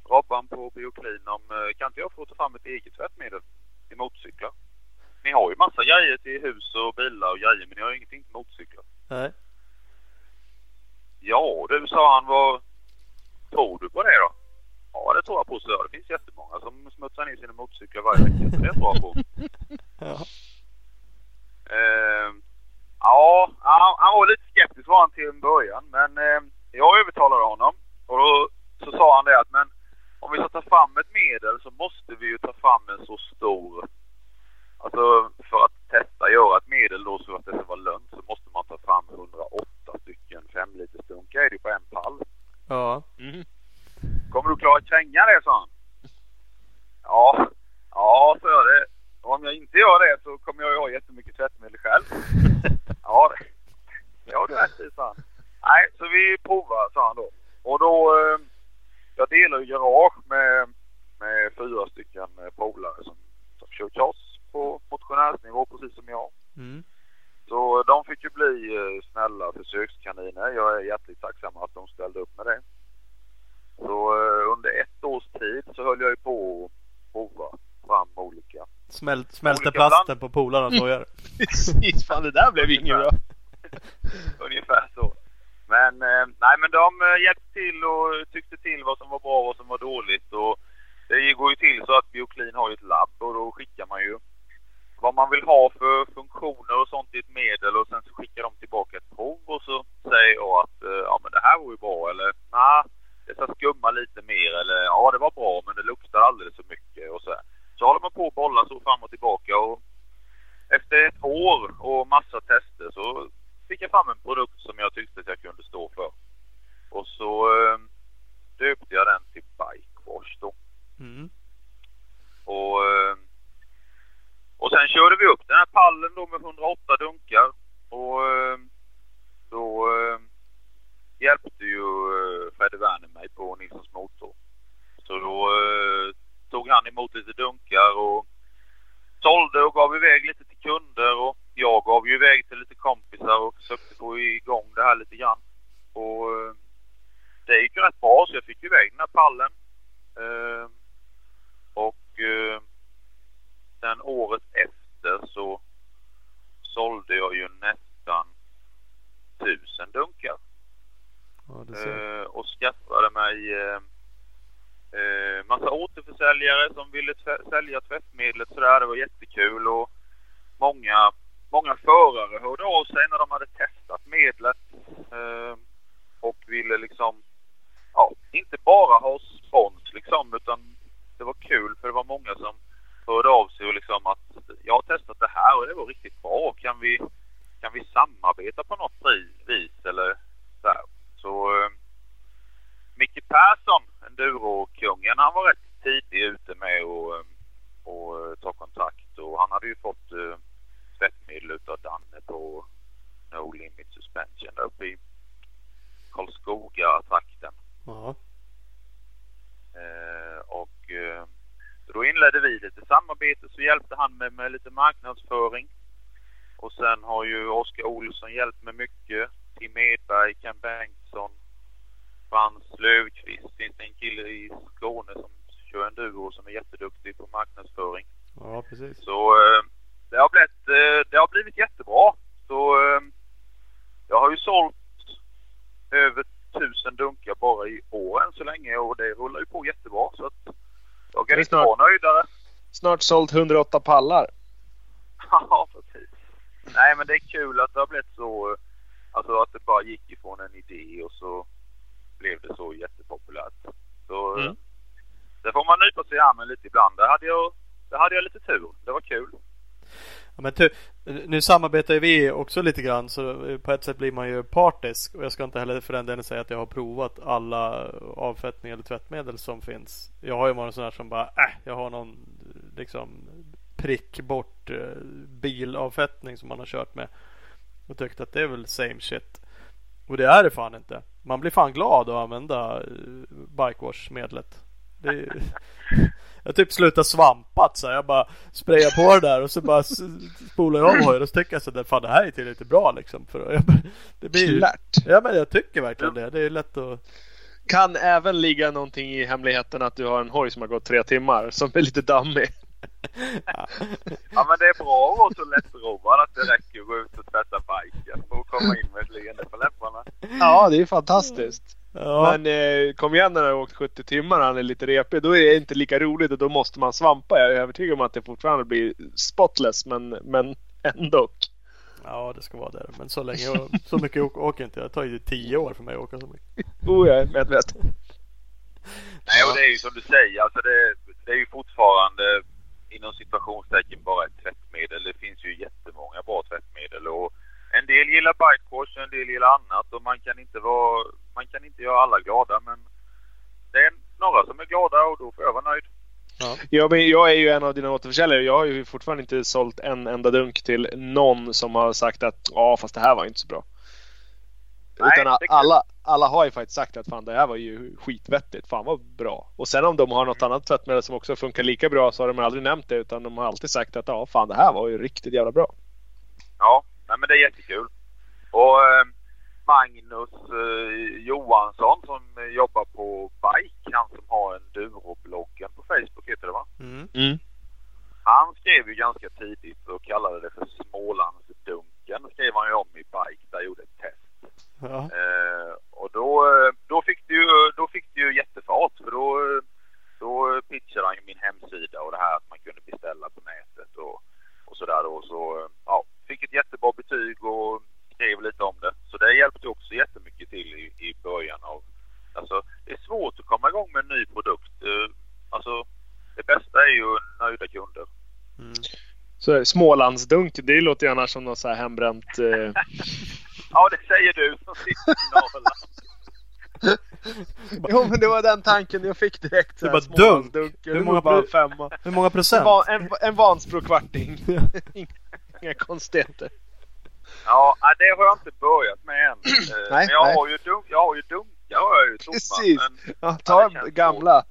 Robban på Bioclean om kan inte jag få ta fram ett eget tvättmedel till motorcyklar? Ni har ju massa grejer till hus och bilar och grejer men ni har ju ingenting till motorcyklar. Nej. Ja du, sa han, vad tror du på det då? Ja, det tror jag på, så Det finns jättemånga som smutsar ner sina motorcyklar varje vecka, så det tror jag på. Ja. Eh, ja, han, han var lite skeptisk var han till en början, men eh, jag övertalade honom. Och då så sa han det att, men om vi ska ta fram ett medel så måste vi ju ta fram en så stor... Alltså för att testa göra ett medel då så att det ska vara lönt så måste man ta fram 108 stycken 5 liters dunkar är det på en pall. Ja. Mm. Kommer du klara att kränga det, sa han. Ja, ja, så jag det. Om jag inte gör det så kommer jag ju ha jättemycket tvättmedel själv. Ja, det, har du rätt i, sa han. Nej, så vi provar, sa han då. och då, eh, jag delar ju garage med, med fyra stycken eh, polare som, som kör cross på motionärsnivå precis som jag. Mm. Så de fick ju bli eh, snälla försökskaniner. Jag är hjärtligt tacksam att de ställde upp med det. Så eh, under ett års tid så höll jag ju på att prova fram olika. Smält, smälte Olika plasten på polarnas hojar. Precis, fan det där blev inget bra. Ungefär så. Men eh, nej men de eh, hjälpte till och tyckte till vad som var bra och vad som var dåligt. Och det går ju till så att Bioklin har ju ett labb och då skickar man ju vad man vill ha för funktioner och sånt i ett medel och sen så skickar de tillbaka ett prov och så säger jag att eh, ja men det här var ju bra eller nej det ska skumma lite mer eller ja det var bra men det luktar alldeles för mycket och så här. Så håller man på att bolla så fram och tillbaka och efter ett år och massa tester så fick jag fram en produkt som jag tyckte att jag kunde stå för. Och så eh, döpte jag den till Bike Wash då. Mm. Och, eh, och sen körde vi upp den här pallen då med 108 dunkar. Och eh, då hjälpte ju eh, Fredde Werner mig på Nilssons motor. Så då eh, tog han emot lite dunkar och sålde och gav iväg lite till kunder och jag gav ju iväg till lite kompisar och försökte få igång det här lite grann. Och eh, det gick ju rätt bra så jag fick iväg den här pallen. Eh, och eh, sen året efter så sålde jag ju nästan tusen dunkar. Ja. Eh, och skaffade mig eh, eh massa återförsäljare som ville sälja tvättmedlet sådär. Det var jättekul och många, många förare hörde av sig när de hade testat medlet eh, och ville liksom, ja, inte bara ha spons liksom utan det var kul för det var många som hörde av sig och liksom att jag har testat det här och det var riktigt bra. Kan vi, kan vi samarbeta på något vis- vis eller så här. Så eh, Micke Persson, enduro-kungen, han var rätt tidig ute med att eh, och, eh, ta kontakt och han hade ju fått eh, tvättmedel utav Danne på No Limit Suspension där uppe i Karlskoga-trakten. Eh, och eh, då inledde vi lite samarbete så hjälpte han mig med lite marknadsföring. Och sen har ju Oskar Olsson hjälpt mig mycket. Tim Edberg, Ken Bengtsson, Frans Löfqvist. Finns det en kille i Skåne som kör en duo som är jätteduktig på marknadsföring. ja, precis. Så eh, det, har blivit, eh, det har blivit jättebra. Så eh, jag har ju sålt över tusen dunkar bara i år än så länge och det rullar ju på jättebra. Så att jag är inte vara nöjdare. Snart sålt 108 pallar. Ja, precis. Nej, men det är kul att det har blivit så. Alltså att det bara gick ifrån en idé och så blev det så jättepopulärt. Så Mm. det får man nypa sig i armen lite ibland. Det hade jag, det hade jag lite tur. Det var kul. Ja, men tu, nu samarbetar vi också lite grann så på ett sätt blir man ju partisk och jag ska inte heller för den delen säga att jag har provat alla avfettningar eller tvättmedel som finns. Jag har ju varit sån här som bara äh, jag har någon liksom prick bort eh, bilavfettning som man har kört med och tyckt att det är väl same shit. Och det är det fan inte. Man blir fan glad att använda eh, bikewash-medlet. Det är, jag typ slutar svampat så här. Jag bara sprayar på det där och så bara spolar jag av hojen och så tycker jag så där, fan det här är tillräckligt bra liksom. För jag, bara- det blir ju. Ja men jag tycker verkligen det. Det är lätt att Kan även ligga någonting i hemligheten att du har en hoj som har gått tre timmar som är lite dammig. Ja, men det är bra att vara så lättroad att det räcker att gå ut och tvätta biken och komma in med ett leende på läpparna. Ja, det är fantastiskt. Ja, Men eh, kom igen när du har åkt 70 timmar och han är lite repig. Då är det inte lika roligt och då måste man svampa. Jag är övertygad om att det fortfarande blir spotless men, men ändå. ja det ska vara där. Men så länge jag, så mycket åker, åker inte jag. Det tar ju tio år för mig att åka så mycket. Oh, jag är medveten. Nej, och det är ju som du säger, alltså det, det är ju fortfarande inom situationstecken bara ett tvättmedel. Det finns ju jättemånga bra tvättmedel och en del gillar bikewash och en del gillar annat och man kan inte vara, man kan inte göra alla glada men det är några som är glada och då får jag vara nöjd. Ja, men jag är ju en av dina återförsäljare. Jag har ju fortfarande inte sålt en enda dunk till någon som har sagt att ja, fast det här var inte så bra. Nej, Utan alla, alla har ju faktiskt sagt att fan det här var ju skitvettigt. Fan vad bra. Och sen om de har något annat tvättmedel som också funkar lika bra så har de aldrig nämnt det utan de har alltid sagt att ja, fan det här var ju riktigt jävla bra. Ja, nej, men det är jättekul. Och eh, Magnus eh, Johansson som jobbar på Bike, han som har en Duro-bloggen på Facebook heter det va? Mm. Han skrev ju ganska tidigt och kallade det för Smålandsdunken. skrev han ju om i Bike där jag gjorde ett test. Ja. Eh, och då, då, fick det ju, då fick det ju jättefart för då, då pitchade han ju min hemsida och det här att man kunde beställa på nätet och, och sådär då. Så ja, fick ett jättebra betyg och skrev lite om det. Så det hjälpte också jättemycket till i, i början av... Alltså det är svårt att komma igång med en ny produkt. Eh, Alltså det bästa är ju nöjda kunder. Mm. Så Smålandsdunk, det låter ju annars som något så här hembränt... Eh... Ja, det säger du som sitter i Norrland. jo men det var den tanken jag fick direkt. Det var dunk. Smålandsdunk. Hur många bara en femma. Hur många En, procent? van, en, en Vansbro-kvarting. Inga konstigheter. Ja, det har jag inte börjat med än. Eh, Nej, men jag nej. har ju, dunk, jag har ju dunkar har jag ju tomma. Precis. Men, Ja, Ja, ta känns gamla.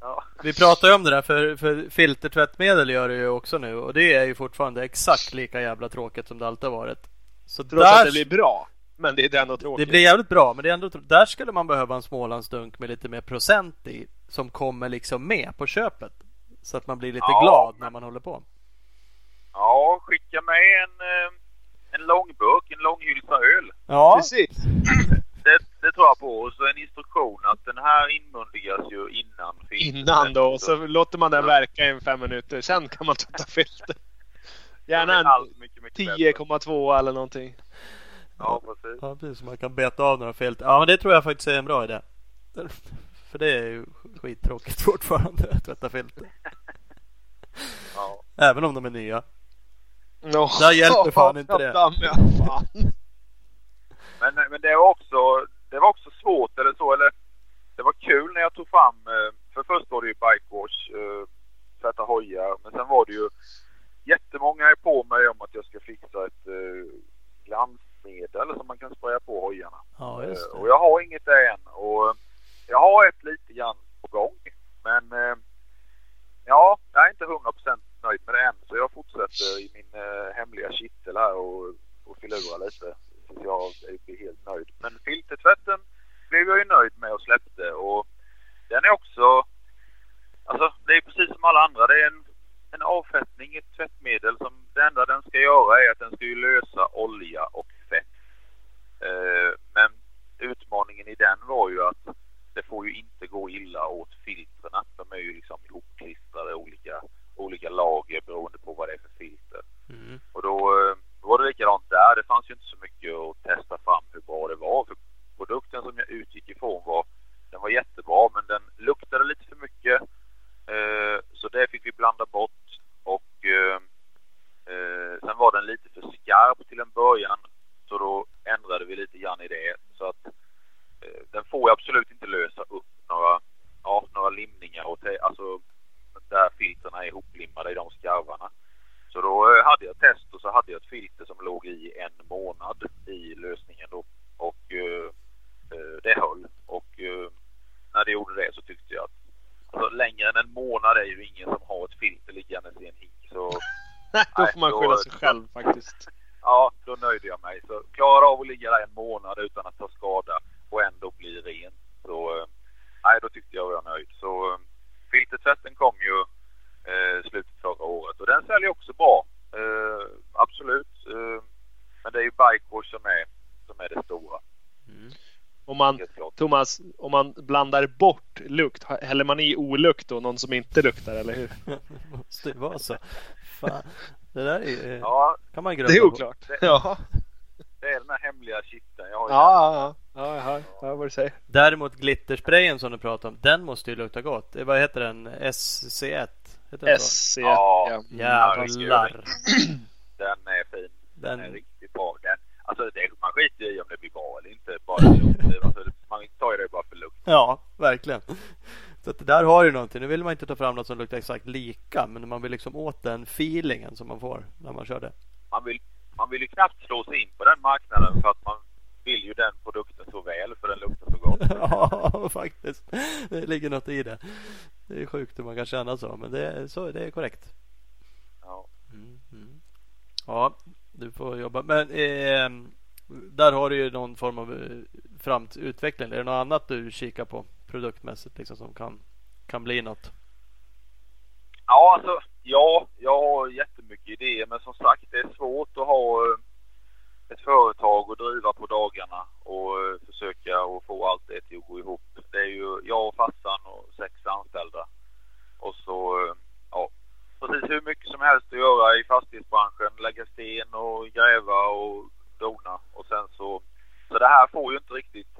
ja. Vi pratar ju om det där för, för filtertvättmedel gör det ju också nu och det är ju fortfarande exakt lika jävla tråkigt som det alltid har varit. Så Trots att där, det blir bra. Men det är ändå tråkigt. det blir jävligt bra men det är ändå, tr- där skulle man behöva en Smålandsdunk med lite mer procent i som kommer liksom med på köpet. Så att man blir lite Ja, glad men- när man håller på. ja, skicka med en, eh, en långburk, en långhylsa öl. Ja, Precis. Det, det tror jag på. Och så en instruktion att den här inmundigas ju innan filtret. Innan då. Och så låter man den verka i fem minuter. Sen kan man tvätta filter. Gärna en Allt mycket, mycket bättre. 10,2 eller någonting. Ja, precis. ja precis. Så man kan beta av några filter. Ja men det tror jag faktiskt är en bra idé. För det är ju skittråkigt fortfarande att tvätta filter. Ja. Även om de är nya. No. Där hjälper fan inte det. Men, men det var också, det var också svårt eller så. Eller, det var kul när jag tog fram, eh, för först var det ju bike wash, eh, tvätta hojar. Men sen var det ju jättemånga är på mig om att jag ska fixa ett eh, glansmedel som man kan spraya på hojarna. Ja just Eh, det. Och jag har inget där än. Och eh, jag har ett lite grann på gång. Men eh, ja, jag är inte 100% nöjd med det än. Så jag fortsätter i min eh, hemliga kittel här och, och filura lite. Tills jag är- blir helt nöjd. Men filtertvätten blev jag ju nöjd med och släppte. Och den är också... Alltså det är precis som alla andra. Det är en, en avfettning, ett tvättmedel som det enda den ska göra är att den ska ju lösa olja och fett. Eh, men utmaningen i den var ju att det får ju inte gå illa åt filtrerna. De är ju liksom ihopklistrade olika, olika lager beroende på vad det är för filter. Mm. Och då, eh, då var det likadant där. Det fanns ju inte så mycket att testa fram hur bra det var. För produkten som jag utgick ifrån var, den var jättebra men den luktade lite för mycket. Eh, så det fick vi blanda bort. Och eh, eh, sen var den lite för skarp till en början. Så då ändrade vi lite grann i det. Så att den får absolut inte lösa upp några, ja, några limningar och te- alltså där filtren är ihoplimmade i de skarvarna. Så då hade jag test och så hade jag ett filter som låg i en månad i lösningen då. Och eh, det höll. Och eh, när det gjorde det så tyckte jag att alltså, längre än en månad är ju ingen som har ett filter liggandes i en hink. Så Då får man skylla sig själv faktiskt. ja, då nöjde jag mig. Så klarar av att ligga där en månad utan att ta skada och ändå bli ren. Så eh, nej, då tyckte jag var nöjd. Så eh, filtertvätten kom ju eh, slutet förra året och den säljer också bra. Eh, absolut. Eh, men det är ju Bikewash som är, som är det stora. Mm. Om man. Thomas, om man blandar bort lukt, häller man i olukt då? Någon som inte luktar, eller hur? Måste ju vara så. Fan. Det där är, Ja, kan man Det är på. oklart. Ja, det är den här hemliga kitteln. Jag har ju ja, ja. Ja, jag hör vad du säger. Däremot glittersprayen som du pratar om, den måste ju lukta gott. Eh, Vad heter den? SC1? Heter den så? SC. Ja. Ja. Jävlar. Den är fin. Den är Den. Den, alltså det, man skiter i om det blir bra eller inte. Bara alltså, man tar ju det bara för lukt. ja, verkligen. Så att det där har ju någonting. Nu vill man inte ta fram något som luktar exakt lika, men man vill liksom åt den feelingen som man får när man kör det. Man vill, man vill ju knappt slå sig in på den marknaden för att man vill ju den produkten så väl faktiskt. Det ligger något i det. Det är sjukt hur man kan känna så, men det är, så, det är korrekt. Ja. Mm, mm. Ja, du får jobba. Men eh, där har du ju någon form av eh, framtidsutveckling. framutveckling. Är det något annat du kikar på produktmässigt liksom, som kan, kan bli något? Ja, alltså, ja, jag har jättemycket idéer men som sagt det är svårt att ha eh, ett företag att driva på dagarna och eh, försöka och få allt det till att gå ihop. Det är ju jag och farsan och sex anställda. Och så, precis hur mycket som helst att göra i fastighetsbranschen. Lägga sten och gräva och dona. Och sen så, så det här får ju inte riktigt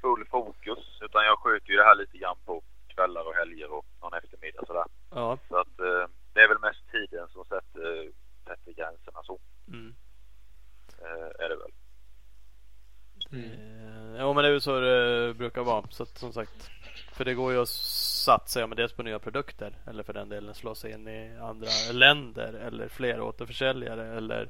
full fokus utan jag sköter ju det här lite grann på kvällar och helger och någon eftermiddag sådär. Ja. Så att eh, det är väl mest tiden som sätter, sätter gränserna så. Mm. Eh, är det väl. Eh, ja men det är ju så det brukar vara. Så att, som sagt. För det går ju att satsa ja, men dels på nya produkter. Eller för den delen slå sig in i andra länder. Eller fler återförsäljare. Eller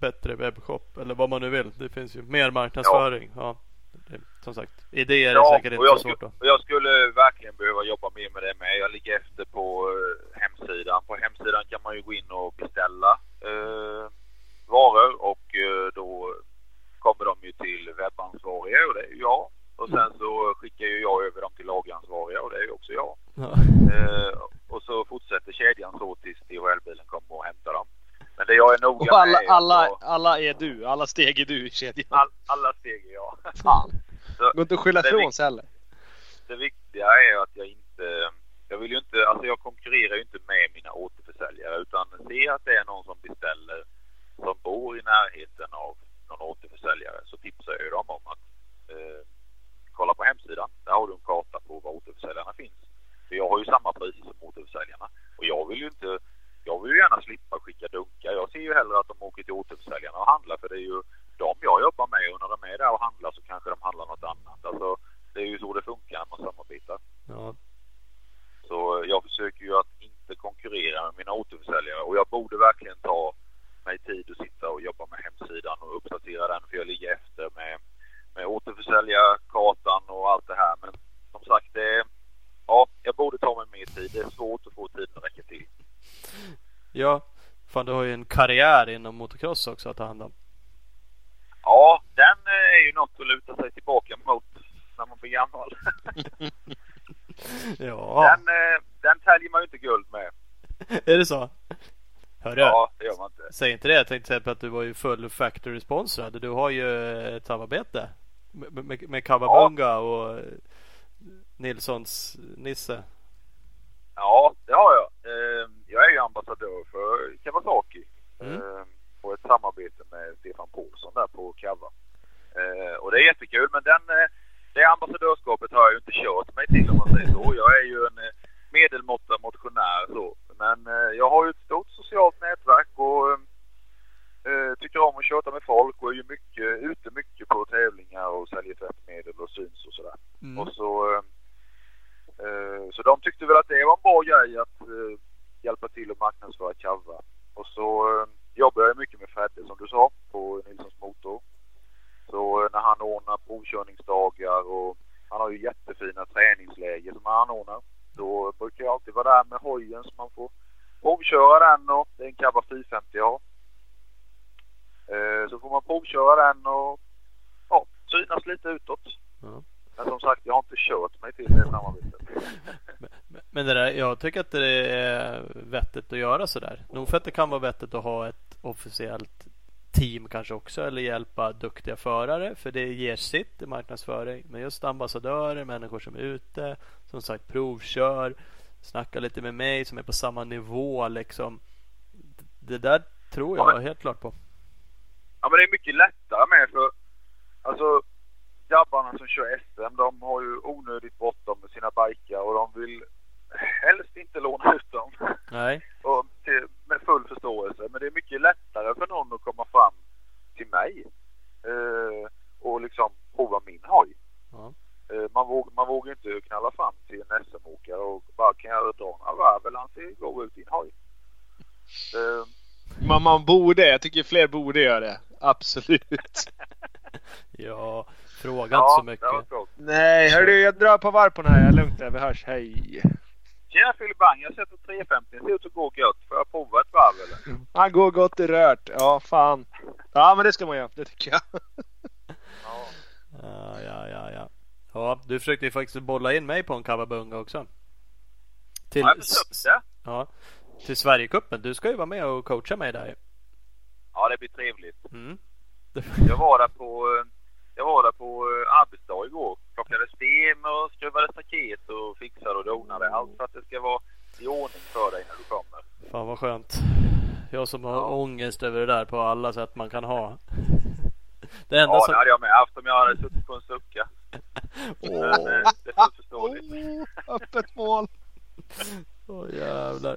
bättre webbshop. Eller vad man nu vill. Det finns ju mer marknadsföring. Ja. det, som sagt. Idéer är säkert inte så svårt då. och jag skulle verkligen behöva jobba mer med det med. Jag ligger efter på eh, hemsidan. På hemsidan kan man ju gå in och beställa eh, varor och eh, då kommer de ju till webbansvariga och det är ju jag. Och sen så skickar ju jag över dem till lageransvariga och det är ju också jag. Ja. Eh, och så fortsätter kedjan så tills DHL-bilen kommer och hämtar dem. Men det jag är noga Och alla, med är alla, jag- alla är du. Alla steg är du i kedjan. all, alla steg är jag. Fan. Så Går inte att skylla det ifrån sig heller. det viktiga är att jag inte... Jag vill ju inte... Alltså jag konkurrerar ju inte med mina återförsäljare utan se att det är någon som beställer som bor i närheten av någon återförsäljare så tipsar jag ju dem om att eh, kolla på hemsidan. Där har du en karta på var återförsäljarna finns. För jag har ju samma priser som återförsäljarna och jag vill ju inte... Jag vill ju gärna slippa skicka dunkar. Jag ser ju hellre att de åker till återförsäljarna och handlar för det är ju de jag jobbar med och när de är där och handlar så kanske de handlar något annat. Alltså, det är ju så det funkar när man samarbetar. Ja. Så jag försöker ju att inte konkurrera med mina återförsäljare och jag borde verkligen ta mig tid att sitta och jobba med hemsidan och uppdatera den för jag ligger efter med, med återförsäljarkartan och allt det här. Men som sagt, det ja, jag borde ta mig mer tid. Det är svårt att få tiden att räcka till. ja. Fan du har ju en karriär inom motocross också att ta hand om. Ja, den eh, är ju något att luta sig tillbaka mot när man blir gammal. Ja. Den, eh, den täljer man ju inte guld med. Är det så? Hörru. Ja, det gör man inte. Säg inte det. Jag tänkte säga att du var ju full factory sponsrad. Du har ju ett samarbete med, med, med Kawabunga och Nilssons Nisse. Ja, det har jag. Eh, Jag är ju ambassadör för Kawasaki. Mm. Eh, Och ett samarbete med Stefan Paulsson där på Kava. Eh, Och det är jättekul men den, eh, det ambassadörskapet har jag ju inte kört mig till om man säger så. Jag är ju en eh, medelmåtta motionär så. Men eh, jag har ju ett stort socialt nätverk och eh, tycker om att köta med folk och är ju mycket, ute mycket på tävlingar och säljer tvättmedel och syns och sådär. Mm. Och så, eh, eh, så de tyckte väl att det var en bra grej att eh, hjälpa till att marknadsföra Kava. Och så eh, jobbar jag mycket med Fredde som du sa på Nilssons Motor. Så eh, när han ordnar provkörningsdagar och han har ju jättefina träningsläger som han anordnar. Då brukar jag alltid vara där med hojen så man får provköra den och det är en Kava 450 jag har. Så får man provköra den och ja, synas lite utåt. Ja. Men som sagt, jag har inte kört mig till det samarbetet. Men det där, jag tycker att det är vettigt att göra sådär. Nog för att det kan vara vettigt att ha ett officiellt team kanske också eller hjälpa duktiga förare för det ger sitt i marknadsföring. Men just ambassadörer, människor som är ute, som sagt provkör, snackar lite med mig som är på samma nivå liksom. Det där tror jag Ja, helt klart på. Ja, men det är mycket lättare med för alltså grabbarna som kör SM, de har ju onödigt bråttom med sina bikar och de vill helst inte låna ut dem. Nej, och till, med full förståelse. Men det är mycket lättare för någon att komma fram till mig eh, och liksom prova min hoj. Ja. Eh, man, vågar, man vågar inte knalla fram till en SM-åkare och bara kan jag dra några varv eller han ser gå ut din hoj. Eh, Man, man borde, jag tycker fler borde göra det. Absolut. ja. Fråga inte Ja, så mycket. Nej, hörru, jag drar på varv på den här. Jag är lugnt där. Vi hörs. Hej. Tjena Filibang, jag sätter 350. Det ser ut att gå gött. Får jag prova ett varv eller? Han går gott i rört. Ja, fan. Ja, men det ska man göra. Det tycker jag. Ja. Ja, ja, ja, ja. Ja, du försökte ju faktiskt bolla in mig på en kawabunga också. Till, Har jag försökt det? ja, till Sverigecupen. Du ska ju vara med och coacha mig där. Ja, det blir trevligt. Mm. Jag var där på, eh, jag var där på eh, arbetsdag igår. Plockade sten och skruvade staket och fixade och donade. Allt för att det ska vara i ordning för dig när du kommer. Fan vad skönt. Jag som har ångest över det där på alla sätt man kan ha. Det enda Ja, som... det hade jag med haft om jag hade suttit på en sucka. Men Åh, eh, det är förståeligt. Oh, öppet mål. åh jävlar.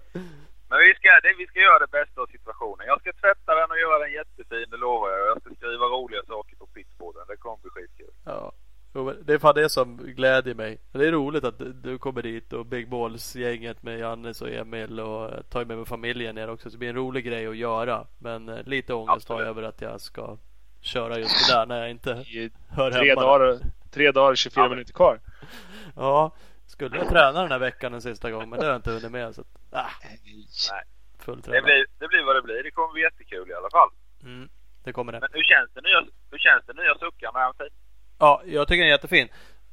Men vi ska, det, vi ska göra det bästa av situationen. Jag ska tvätta den och göra den jättefin, det lovar jag. Jag ska skriva roliga saker på pitchboarden. Det kommer bli skitkul. Ja. Det är fan det som glädjer mig. Det är roligt att du kommer dit och Big Balls-gänget med Jannes och Emil och tar med mig familjen ner också. Så det blir en rolig grej att göra. Men eh, lite ångest har jag över att jag ska köra just det där när jag inte I hör Tre hemma. dagar, tre dagar 24 Ja, minuter kvar. Ja, skulle jag träna den här veckan en sista gång men det har jag inte hunnit med. Så att, ah, Nej. full Det blir, det blir vad det blir. Det kommer bli jättekul i alla fall. Mm, det kommer det. Men hur känns det nya, hur känns det nya suckan? Är den fin? Ja, jag tycker den är jättefin.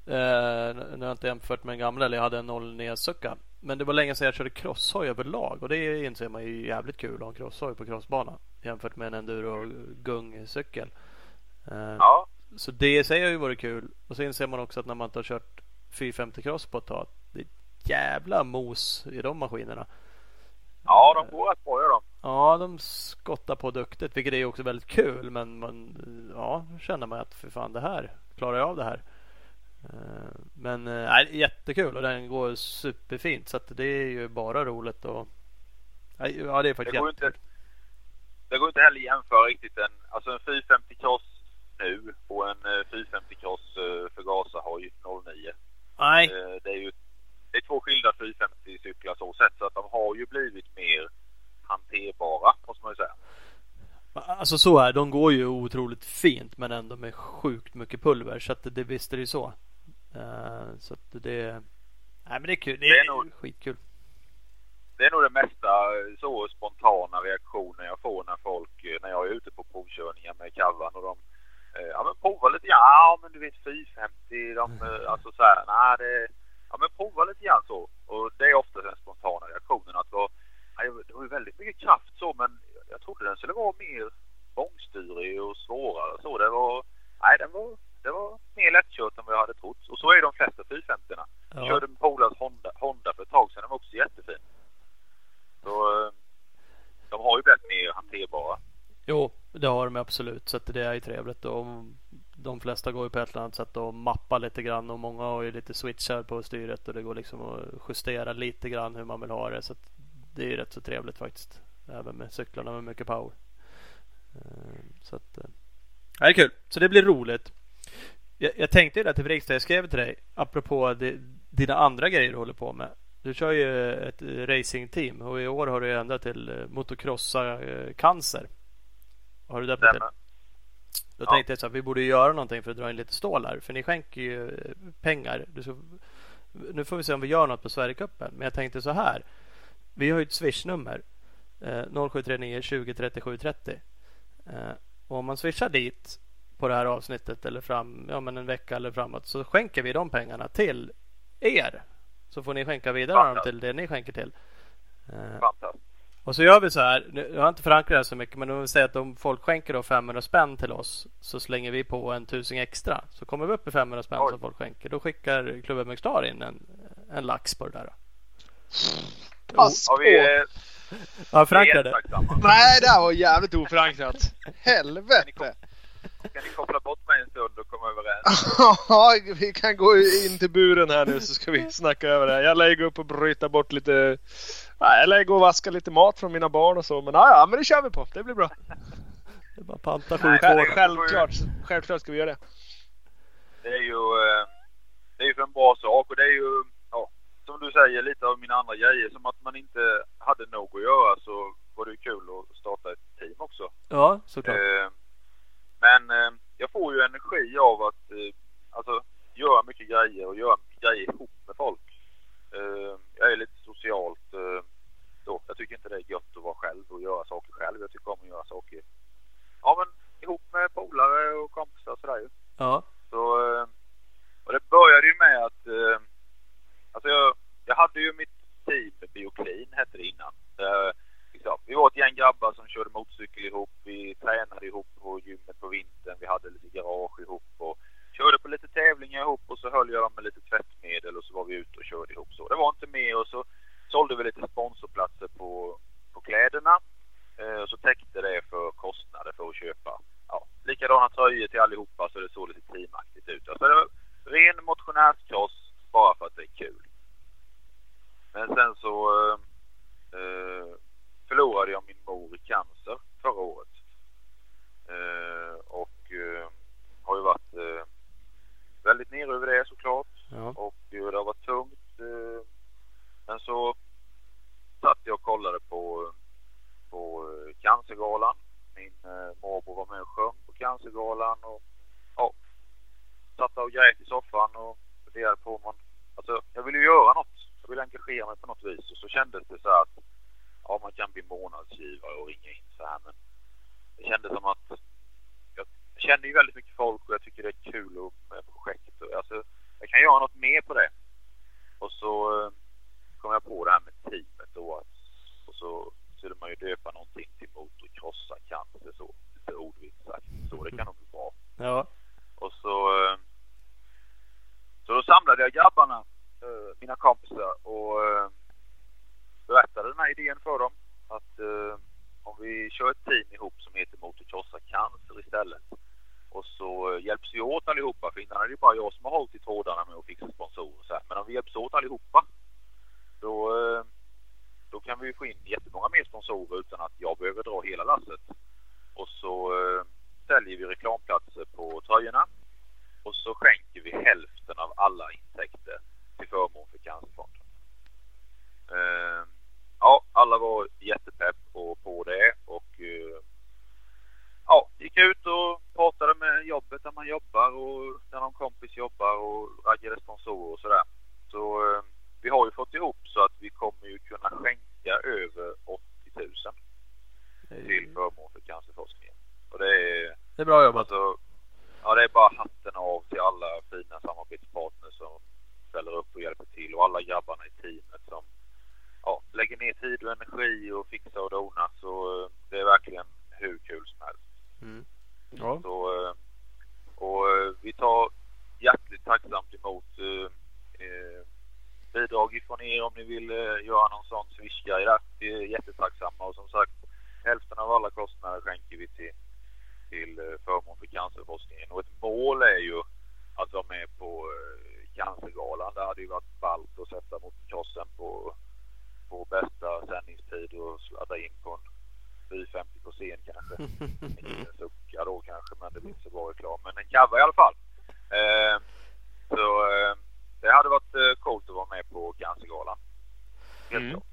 Eh, nu har jag inte jämfört med den gamla, eller jag hade en 09 sucka. Men det var länge sedan jag körde crosshoj överlag och det inser man ju jävligt kul att ha en crosshoj på crossbana jämfört med en enduro gungcykel. Eh, Ja. Så det i sig har ju varit kul. Och så inser man också att när man inte har kört 450 cross på ett tag. Det är ett jävla mos i de maskinerna. Ja, de går rätt bra gör de. Ja, de skottar på duktigt, vilket är också väldigt kul. Men man, ja, känner man att för fan det här, klarar jag av det här? Eh, Men eh, nej, jättekul och den går superfint så det är ju bara roligt och Ja, det är Det faktiskt går jätte... inte, det går inte heller att jämföra riktigt en, alltså en 450 cross nu och en eh, 450 cross eh, förgasarhoj 09. Nej, Eh, Det är ju det är två skilda 450 cyklar så sett så att de har ju blivit mer hanterbara måste man ju säga. Alltså så är De går ju otroligt fint men ändå med sjukt mycket pulver så att det, visst är det ju så. Eh, Så att det Nej men det är kul. Det Det är, är nog- skitkul. Det är nog det mesta så spontana reaktioner jag får när folk, när jag är ute på provkörningar med Kavan och de eh, Ja men prova lite grann. Ja men du vet 450, de, eh, alltså så här, nej det, ja men prova lite grann så. Och det är ofta den spontana reaktionen att nej, det var ju väldigt mycket kraft så men jag trodde den skulle vara mer bångstyrig och svårare så. Det var, nej den var, det var mer lättkört än vad jag hade trott. Och så är de flesta 450 -orna. Jag Ja. körde med Polars Honda, Honda för ett tag sedan. Den var också jättefin. Så eh, de har ju blivit mer hanterbara. Jo, det har de absolut. Så det är ju trevligt. Och de flesta går ju på ett eller annat sätt och mappar lite grann. Och många har ju lite switchar på styret. Och det går liksom att justera lite grann hur man vill ha det. Så det är ju rätt så trevligt faktiskt. Även med cyklarna med mycket power. Eh, Så att... eh, Det är kul. Så det blir roligt. Jag, jag tänkte ju det till Vrigstad. Jag skrev till dig. Apropå det, dina andra grejer du håller på med. Du kör ju ett eh, racingteam och i år har du ändrat till eh, motocrossa cancer. Har du det till? Stämmer. Då Ja. tänkte jag så att vi borde göra någonting för att dra in lite stålar. För ni skänker ju pengar. Ska, nu får vi se om vi gör något på Sverigecupen. Men jag tänkte så här. Vi har ju ett swishnummer. Eh, 0739 20 37 30. Eh, och om man swishar dit på det här avsnittet eller fram, ja men en vecka eller framåt. Så skänker vi de pengarna till er. Så får ni skänka vidare dem till det ni skänker till. Eh, och så gör vi så här. nu- Jag har inte förankrat det här så mycket men om vi säger att om folk skänker då 500 spänn till oss så slänger vi på en tusing extra. Så kommer vi upp i 500 spänn Oj. som folk skänker. Då skickar klubben McStar in en, en lax på det där. Pass på! Ja, förankrade. jättetacksamma. Nej, det här var jävligt oförankrat. Helvete! Kan ni koppla bort mig en stund och komma överens? Ja, vi kan gå in till buren här nu så ska vi snacka över det här. Jag lär gå upp och bryta bort lite... Nej, jag lär gå och vaska lite mat från mina barn och så. Men ja, ja, men det kör vi på. Det blir bra. Det är bara panta Nej, sjukvården. det- Självklart, självklart ska vi göra det. Det är ju eh, det är ju för en bra sak och det är ju, som du säger, lite av mina andra grejer. Som att man inte hade nog att göra så var det ju kul att starta ett team också. Ja, såklart. Eh, men eh, jag får ju energi av att eh, alltså, göra mycket grejer och göra grejer ihop med folk. Eh, jag är lite socialt eh, då. Jag tycker inte det är gött att vara själv och göra saker själv. Jag tycker om att göra saker ja, men, ihop med polare och kompisar och sådär ju. Ja. Så, eh, och det började ju med att alltså jag, jag hade ju mitt team Bioklin hette det innan. Eh, liksom, vi var ett gäng grabbar som körde motorcykel ihop. Vi tränade ihop på gymmet på vintern. Vi hade lite garage ihop och körde på lite tävlingar ihop och så höll jag dem med lite tvättmedel och så var vi ute och körde ihop så. Det var inte mer och så sålde vi lite sponsorplatser på, på kläderna. Eh, och så täckte det för kostnader för att köpa ja, likadana tröjor till allihopa så det såg lite teamaktigt ut. Alltså det var ren motionärskross bara för att det är kul. Men sen så eh, eh, förlorade jag min mor i cancer förra året. Eh, och eh, har ju varit eh, väldigt nere över det såklart. Ja. Och eh, det har varit tungt. eh, Men så satt jag och kollade på, på Cancergalan. Min eh, morbror var med och sjöng på Cancergalan och ja, satt där och grät i soffan och funderade på om man... Alltså, jag ville ju göra något. Jag ville engagera mig på något vis och så kändes det så att ja, man kan bli månadsgivare och ringa in så här men det kändes som att jag, kände ju väldigt mycket folk och jag tycker det är kul med projekt. Och, alltså, jag kan göra något mer på det. Och så eh, kom jag på det här med teamet då. Och så skulle man ju döpa någonting till motocrossa cancer så. Lite ordvitsigt sagt. Så det kan nog bli bra. Ja. Och så, eh, så då samlade jag grabbarna, eh, mina kompisar och eh, berättade den här idén för dem. Att eh, om vi kör ett team ihop som heter Motocrossa Cancer istället. Och så eh, hjälps vi åt allihopa. För innan är det bara jag som har hållit i trådarna med att fixa sponsorer och så här. Men om vi hjälps åt allihopa. Då, eh, då kan vi få in jättemånga mer sponsorer utan att jag behöver dra hela lasset. Och så säljer vi reklamplatser på tröjorna. Och så skänker vi hälften av alla intäkter till förmån för Cancerfonden. Eh, ja, alla var jättepepp på, på det och eh, ja, gick ut och pratade med jobbet där man jobbar och där någon kompis jobbar och raggade sponsorer och sådär. Så eh, vi har ju fått ihop så att vi kommer ju kunna skänka över 80 000 till förmån för cancerforskningen. Och det är Det är bra jobbat. Alltså, ja, det är bara hatten av till alla fina samarbetspartners som ställer upp och hjälper till och alla grabbarna i teamet som ja, lägger ner tid och energi och fixar och donar. Så eh, det är verkligen hur kul som helst. Mm. Ja. Så, eh, och eh, vi tar hjärtligt tacksamt emot eh, bidrag ifrån er om ni vill eh, göra någon sån swish-grej där. Vi är jättetacksamma och som sagt hälften av alla kostnader skänker vi till, till förmån för cancerforskningen. Och ett mål är ju att vara med på eh, Cancergalan. Det hade ju varit ballt att sätta motocrossen på, på bästa sändningstid och sladda in på en 450 på scen kanske. Inte en sucka då kanske, men det blir inte så bra reklam. Men en cover i alla fall. Eh, så eh, det hade varit eh, coolt att vara med på Cancergalan. Helt Mm. klart.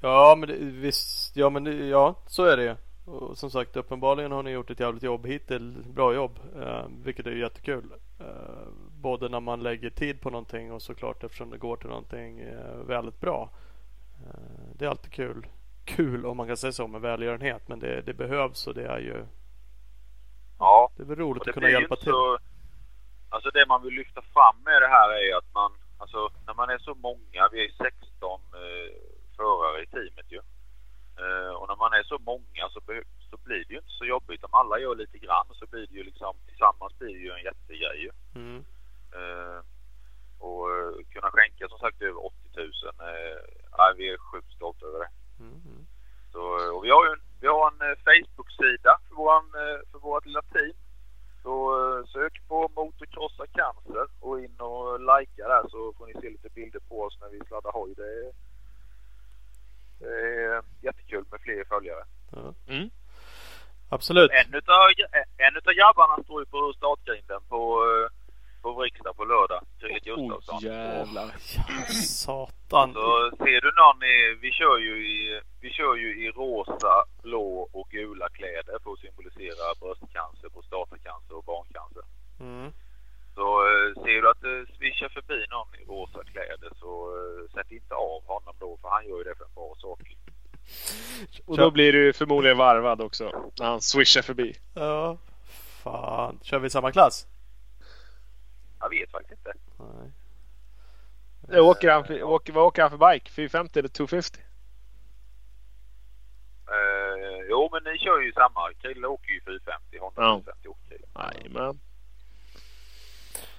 Ja men det, visst, ja men det, ja så är det ju. Och som sagt uppenbarligen har ni gjort ett jävligt jobb hittills. Bra jobb. Eh, vilket är jättekul. Eh, både när man lägger tid på någonting och såklart eftersom det går till någonting eh, väldigt bra. Eh, det är alltid kul. Kul om man kan säga så med välgörenhet. Men det, det behövs och det är ju Ja, Det är väl roligt att kunna hjälpa till. Så, alltså det man vill lyfta fram med det här är att man, alltså när man är så många, vi är 16 eh, förare i teamet ju. Eh, och när man är så många så, så blir det ju inte så jobbigt. Om alla gör lite grann så blir det ju liksom, tillsammans blir det ju en jättegrej ju. Mm. Eh, och eh, kunna skänka som sagt över 80 000, eh, vi är sjukt stolta över det. Mm. Så, eh, och vi har ju en, vi har en Facebook-sida för, våran, för vårt lilla team. Så sök på Motocrossa Cancer och in och likea där så får ni se lite bilder på oss när vi sladdar hoj. Det är, det är jättekul med fler följare. Ja. Mm. Absolut. En utav, en utav grabbarna står ju på startgrinden på, på riksdag på lördag. Fredrik Gustafsson. Oh, jävlar. Ja, satan. Så ser du någon i, vi kör ju i, vi kör ju i rosa, blå och gula kläder för att symbolisera bröstcancer, prostatacancer och barncancer. Mm. Så eh, ser du att eh, det svischar förbi någon i rosa kläder så eh, sätt inte av honom då för han gör ju det för en bra sak. Och då blir du förmodligen varvad också när han swishar förbi. Ja, fan. Kör vi samma klass? Jag vet faktiskt inte. Nej. Jag åker han, för- åker, vad åker han för bike? 450 eller 250? Uh, jo, men ni kör ju samma. Krille åker ju 450. Honda Ja. 450 åker Krille. Jajamän.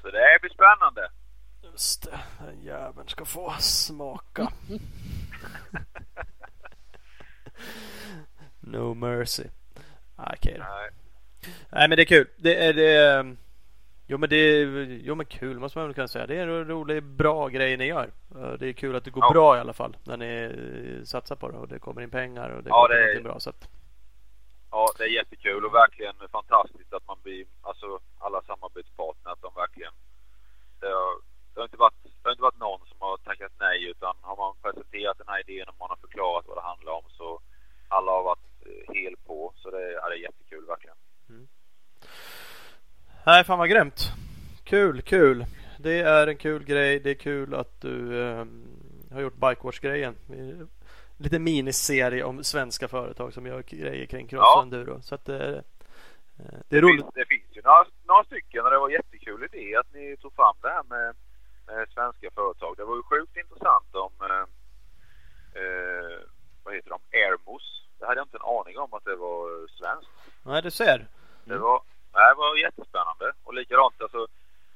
Så det blir spännande. Just det. Den jäveln ska få smaka. no mercy. Ah, Okej då. Nej. Nej men det är kul. Det är det. Jo men det är, jo men kul måste man väl kunna säga. Det är en rolig, bra grej ni gör. Eh, Det är kul att det går Ja. bra i alla fall. När ni eh, satsar på det och det kommer in pengar och det Ja, går det bra. Så att, Ja, det är jättekul och verkligen fantastiskt att man blir, alltså alla samarbetspartner, att de verkligen, det har, det har, inte, varit, det har inte varit någon som har tackat nej utan har man presenterat den här idén och man har förklarat vad det handlar om så alla har varit eh, hel på. Så det, ja, det är jättekul verkligen. Nej fan vad grymt. Kul, kul. Det är en kul grej. Det är kul att du eh, har gjort Bikewatch-grejen. Lite miniserie om svenska företag som gör grejer kring cross Ja. och enduro. Så att, eh, eh, det är roligt. finns, det finns ju några, några stycken och det var jättekul idé att ni tog fram det här med, med svenska företag. Det var ju sjukt intressant om, eh, eh, vad heter de, Airmos. Det hade jag inte en aning om att det var svenskt. Nej, du ser. Det var, det var jättespännande. Och likadant alltså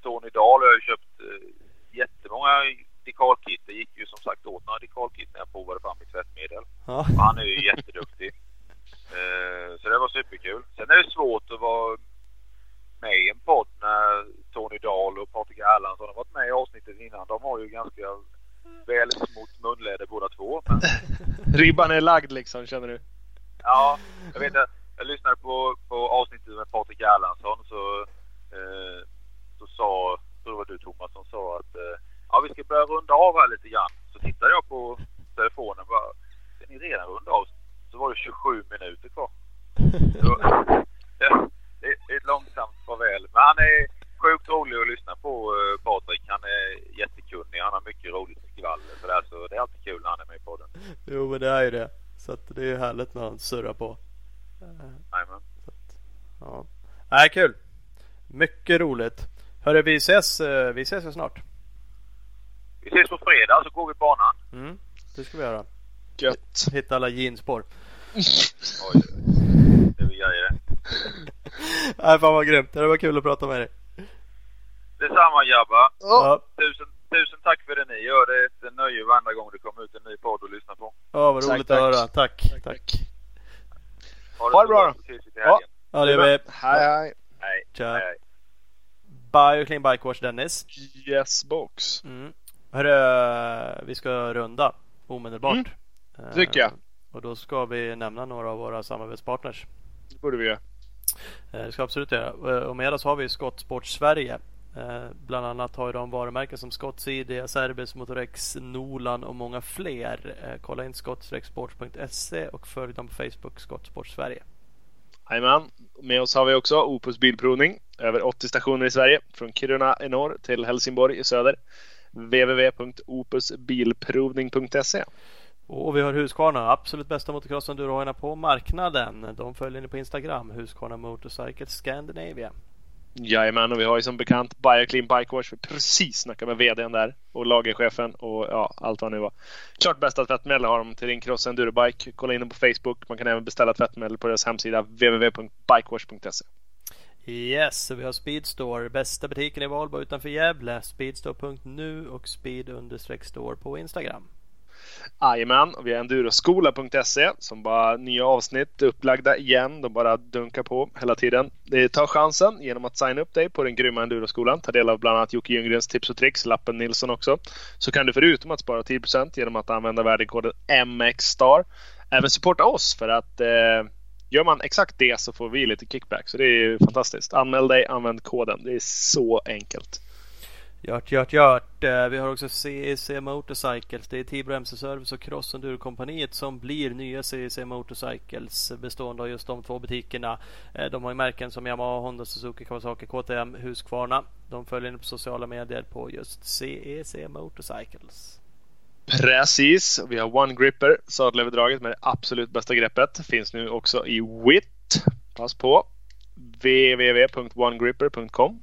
Tony Dahl har ju köpt eh, jättemånga dekalkit. Det gick ju som sagt åt några dekalkit när jag provade fram mitt tvättmedel. Ja. Han är ju jätteduktig. Eh, så det var superkul. Sen är det svårt att vara med i en podd när Tony Dahl och Patrik Erlandsson har varit med i avsnittet innan. De har ju ganska väl smort munläder båda två. Men Ribban är lagd liksom, känner du? Ja, jag vet att jag lyssnade på, på avsnittet med Patrik Erlandsson så, eh, så sa, så det var du Thomas som sa att eh, ja, vi ska börja runda av här lite grann. Så tittade jag på telefonen och bara, ska ni redan runda av? Så var det 27 minuter kvar. Så, ja, det är ett långsamt farväl. Men han är sjukt rolig att lyssna på eh, Patrik. Han är jättekunnig. Han har mycket roligt skvaller för det, här, så det är alltid kul när han är med i podden. Jo, men det är ju det. Så att det är ju surrar på. Jajamän. Ja. Nej, kul. Mycket roligt. Hörru, vi ses, eh, vi ses ju snart. Vi ses på fredag så går vi banan. Mm, det ska vi göra. Gött. Hitta alla jeansspår. Oj, det blir grejer det. Nej, fan vad grymt. Det var kul att prata med dig. Detsamma grabbar. Ja, Tusen, tusen tack för det ni gör. Det är ett nöje varenda gång det kommer ut en ny podd att lyssna på. ja vad Tack, roligt tack. att höra. Tack. Tack. Ha Ha det bra då. Ses Ja. helgen. Ja, det gör vi. Hej hej. Hej. Tja. Hej, hej. Bioclean Bikewash Dennis. Yes box. Mm. Hörru, vi ska runda omedelbart. Mm, Eh, tycker jag. Och då ska vi nämna några av våra samarbetspartners. Det borde vi göra. Eh, Det ska absolut göra. Eh, Och med oss har vi Skottsport Sverige. Eh, Bland annat har ju de varumärken som Scott CD, Cerbis, Motorex, Nolan och många fler. Eh, Kolla in skott-sport.se och följ dem på Facebook, Skottsport Sverige. Jajamän. Med oss har vi också Opus Bilprovning. Över 80 stationer i Sverige. Från Kiruna i norr till Helsingborg i söder. www.opusbilprovning.se Och vi har Husqvarna, absolut bästa motocross-endurohojarna på marknaden. De följer ni på Instagram, Husqvarna Motorcycle Scandinavia. Jajamän, och vi har ju som bekant Bioclean Bike Wash. Vi precis snackat med VDn där och lagerchefen och ja, allt vad det nu var. Klart bästa tvättmedel har de till din cross endurobike. Kolla in dem på Facebook. Man kan även beställa tvättmedel på deras hemsida www.bikewash.se. Yes, vi har Speedstore, bästa butiken i Valbo utanför Gävle. Speedstore.nu och speed-store på Instagram. Jajamän, och vi har enduroskola.se som bara nya avsnitt upplagda igen. De bara dunkar på hela tiden. Ta chansen genom att signa upp dig på den grymma enduroskolan. Ta del av bland annat Jocke Ljunggrens tips och tricks, lappen Nilsson också. Så kan du förutom att spara 10% genom att använda värdekoden MXSTAR även supporta oss för att eh, gör man exakt det så får vi lite kickback. Så det är ju fantastiskt. Anmäl dig, använd koden. Det är så enkelt. Gjort, gjort, gjort. Eh, vi har också CEC Motorcycles. Det är Tibro MC Service och Cross Enduro-kompaniet som blir nya CEC Motorcycles bestående av just de två butikerna. Eh, de har ju märken som Yamaha, Honda, Suzuki, Kawasaki, KTM, Husqvarna. De följer in på sociala medier på just CEC e, Motorcycles. Precis. Vi har One Gripper, sadelöverdraget med det absolut bästa greppet. Finns nu också i WIT. Pass på. www.onegripper.com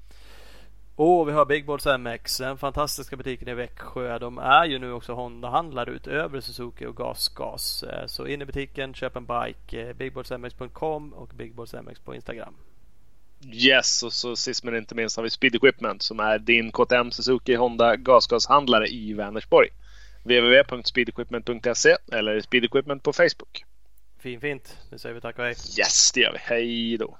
och vi har Big Balls MX, den fantastiska butiken i Växjö. De är ju nu också Honda-handlare utöver Suzuki och GasGas. Eh, så in i butiken, köp en bike. Eh, BigBallsMX.com och BigBallsMX på Instagram. Yes, och så sist men inte minst har vi Speed Equipment som är din KTM, Suzuki, Honda GasGas-handlare i Vänersborg. www.speedequipment.se eller Speed Equipment på Facebook. Fin fint. Nu säger vi tack och hej. Yes, det gör vi. Hej då.